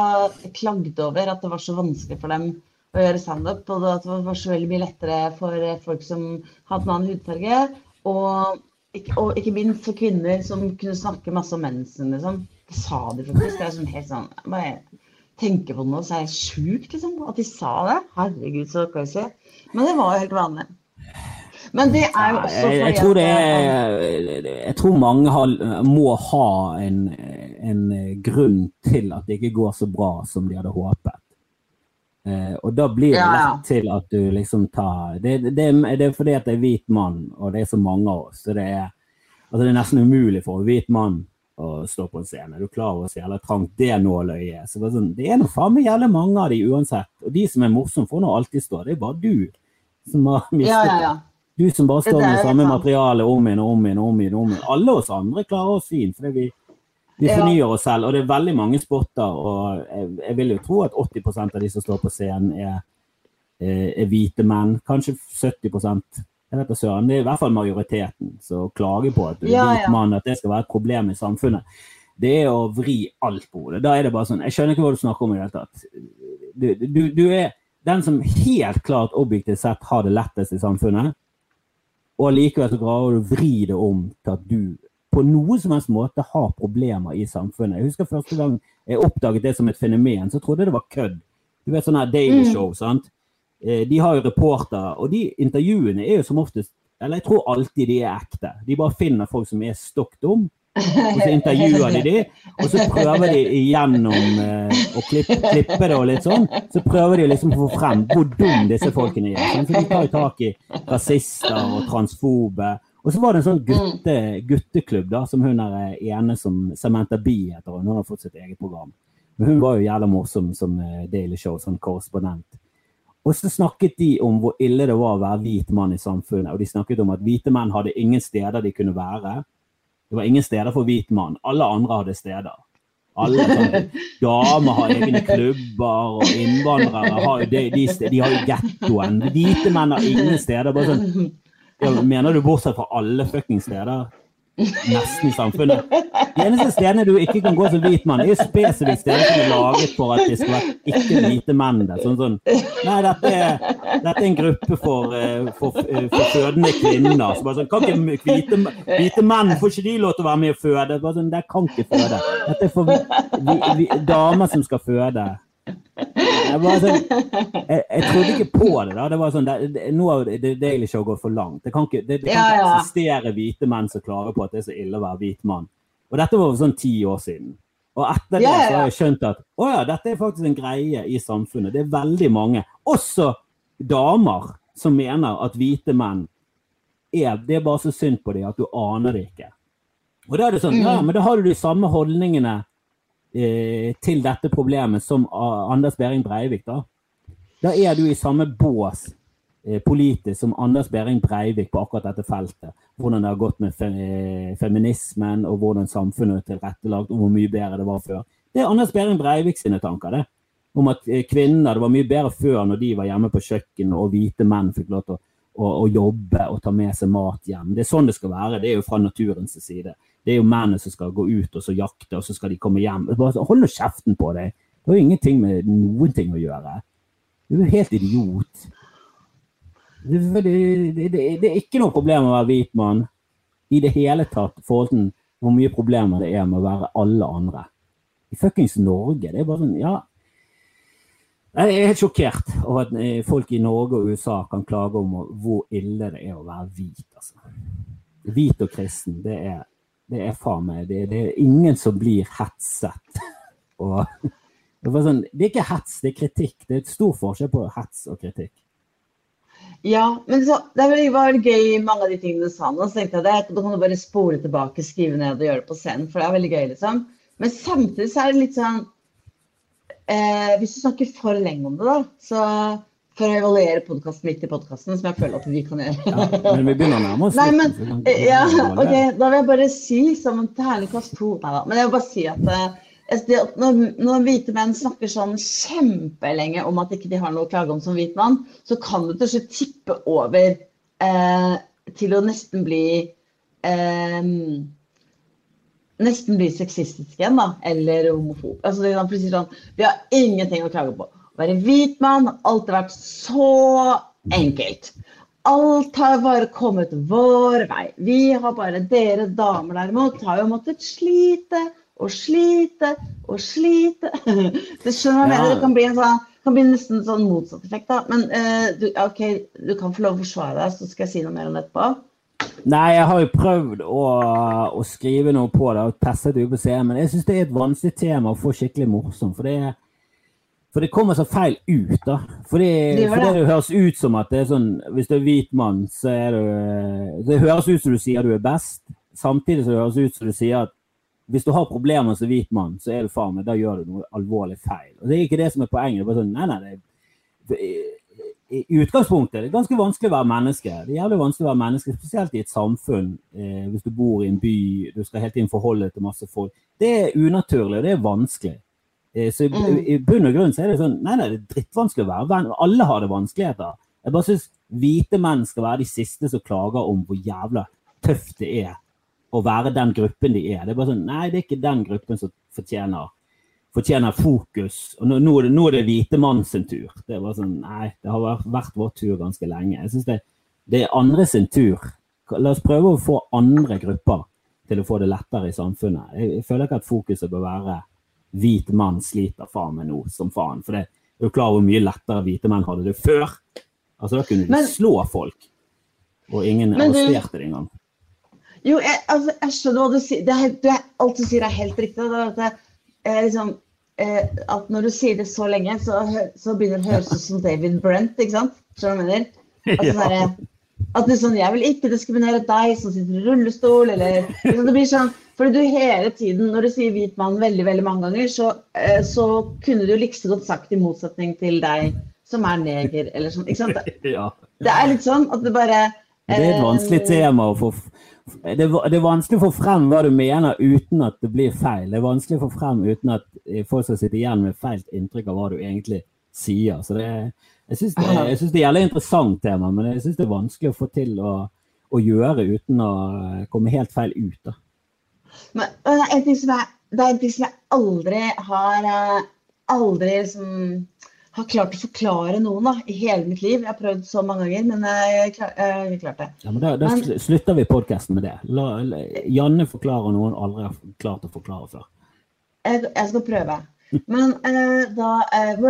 klagde over at det var så vanskelig for dem å gjøre standup. Og at det var så veldig mye lettere for eh, folk som hadde en annen hudfarge. Og og ikke minst for kvinner som kunne snakke masse om mensen, liksom. Det sa de faktisk. Det er sånn helt sånn Bare tenker på det nå, så er det sjukt, liksom. At de sa det. Herregud, så crazy. Men det var jo helt vanlig. Men det er jo også jeg, jeg, tror det er, jeg tror mange har, må ha en, en grunn til at det ikke går så bra som de hadde håpet. Eh, og da blir det lett til at du liksom tar det, det, det er fordi at det er hvit mann, og det er så mange av oss. Så det er, altså det er nesten umulig for en hvit mann å stå på en scene. Du klarer å si jævla trangt det nåløyet. Så det, er sånn, det er nå faen meg jævlig mange av de uansett. Og de som er morsomme, får nå alltid stå. Det er bare du som har mistet ja, ja, ja. det. Du som bare står med samme materiale om igjen og om igjen. og om igjen, om igjen. Alle oss andre klarer oss fint, fordi vi, vi fornyer oss selv. Og det er veldig mange spotter, og jeg, jeg vil jo tro at 80% av de som står på scenen, er, er, er hvite menn. Kanskje 70 jeg vet ikke, Det er i hvert fall majoriteten som klager på at du Ja, ja. mann, at det skal være et problem i samfunnet. Det er å vri alt på hodet. Da er det bare sånn Jeg skjønner ikke hva du snakker om i det hele tatt. Du, du, du er den som helt klart objektivt sett har det lettest i samfunnet, og likevel så klarer du å vri det om til at du på noen som helst måte har problemer i samfunnet. Jeg husker første gang jeg oppdaget det som et fenomen, så trodde jeg det var kødd. Du vet sånn her Daily Mm. Show, sant? Eh, De har jo reportere, og de intervjuene er jo som oftest Eller jeg tror alltid de er ekte. De bare finner folk som er stokk dum, og så intervjuer de de, og så prøver de igjennom eh, å klippe, klippe det og litt sånn. Så prøver de liksom å få frem hvor dum disse folkene er. Sånn, så de tar tak i rasister og transfobe. Og så var det en sånn gutte, gutteklubb da, som hun er eh, ene som Samantha Bee heter hun. Hun har fått sitt eget program. Men hun var jo jævla morsom som eh, Daily Show, sånn korrespondent. Og så snakket de om hvor ille det var å være hvit mann i samfunnet. Og de snakket om at hvite menn hadde ingen steder de kunne være. Det var ingen steder for hvit mann. Alle andre hadde steder. Alle sånn, Damer har egne klubber, og innvandrere har jo de, de, de har jo gettoen. Hvite menn har ingen steder. Bare sånn, mener du bortsett fra alle fuckings steder? Nesten i samfunnet. De eneste stedene du ikke kan gå som hvit mann, er jo spesifikt steder som er laget for at det skal være ikke hvite menn der. Sånn, sånn. Nei, dette er, dette er, en gruppe for, eh, for, eh, for fødende kvinner. Så sånn, kan ikke hvite, hvite, menn får ikke de lov til å være med og føde? Bare sånn, Der kan ikke føde. Dette er for vi, vi, damer som skal føde. Jeg, sånn, jeg, jeg, trodde ikke på det. da. Det var sånn, det, det, Nå har The Daily Show gått for langt. Det kan ikke, det, det kan ikke ja, ja. eksistere hvite menn som klager på at det er så ille å være hvit mann. Og dette var sånn ti år siden. Og etter det så har jeg skjønt at å ja, dette er faktisk en greie i samfunnet. Det er veldig mange, også damer, som mener at hvite menn er Det er bare så synd på dem at du aner det ikke. Og da er det sånn, ja, mm. men da har du de samme holdningene til dette problemet som Anders Behring Breivik, da. Da er du i samme bås eh, politisk som Anders Behring Breivik på akkurat dette feltet. Hvordan det har gått med eh, feminismen, og hvordan samfunnet er tilrettelagt, og hvor mye bedre det var før. Det er Anders Behring Breivik sine tanker, det. Om at eh, kvinner Det var mye bedre før når de var hjemme på kjøkkenet, og hvite menn fikk lov til å, å, å jobbe og ta med seg mat hjem. Det er sånn det skal være. Det er jo fra naturens side. Det er jo mennene som skal gå ut og så jakte, og så skal de komme hjem. Bare Hold nå kjeften på deg! Det har jo ingenting med noen ting å gjøre. Du er jo helt idiot. Det, det, det, det, er ikke noe problem å være hvit mann i det hele tatt, i forhold til hvor mye problemer det er med å være alle andre. I fuckings Norge. Det er bare sånn, ja Jeg er helt sjokkert over at eh, folk i Norge og USA kan klage om hvor ille det er å være hvit. Altså. Hvit og kristen, det er det er faen meg det, det, er ingen som blir hetset. [laughs] Og, det, sånn, det, er ikke hets, det er kritikk. Det er et stor forskjell på hets og kritikk. Ja, men så, det var gøy mange av de tingene du sa nå. Så tenkte jeg at da kan du bare spole tilbake, skrive ned og gjøre det på scenen. For det er veldig gøy, liksom. Men samtidig så er det litt sånn eh, Hvis du snakker for lenge om det, da, så for å evaluere podkasten midt i podkasten, som jeg føler at vi kan gjøre. ja, men vi begynner å nærme oss men, Ja, ok, Da vil jeg bare si som en terningkast to Nei da. Men jeg vil bare si at uh, når, når, hvite menn snakker sånn kjempelenge om at ikke de har noe å klage om som hvit mann, så kan det til slutt tippe over uh, til å nesten bli uh, Nesten bli sexistisk igjen, da. Eller homofob. Altså, det sånn, vi har ingenting å klage på være hvit mann Alt har vært så enkelt. Alt har bare kommet vår vei. Vi har bare Dere damer derimot har jo måttet slite og slite og slite. [laughs] Det skjønner jeg ja. Det kan bli, en sånn, kan bli nesten sånn motsatt effekt. da. Men uh, du, ok, du kan få lov å forsvare deg, så skal jeg si noe mer om det etterpå. Nei, jeg har jo prøvd å, å skrive noe på det og testet det på scenen, men jeg syns det er et vanskelig tema å få skikkelig morsomt. For det er for det kommer så feil ut, da. Fordi det, for det, det høres ut som at det er sånn Hvis du er hvit mann, så er du Det høres ut som du sier du er best, samtidig som det høres ut som du sier at hvis du har problemer som hvit mann, så er du faen meg, da gjør du noe alvorlig feil. Og Det er ikke det som er poenget. det er bare sånn, nei, nei, det, i, I utgangspunktet det er ganske vanskelig å være menneske. Det er jævlig vanskelig å være menneske, Spesielt i et samfunn. Eh, hvis du bor i en by, du skal hele tiden forholde deg til masse folk. Det er unaturlig, og det er vanskelig. Eh, så i, mm. i bunn og grunn så er det sånn Nei, nei, det er drittvanskelig å være venn. Alle har det vanskeligheter. Jeg bare syns hvite menn skal være de siste som klager om hvor jævla tøft det er å være den gruppen de er. Det er bare sånn Nei, det er ikke den gruppen som fortjener, fortjener fokus. Og nå, nå, er det, nå er det hvite mann sin tur. Det er bare sånn Nei, det har vært, vært vår tur ganske lenge. Jeg syns det, det er andre sin tur. La oss prøve å få andre grupper til å få det lettere i samfunnet. Jeg, jeg føler ikke at fokuset bør være hvit mann sliter faen meg nå som faen. For det er jo klar hvor mye lettere hvite menn hadde det før. Altså Da kunne de men, slå folk, og ingen arresterte det engang. Jo, jeg, altså, jeg skjønner hva du sier. Det er, du er, alt du sier er helt riktig. Det er, det er liksom, eh, at når du sier det så lenge, så, så begynner det å høres ut som David Brent. ikke sant? Skjønner du hva jeg mener? [laughs] Altså, ja. At du sånn, Jeg vil ikke diskriminere deg som sitter i rullestol, eller liksom, Det blir sånn fordi du hele tiden, når du sier hvit mann veldig veldig mange ganger, så, eh, så kunne du like godt sagt i motsetning til deg som er neger, eller sånn. Ikke sant? [laughs] Ja. det er litt sånn at det bare Det er et vanskelig eh, tema å få det, det er vanskelig å få frem hva du mener uten at det blir feil. Det er vanskelig å få frem uten at folk skal sitte igjen med feil inntrykk av hva du egentlig sier. Så det, jeg syns det, det, er et interessant tema, men jeg syns det er vanskelig å få til å å gjøre uten å eh, komme helt feil ut. da. Men det er en ting som jeg, det er en ting som jeg aldri har eh, Aldri liksom har klart å forklare noen da, i hele mitt liv. Jeg har prøvd så mange ganger, men jeg har klart det. Ja, men Da, da Men- slutter vi podkasten med det. La, la, Janne forklarer noe hun aldri har klart å forklare før. Jeg, jeg skal prøve. Men eh, da eh,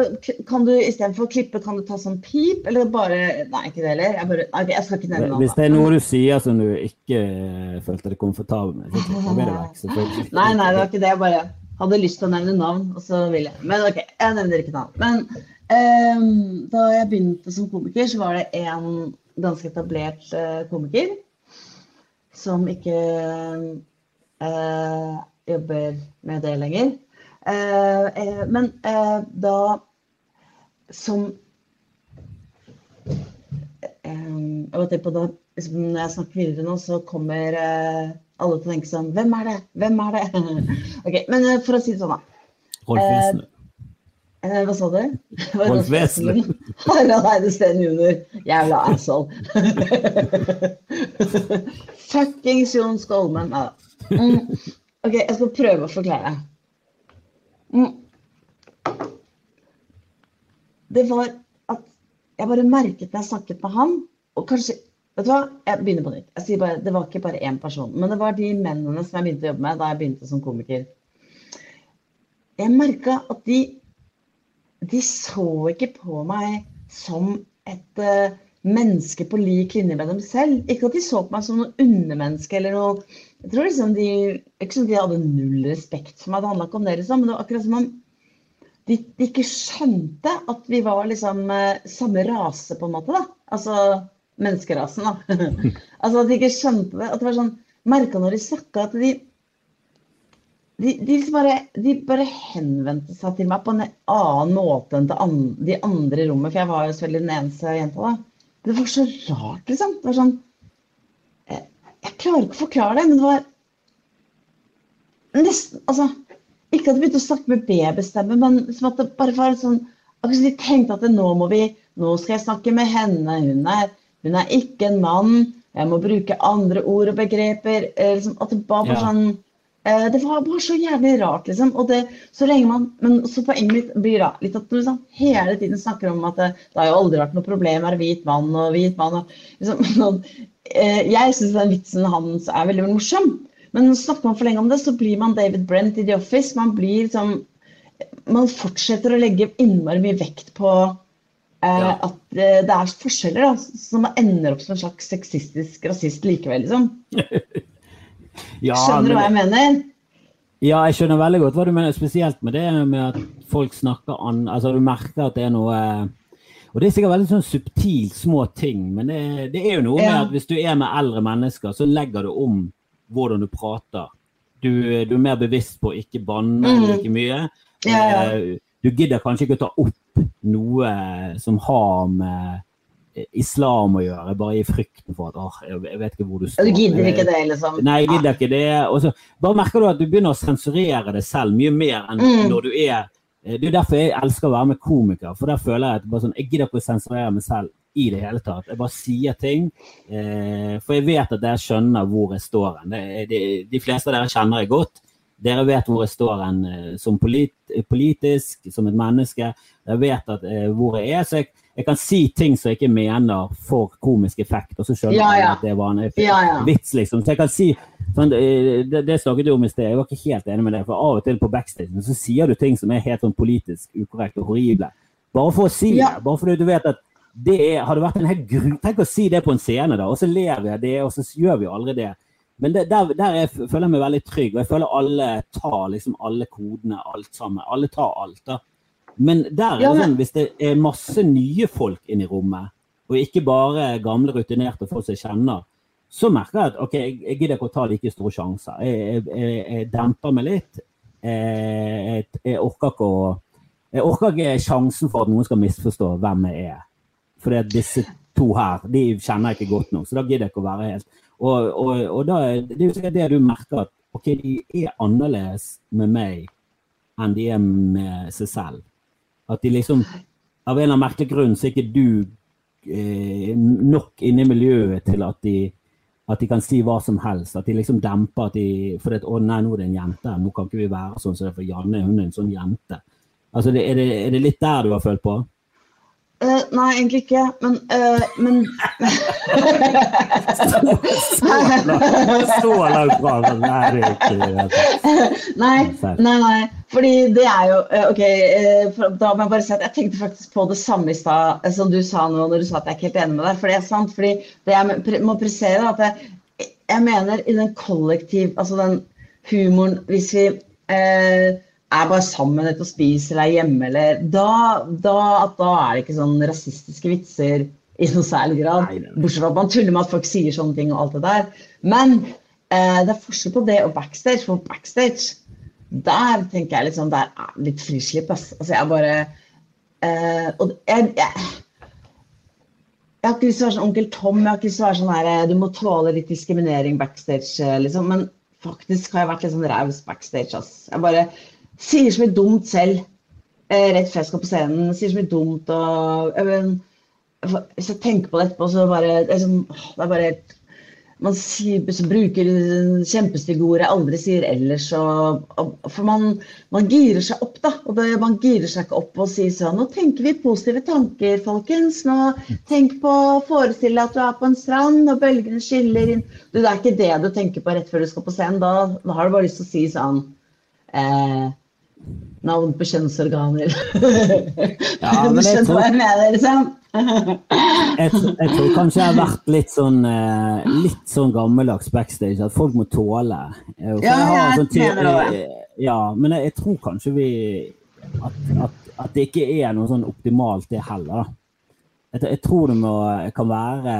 Kan du istedenfor klippe, kan du ta sånn pip, eller bare Nei, ikke det heller. Jeg, bare, okay, jeg skal ikke nevne noe. Hvis det er noe du sier som du ikke eh, følte deg komfortabel med, så vi det vekk. selvfølgelig. [laughs] Nei, nei, det var ikke det. Jeg bare hadde lyst til å nevne navn, og så ville jeg. Men ok, jeg nevner ikke navn. Men ehm, da jeg begynte som komiker, så var det en ganske etablert eh, komiker som ikke eh, jobber med det lenger. Eh, eh, men eh, da som eh, på da, liksom, Når jeg snakker videre nå, så kommer alle til å tenke sånn Hvem er det? Hvem er det? [laughs] ok, Men for å si det sånn, da. Rolf Eh, Wesenlund. Eh, hva sa du? Rolf Wesenlund. Wesenlund? Harald Eide Steen jr. Jævla asshole. [laughs] Fuckings Jon Skolmen. Ja. Mm. Ok, jeg skal prøve å forklare. Mm. Det var at jeg bare merket når jeg snakket med han, og kanskje Vet du hva, jeg begynner på nytt. Jeg sier bare, Det var ikke bare én person, men det var de mennene som jeg begynte å jobbe med da jeg begynte som komiker. Jeg merka at de de så ikke på meg som et uh, menneske på lik linje med dem selv. Ikke at de så på meg som noe undermenneske eller noe Jeg tror liksom de Ikke som de hadde null respekt for meg, det handla ikke om det, liksom, men det var akkurat som om de, de ikke skjønte at vi var liksom eh, samme rase, på en måte. da. Altså menneskerasen, da. [laughs] altså at de ikke skjønte det. At det var sånn Merka når de snakka at de de, de, liksom bare, de bare henvendte seg til meg på en annen måte enn til an, de andre i rommet. For jeg var jo selvfølgelig den eneste jenta da. Det var så rart, liksom. Det var sånn Jeg, klarer ikke å forklare det, men det var nesten Altså, ikke at jeg begynte å snakke med babystemme, men som at det bare var sånn Akkurat som de tenkte at nå må vi Nå skal jeg snakke med henne. Hun er, hun er ikke en mann. Jeg må bruke andre ord og begreper. Eh, liksom, at det bare var Ja. sånn Eh, Det var bare så jævlig rart, liksom. Og det, så lenge man, men så poenget mitt blir da litt at du liksom hele tiden snakker om at det, det har jo aldri vært noe problem å være hvit mann og hvit mann. Og, liksom, [laughs] sånn, jeg syns den vitsen hans er veldig morsom. Men snakker man for lenge om det, så blir man David Brent i The Office. Man blir liksom Man fortsetter å legge innmari mye vekt på eh, Ja. at eh, det er forskjeller, da. Så man ender opp som en slags sexistisk rasist likevel, liksom. [laughs] Ja, Skjønner du hva jeg mener? Ja, jeg skjønner veldig godt hva du mener, spesielt med det med at folk snakker an Altså, du merker at det er noe Og det er sikkert veldig sånn subtilt små ting, men det, det er jo noe med at hvis du er med eldre mennesker, så legger du om hvordan du prater. Du, du er mer bevisst på å ikke banne mm. like mye. Eh, Du gidder kanskje ikke å ta opp noe som har med islam å gjøre, bare i frykten for at åh, jeg vet ikke hvor du står. Du gidder ikke det, liksom? Nei, jeg gidder ikke det. Og så bare merker du at du begynner å sensurere det selv mye mer enn Mm. når du er Det er derfor jeg elsker å være med komikere, for der føler jeg at bare sånn, jeg gidder ikke å sensurere meg selv i det hele tatt. Jeg bare sier ting, eh, for jeg vet at dere skjønner hvor jeg står hen. De, de fleste av dere kjenner jeg godt. Dere vet hvor jeg står hen eh, som polit, politisk, som et menneske. Dere vet at, eh, hvor jeg er, så jeg, jeg kan si ting som jeg ikke mener for komisk effekt, og så skjønner Ja, jeg at det var en Ja, ja. vits, liksom. Så jeg kan si sånn, eh, det, det snakket du om i sted, jeg var ikke helt enig med det. For av og til på backstage så sier du ting som er helt sånn politisk ukorrekt og horrible. Bare for å si Ja. det. Bare fordi du vet at det er, hadde vært en helt gru... Tenk å si det på en scene, da, og så ler vi av det, og så gjør vi jo aldri det. Men det, der, der jeg føler jeg meg veldig trygg, og jeg føler alle tar liksom alle kodene, alt sammen. Alle tar alt, da. Men der er det sånn, hvis det er masse nye folk inne i rommet, og ikke bare gamle, rutinerte folk som jeg kjenner, så merker jeg at ok, jeg, gidder ikke å ta like store sjanser. Jeg, jeg, jeg, demper meg litt. Jeg, jeg, orker ikke å Jeg orker ikke sjansen for at noen skal misforstå hvem jeg er. Fordi at disse to her, de kjenner jeg ikke godt nok, så da gidder jeg ikke å være helt Og, og, og da det er jo sikkert det du merker, at ok, de er annerledes med meg enn de er med seg selv. At de liksom Av en eller annen merkelig grunn så er ikke du eh, nok inne i miljøet til at de at de kan si hva som helst. At de liksom demper at de For det, å nei, nå er det en jente. Nå kan ikke vi være sånn, så derfor Janne hun er en sånn jente. Altså, det, er, det, er, det, litt der du har følt på? Uh, nei, egentlig ikke. Men, uh, men... Så langt fra. Det er ikke Nei, nei, nei. Fordi det er jo uh, OK, da må jeg bare si at jeg tenkte faktisk på det samme i stad som du sa nå, når du sa at jeg er ikke helt enig med deg. For det er sant. fordi det jeg må presisere, at jeg, jeg mener i den kollektiv Altså den humoren Hvis vi er bare sammen etter å spise eller er hjemme, eller da, da, da, er det ikke sånn rasistiske vitser i noe særlig grad. Bortsett fra at man tuller med at folk sier sånne ting og alt det der. Men eh, det er forskjell på det og backstage. For backstage, der tenker jeg liksom Der er litt frislipp, ass. Altså, jeg bare eh, Og jeg, jeg jeg har ikke lyst til å være sånn onkel Tom, jeg har ikke lyst til å være sånn her, eh, du må tåle litt diskriminering backstage, eh, liksom. Men faktisk har jeg vært litt sånn raus backstage. Ass. Jeg bare, sier så mye dumt selv eh, rett før jeg skal på scenen. Sier så mye dumt og jeg, Hvis jeg tenker på det etterpå, så bare liksom, det er bare man sier, bruker kjempestygge ord jeg aldri sier ellers. Og, og, for man, man, girer seg opp, da. Og det, man girer seg ikke opp og sier sånn Nå tenker vi positive tanker, folkens. Nå Tenk på å forestille at du er på en strand, og bølgene skiller inn du, Det er ikke det du tenker på rett før du skal på scenen. Da, da har du bare lyst til å si sånn eh, navn på kjønnsorganer. [laughs] Ja, du skjønner hva jeg [laughs] mener, liksom? jeg, jeg, tror [laughs] kanskje jeg har vært litt sånn, eh, litt sånn gammeldags backstage, at folk må tåle. Ja, jeg, sånn mener det. Ja, men jeg, jeg, tror kanskje vi at, at, at, det ikke er noe sånn optimalt, det heller. Jeg, jeg tror det må, kan være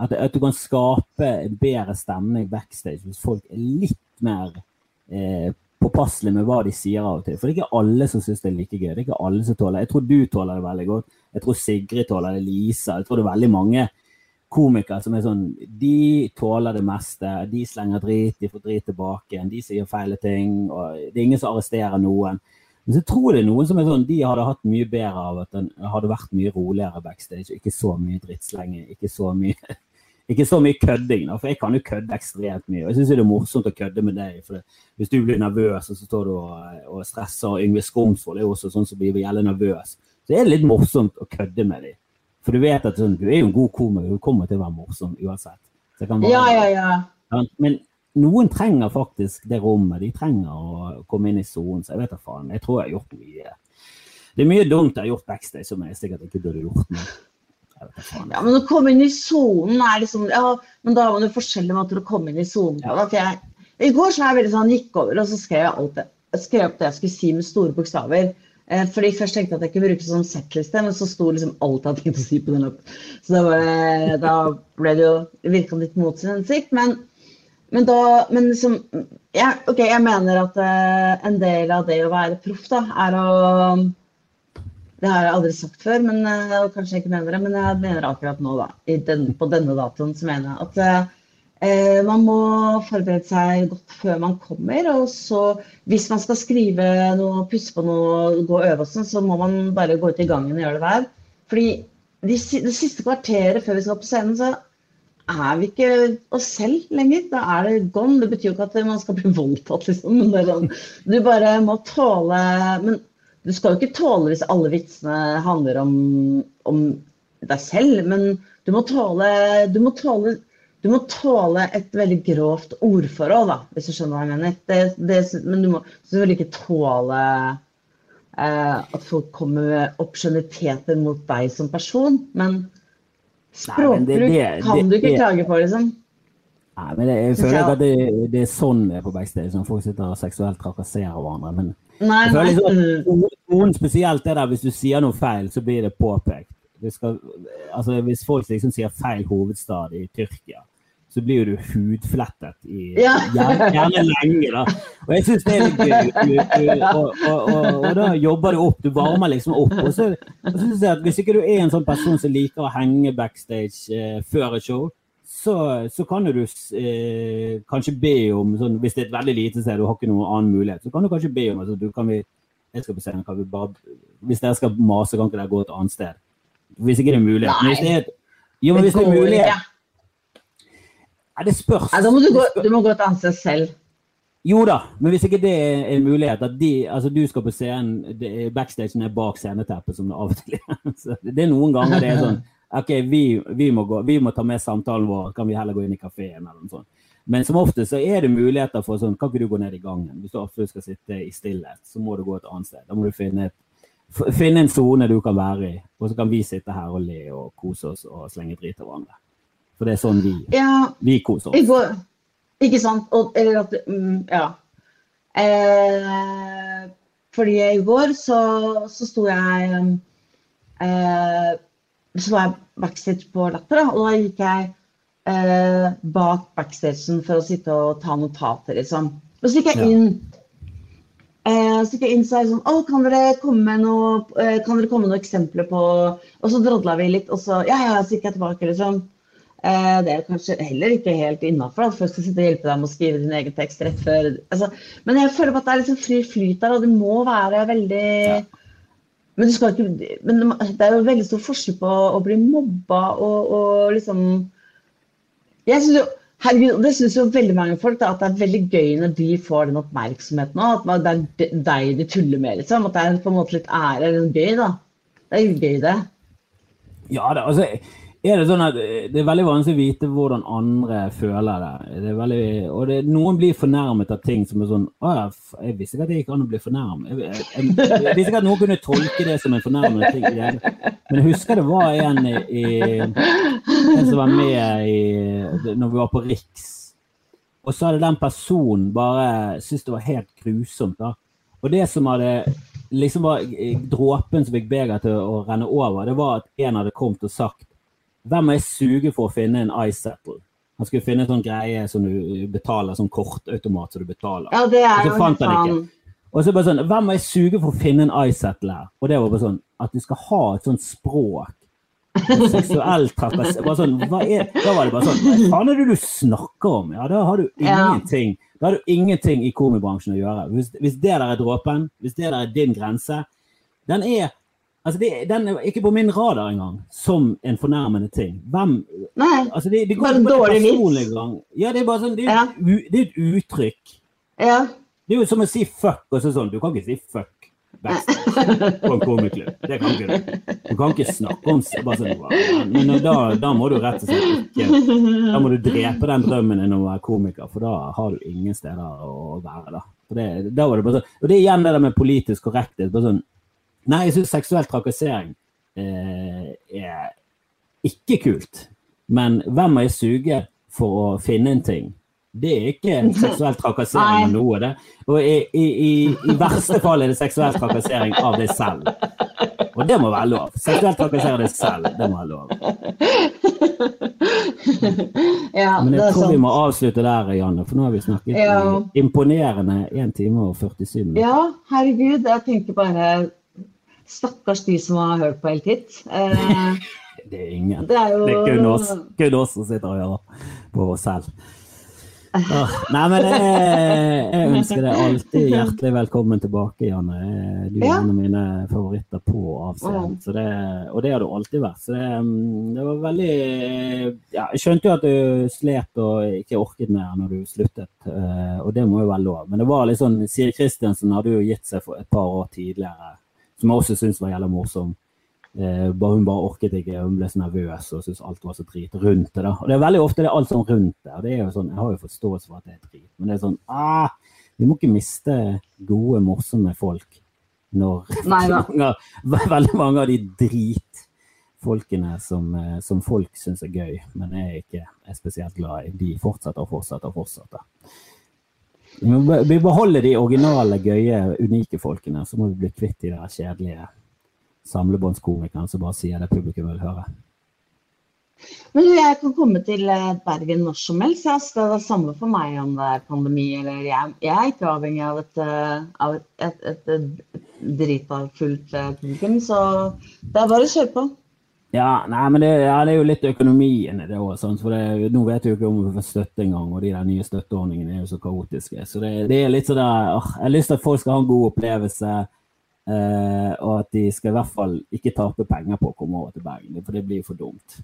at, at, du kan skape bedre stemning backstage hvis folk er litt mer eh, påpasselig med hva de sier av og til. For det er ikke alle som syns det er like gøy. Det er ikke alle som tåler Jeg tror du tåler det veldig godt. Jeg tror Sigrid tåler det. Lisa. Jeg tror det er veldig mange komikere som er sånn De tåler det meste. De slenger drit, de får drit tilbake. De sier feile ting. og Det er ingen som arresterer noen. Men så tror det er noen som er sånn, de hadde hatt mye bedre av at den hadde vært mye roligere backstage. Ikke så mye drittslenge, Ikke så mye ikke så mye kødding, da, for jeg kan jo kødde ekstremt mye. og Jeg syns det er morsomt å kødde med deg. for Hvis du blir nervøs og så står du og, og stresser, og Yngve Skomsvold er også sånn som blir jævlig nervøs, så er det litt morsomt å kødde med dem. For du vet at sånn, du er jo en god komiker, du kommer til å være morsom uansett. Bare, ja, ja, ja. Men noen trenger faktisk det rommet. De trenger å komme inn i sonen. Så jeg vet da faen. Jeg tror jeg har gjort mye. Det er mye dumt jeg har gjort backstage som jeg sikkert ikke burde gjort. Men ja, men å komme inn i sonen er liksom Ja, men da var det forskjellige måter å komme inn i sonen på. Jeg, I går så var jeg veldig sånn, gikk over og så skrev jeg alt det. Jeg skrev opp det jeg skulle si med store bokstaver. Eh, fordi Først tenkte jeg at jeg kunne bruke sånn settliste, men så sto liksom alt jeg hadde tenkt å si på den opp. Så da, var, da ble det jo virka litt mot sin hensikt. Men, men, da Men liksom ja, OK, jeg mener at eh, en del av det å være proff, da, er å det har jeg aldri sagt før, men, eh, kanskje jeg ikke mener det, men jeg mener akkurat nå, da, den, på denne datoen, så mener jeg at eh, man må forberede seg godt før man kommer. Og så, hvis man skal skrive noe, pusse på noe, gå og øve sånn, så må man bare gå ut i gangen og gjøre det der. Fordi de, det siste kvarteret før vi skal på scenen, så er vi ikke oss selv lenger. Da er det gone. Det betyr jo ikke at man skal bli voldtatt, liksom. Men det er sånn, du bare må tåle men du skal jo ikke tåle hvis alle vitsene handler om, om deg selv, men du må tåle, du må tåle du må tåle et veldig grovt ordforhold, da, hvis du skjønner hva jeg mener. Det, det, men du må selvfølgelig ikke tåle eh, at folk kommer med obskjeniteter mot deg som person. Men språkbruk kan du ikke klage på, liksom. Nei, men jeg føler ikke at det, det, er sånn det er på backstage, når folk sitter og seksuelt trakasserer hverandre. men Nei, nei. Liksom, noen spesielt det der hvis du sier noe feil, så blir det påpekt. Det skal, altså, hvis folk liksom sier feil hovedstad i Tyrkia, så blir du hudflettet i ja. gjerne, gjerne, lenge. da. Og jeg syns det er litt gøy. Og, og, og, og, da jobber du opp. Du varmer liksom opp. Og så, så synes jeg at Hvis ikke du er en sånn person som liker å henge backstage eh, før et show, så, så kan du eh, kanskje be om, sånn, hvis det er et veldig lite sted, du har ikke noen annen mulighet, så kan du kanskje be om altså, du kan vi, jeg skal på scenen, kan vi bare, Hvis dere skal mase, kan ikke dere gå et annet sted. Hvis ikke det er mulighet. Men hvis det er, jo, men hvis det er mulighet Ja, det spørs. Nei, da må du, gå, du må gå et annet sted selv. Jo da, men hvis ikke det er en mulighet, at de, altså du skal på scenen, backstagen er bak sceneteppet, som det av og til er. Det er noen ganger det er sånn OK, vi, vi, må, gå, vi må ta med samtalen vår, kan vi heller gå inn i kafeen eller noe sånt. Men som ofte så er det muligheter for sånn, kan ikke du gå ned i gangen? Hvis du absolutt skal sitte i stillhet, så må du gå et annet sted. Da må du finne, finne en sone du kan være i, og så kan vi sitte her og le og kose oss og slenge drit av hverandre. For det er sånn vi, Ja, vi koser oss. går Ikke sant? Og, eller at mm, Ja. Eh, fordi i går så, så sto jeg eh, Så var jeg backstage på Latter, da, og da gikk jeg eh, bak backstagen for å sitte og ta notater, liksom. Og så gikk jeg inn. Eh, så gikk jeg inn så er jeg sånn Å, kan dere komme med noe eh, Kan dere komme med noen eksempler på Og så drodla vi litt, og så Ja, ja, så gikk jeg tilbake, liksom. Eh, det er kanskje heller ikke helt innafor. Først å sitte og hjelpe deg med å skrive din egen tekst rett før altså, Men jeg føler på at det er liksom fri flyt der, og det må være veldig Ja. Men, ikke, men det er jo veldig stor forskjell på å bli mobba og, og liksom Jeg synes jo Herregud, det syns jo veldig mange folk, da, at det er veldig gøy når de får den oppmerksomheten òg. At det er deg de tuller med, liksom. At det er på en måte litt ære. Eller gøy, da. Det er jo gøy, det. Ja, det, altså, er det sånn at eh, det er veldig vanskelig å vite hvordan andre føler det. det veldig, og det, noen blir fornærmet av ting som er sånn Å ja, jeg visste ikke at det gikk an å bli fornærmet. Jeg, jeg, jeg, jeg visste ikke at noen kunne tolke det som en fornærmende ting. Men jeg husker det var en i, i En som var med i Når vi var på Riks. Og så hadde den personen bare syntes det var helt grusomt. da. Og det som hadde liksom var eh, dråpen som fikk begeret til å renne over, det var at en hadde kommet og sagt hvem må jeg suge for å finne en iSettle? Han skulle finne en sånn greie som du betaler, sånn kortautomat som du betaler. Ja, det er jo fant han ikke. Og så bare sånn, hvem må jeg suge for å finne en iSettle her? Og det var bare sånn, at du skal ha et sånt språk. Seksuell trakassering. Sånn, da var det bare sånn, hva faen er det du snakker om? Ja, da har du ingenting. Da har du ingenting i komibransjen å gjøre. Hvis, hvis det der er dråpen, hvis det der er din grense, den er Altså, det, den er ikke på min radar engang som en fornærmende ting. Hvem Nei. Altså, det, det går Bare en dårlig vits. Ja, det er bare sånn, det er, Ja. u- det er et uttrykk. Ja. Det er jo som å si fuck, og så sånn. Du kan ikke si fuck best [laughs] på en komiklubb. Det kan ikke du. Du kan ikke snakke om bare sånn. Men da, da må du rett og slett ikke Da må du drepe den drømmen din om å være komiker, for da har du ingen steder å være. Da, for det, da var det bare sånn. Og det er igjen det der med politisk korrekthet. Bare sånn, nei, jeg syns seksuell trakassering eh, er ikke kult. Men hvem må jeg suge for å finne en ting? Det er ikke [laughs] seksuell trakassering av noe. det. Og i, i, i, verste fall er det seksuell trakassering av deg selv. Og det må være lov. Seksuelt trakassere deg selv, det må være lov. ja, Men det jeg er tror vi må avslutte der, Janne, for nå har vi snakket Ja. imponerende 1 time og 47 minutter. Ja, herregud. Jeg tenker bare Stakkars de som har hørt på helt hit. Eh, [laughs] Det er ingen. det er jo Det er kun oss, kun oss som sitter og hører på oss selv. Ah, nei, men jeg, jeg ønsker deg alltid hjertelig velkommen tilbake, Janne. Du er Ja. en av mine favoritter på avscenen. av det, og det har du alltid vært. Så det, mm, det var veldig ja, Jeg skjønte jo at du slet og ikke orket mer når du sluttet, eh, og det må jo være lov. Men det var litt sånn Siri Kristiansen hadde jo gitt seg for et par år tidligere, som jeg også syntes var jævla morsom. Eh, bare hun bare orket ikke, hun ble så nervøs og syntes alt var så drit rundt det. da. Og Det er veldig ofte det er alt sånn rundt det. og det er jo sånn, Jeg har jo forståelse for at det er drit, men det er sånn ah, Vi må ikke miste gode, morsomme folk når Nei [laughs] mange, veldig mange av de dritfolkene som, eh, som folk syns er gøy, men jeg er ikke er spesielt glad i, de fortsetter og fortsetter og fortsetter. Vi beholder de originale, gøye, unike folkene, så må vi bli kvitt de der kjedelige samlebåndskomikerne som bare sier det publikum vil høre. Men du, jeg kan komme til eh, Bergen når som helst. Ja. Det er det samme for meg om det er pandemi eller Jeg, jeg er ikke avhengig av et, eh, av et, et, et, et fullt eh, publikum, så det er bare å kjøre på. Ja, nei, men det, ja, det er jo litt økonomien i det òg. For nå vet vi jo ikke om vi får støtte engang, og de der nye støtteordningene er jo så kaotiske. Så det, det er litt sånn der Jeg har lyst til at folk skal ha en god opplevelse, eh, og at de skal i hvert fall ikke tape penger på å komme over til Bergen, for det blir jo for dumt.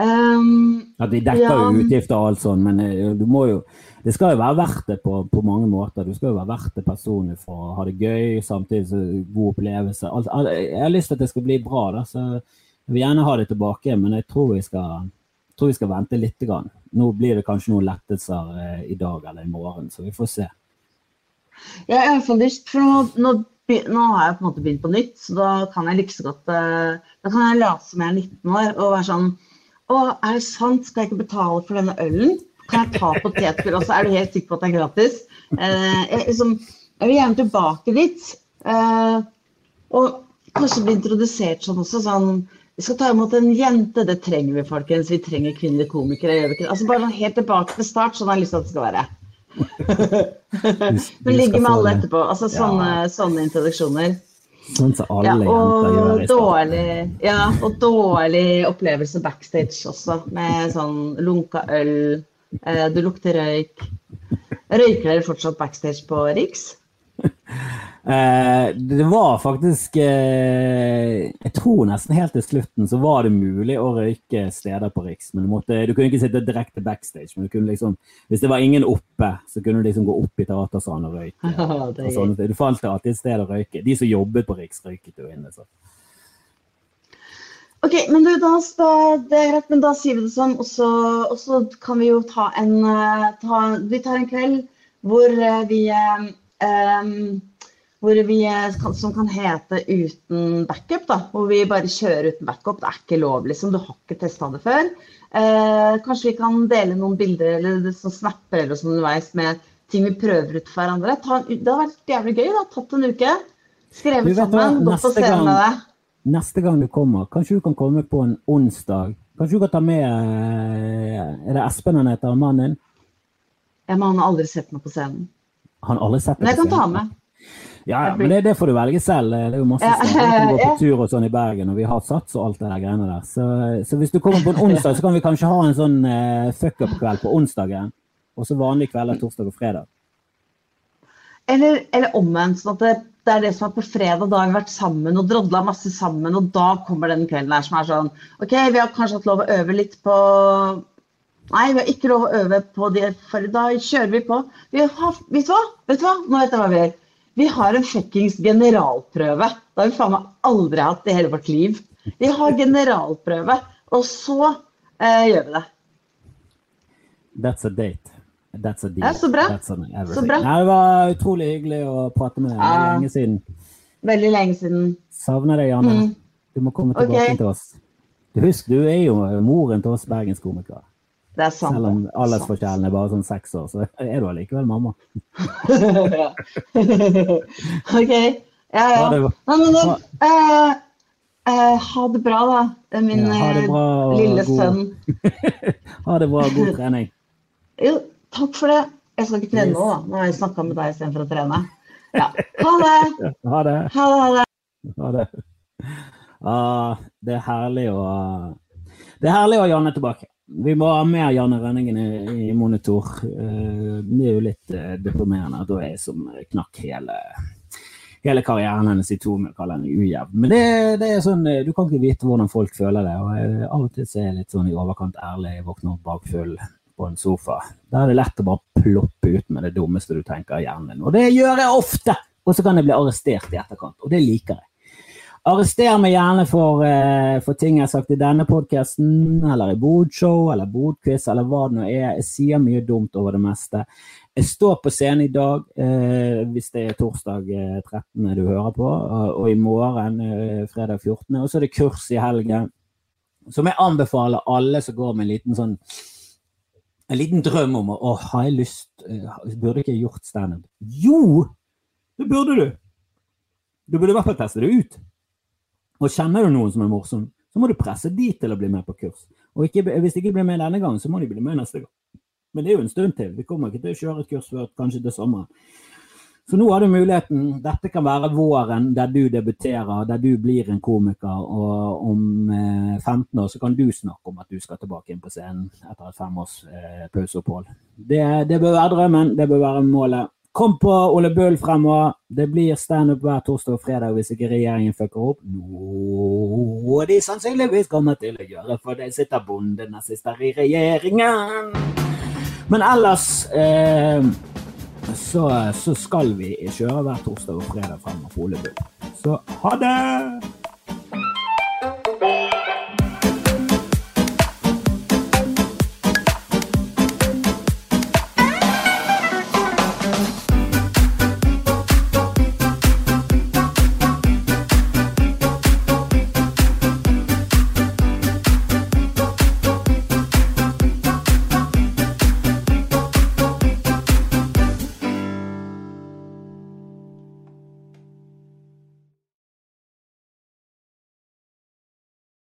Um, At de dekker Ja. jo utgifter og alt sånt, men eh, du må jo Det skal jo være verdt det på, på mange måter. Du skal jo være verdt det personlig for å ha det gøy, samtidig som god opplevelse. Alt, alt, jeg har lyst til at det skal bli bra, da, så jeg vil gjerne ha det tilbake, men jeg tror vi skal, tror vi skal vente litt. Grann. Nå blir det kanskje noen lettelser eh, i dag eller i morgen, så vi får se. Ja, Jeg er i lyst, for nå, nå, nå har jeg på en måte begynt på nytt, så da kan jeg like så godt eh, Da kan jeg late som jeg er 19 år og være sånn Å, er det sant? Skal jeg ikke betale for denne ølen? Kan jeg ta potetgull også? Er du helt sikker på at det er gratis? Eh, jeg, liksom, jeg vil gjerne tilbake dit. Eh, og kanskje bli introdusert sånn også. sånn vi skal ta imot en jente, det trenger vi, folkens. Vi trenger kvinnelige komikere. Altså Bare helt tilbake til start, sånn har jeg lyst til at det skal være. [laughs] Men ligge med alle etterpå. Altså sånne, sånne introduksjoner. Sånn som alle Ja, jenter gjør og i starten. dårlig, ja, og dårlig opplevelse backstage også, med sånn lunka øl. Eh, du lukter røyk. Røyker dere fortsatt backstage på Riks? Eh, det var faktisk eh, Jeg tror nesten helt til slutten så var det mulig å røyke steder på Riks. Men du, måtte, du kunne ikke sitte direkte backstage. Men du kunne liksom, hvis det var ingen oppe, så kunne du liksom gå opp i teatersalen og røyke. [laughs] Og sånne du fant alltid et sted å røyke. De som jobbet på Riks, røyket jo inne. Så. Ok, men du, da, det er greit, men da sier vi det sånn, og så, og så kan vi jo ta en eh, ta, Vi tar en kveld hvor vi vi eh, Som kan hete uten backup, da. Hvor vi bare kjører uten backup. Det er ikke lov, liksom. Du har ikke testa det før. Eh, kanskje vi kan dele noen bilder eller sånn snapper eller sånn underveis med ting vi prøver ut for hverandre. Ta det hadde vært jævlig gøy. da, Tatt en uke. Skrevet vet sammen. Gått på scenen med det. Neste gang du kommer, kanskje du kan komme på en onsdag. Kanskje du kan ta med eh, Er det Espen han heter, mannen din? Ja, men han har aldri sett meg på scenen. Han har aldri sett Men jeg kan ta med. Ja, ja, men det, det får du velge selv. Det er jo masse steder. Kan gå på [laughs] tur og sånn i Bergen, og vi har sats og alt det der greiene der. Så, så hvis du kommer på en onsdag, så kan vi kanskje ha en sånn uh, fuck-up-kveld på onsdagen. Og så vanlig kveld er torsdag og fredag. Eller, eller omvendt. sånn at det, det er det som er på fredag. Da har vi vært sammen og drodla masse sammen, og da kommer den kvelden her som er sånn OK, vi har kanskje hatt lov å øve litt på Nei, vi har ikke lov å øve på det, for da kjører vi på. Vi har, vet du hva? Vet du hva? Nå vet jeg hva vi gjør. Vi har en fuckings generalprøve. Det har vi faen meg aldri hatt i hele vårt liv. Vi har generalprøve, og så eh, gjør vi det. That's a date. That's a deal. Ja, så bra. Så bra. Nei, det var utrolig hyggelig å prate med deg. Ja. lenge siden. Veldig lenge siden. Savner deg, Janne. Mm. Du må komme tilbake okay. til oss. Du Husk, du er jo moren til oss bergenskomikere. Det er sant. Selv om aldersforskjellen er bare sånn seks år, så er du allikevel mamma. ja. [laughs] OK. Ja, ja. Ha det. Nei, men da, eh, eh, ha det bra, da, min Ja, bra, eh, lille god- sønn. [laughs] Ha det bra. God [laughs] trening. Jo, takk for det. Jeg skal ikke trene nå, da. Nå har jeg snakka med deg istedenfor å trene. Ja. Ha det. Ha det. Ha det. Ha det. Ha det. Ah, det er herlig å Det er herlig å ha Janne tilbake. Vi må ha mer Janne Rønningen i, i monitor. Eh, det er jo litt eh, deprimerende at hun er som knakk hele hele karrieren hennes i to med å kalle henne ujevn. Men det, det er sånn, eh, du kan ikke vite hvordan folk føler det. og Av og til så er jeg litt sånn i overkant ærlig. Jeg våkner opp bakfull på en sofa. Da er det lett å bare ploppe ut med det dummeste du tenker i hjernen. Og det gjør jeg ofte! Og så kan jeg bli arrestert i etterkant, og det liker jeg. Arrester meg gjerne for, eh, for ting jeg har sagt i denne podkasten, eller i bodshow, eller bodquiz, eller hva det nå er. Jeg sier mye dumt over det meste. Jeg står på scenen i dag, eh, hvis det er torsdag eh, 13. du hører på, og, og i morgen, eh, fredag 14. Og så er det kurs i helgen, som jeg anbefaler alle som går med en liten sånn en liten drøm om å, har jeg lyst eh, Burde ikke jeg gjort standup? Jo! Det burde du! Du burde i hvert fall teste det ut. Og kjenner du noen som er morsom, så må du presse de til å bli med på kurs. Og ikke, hvis de ikke blir med denne gangen, så må de bli med neste gang. Men det er jo en stund til. Vi kommer ikke til å kjøre et kurs før kanskje til sommeren. Så nå har du muligheten. Dette kan være våren der du debuterer, der du blir en komiker. Og om eh, 15 år så kan du snakke om at du skal tilbake inn på scenen etter et fem års eh, pauseopphold. Det, det bør være drømmen, det bør være målet. Kom på Ole Bull fremover. Det blir standup hver torsdag og fredag hvis ikke regjeringen fucker opp. Noe de sannsynligvis kommer til å gjøre, for det sitter bondenazister i regjeringen. Men ellers eh, så, så, skal vi kjøre hver torsdag og fredag fremover på Ole Bull. Så ha det!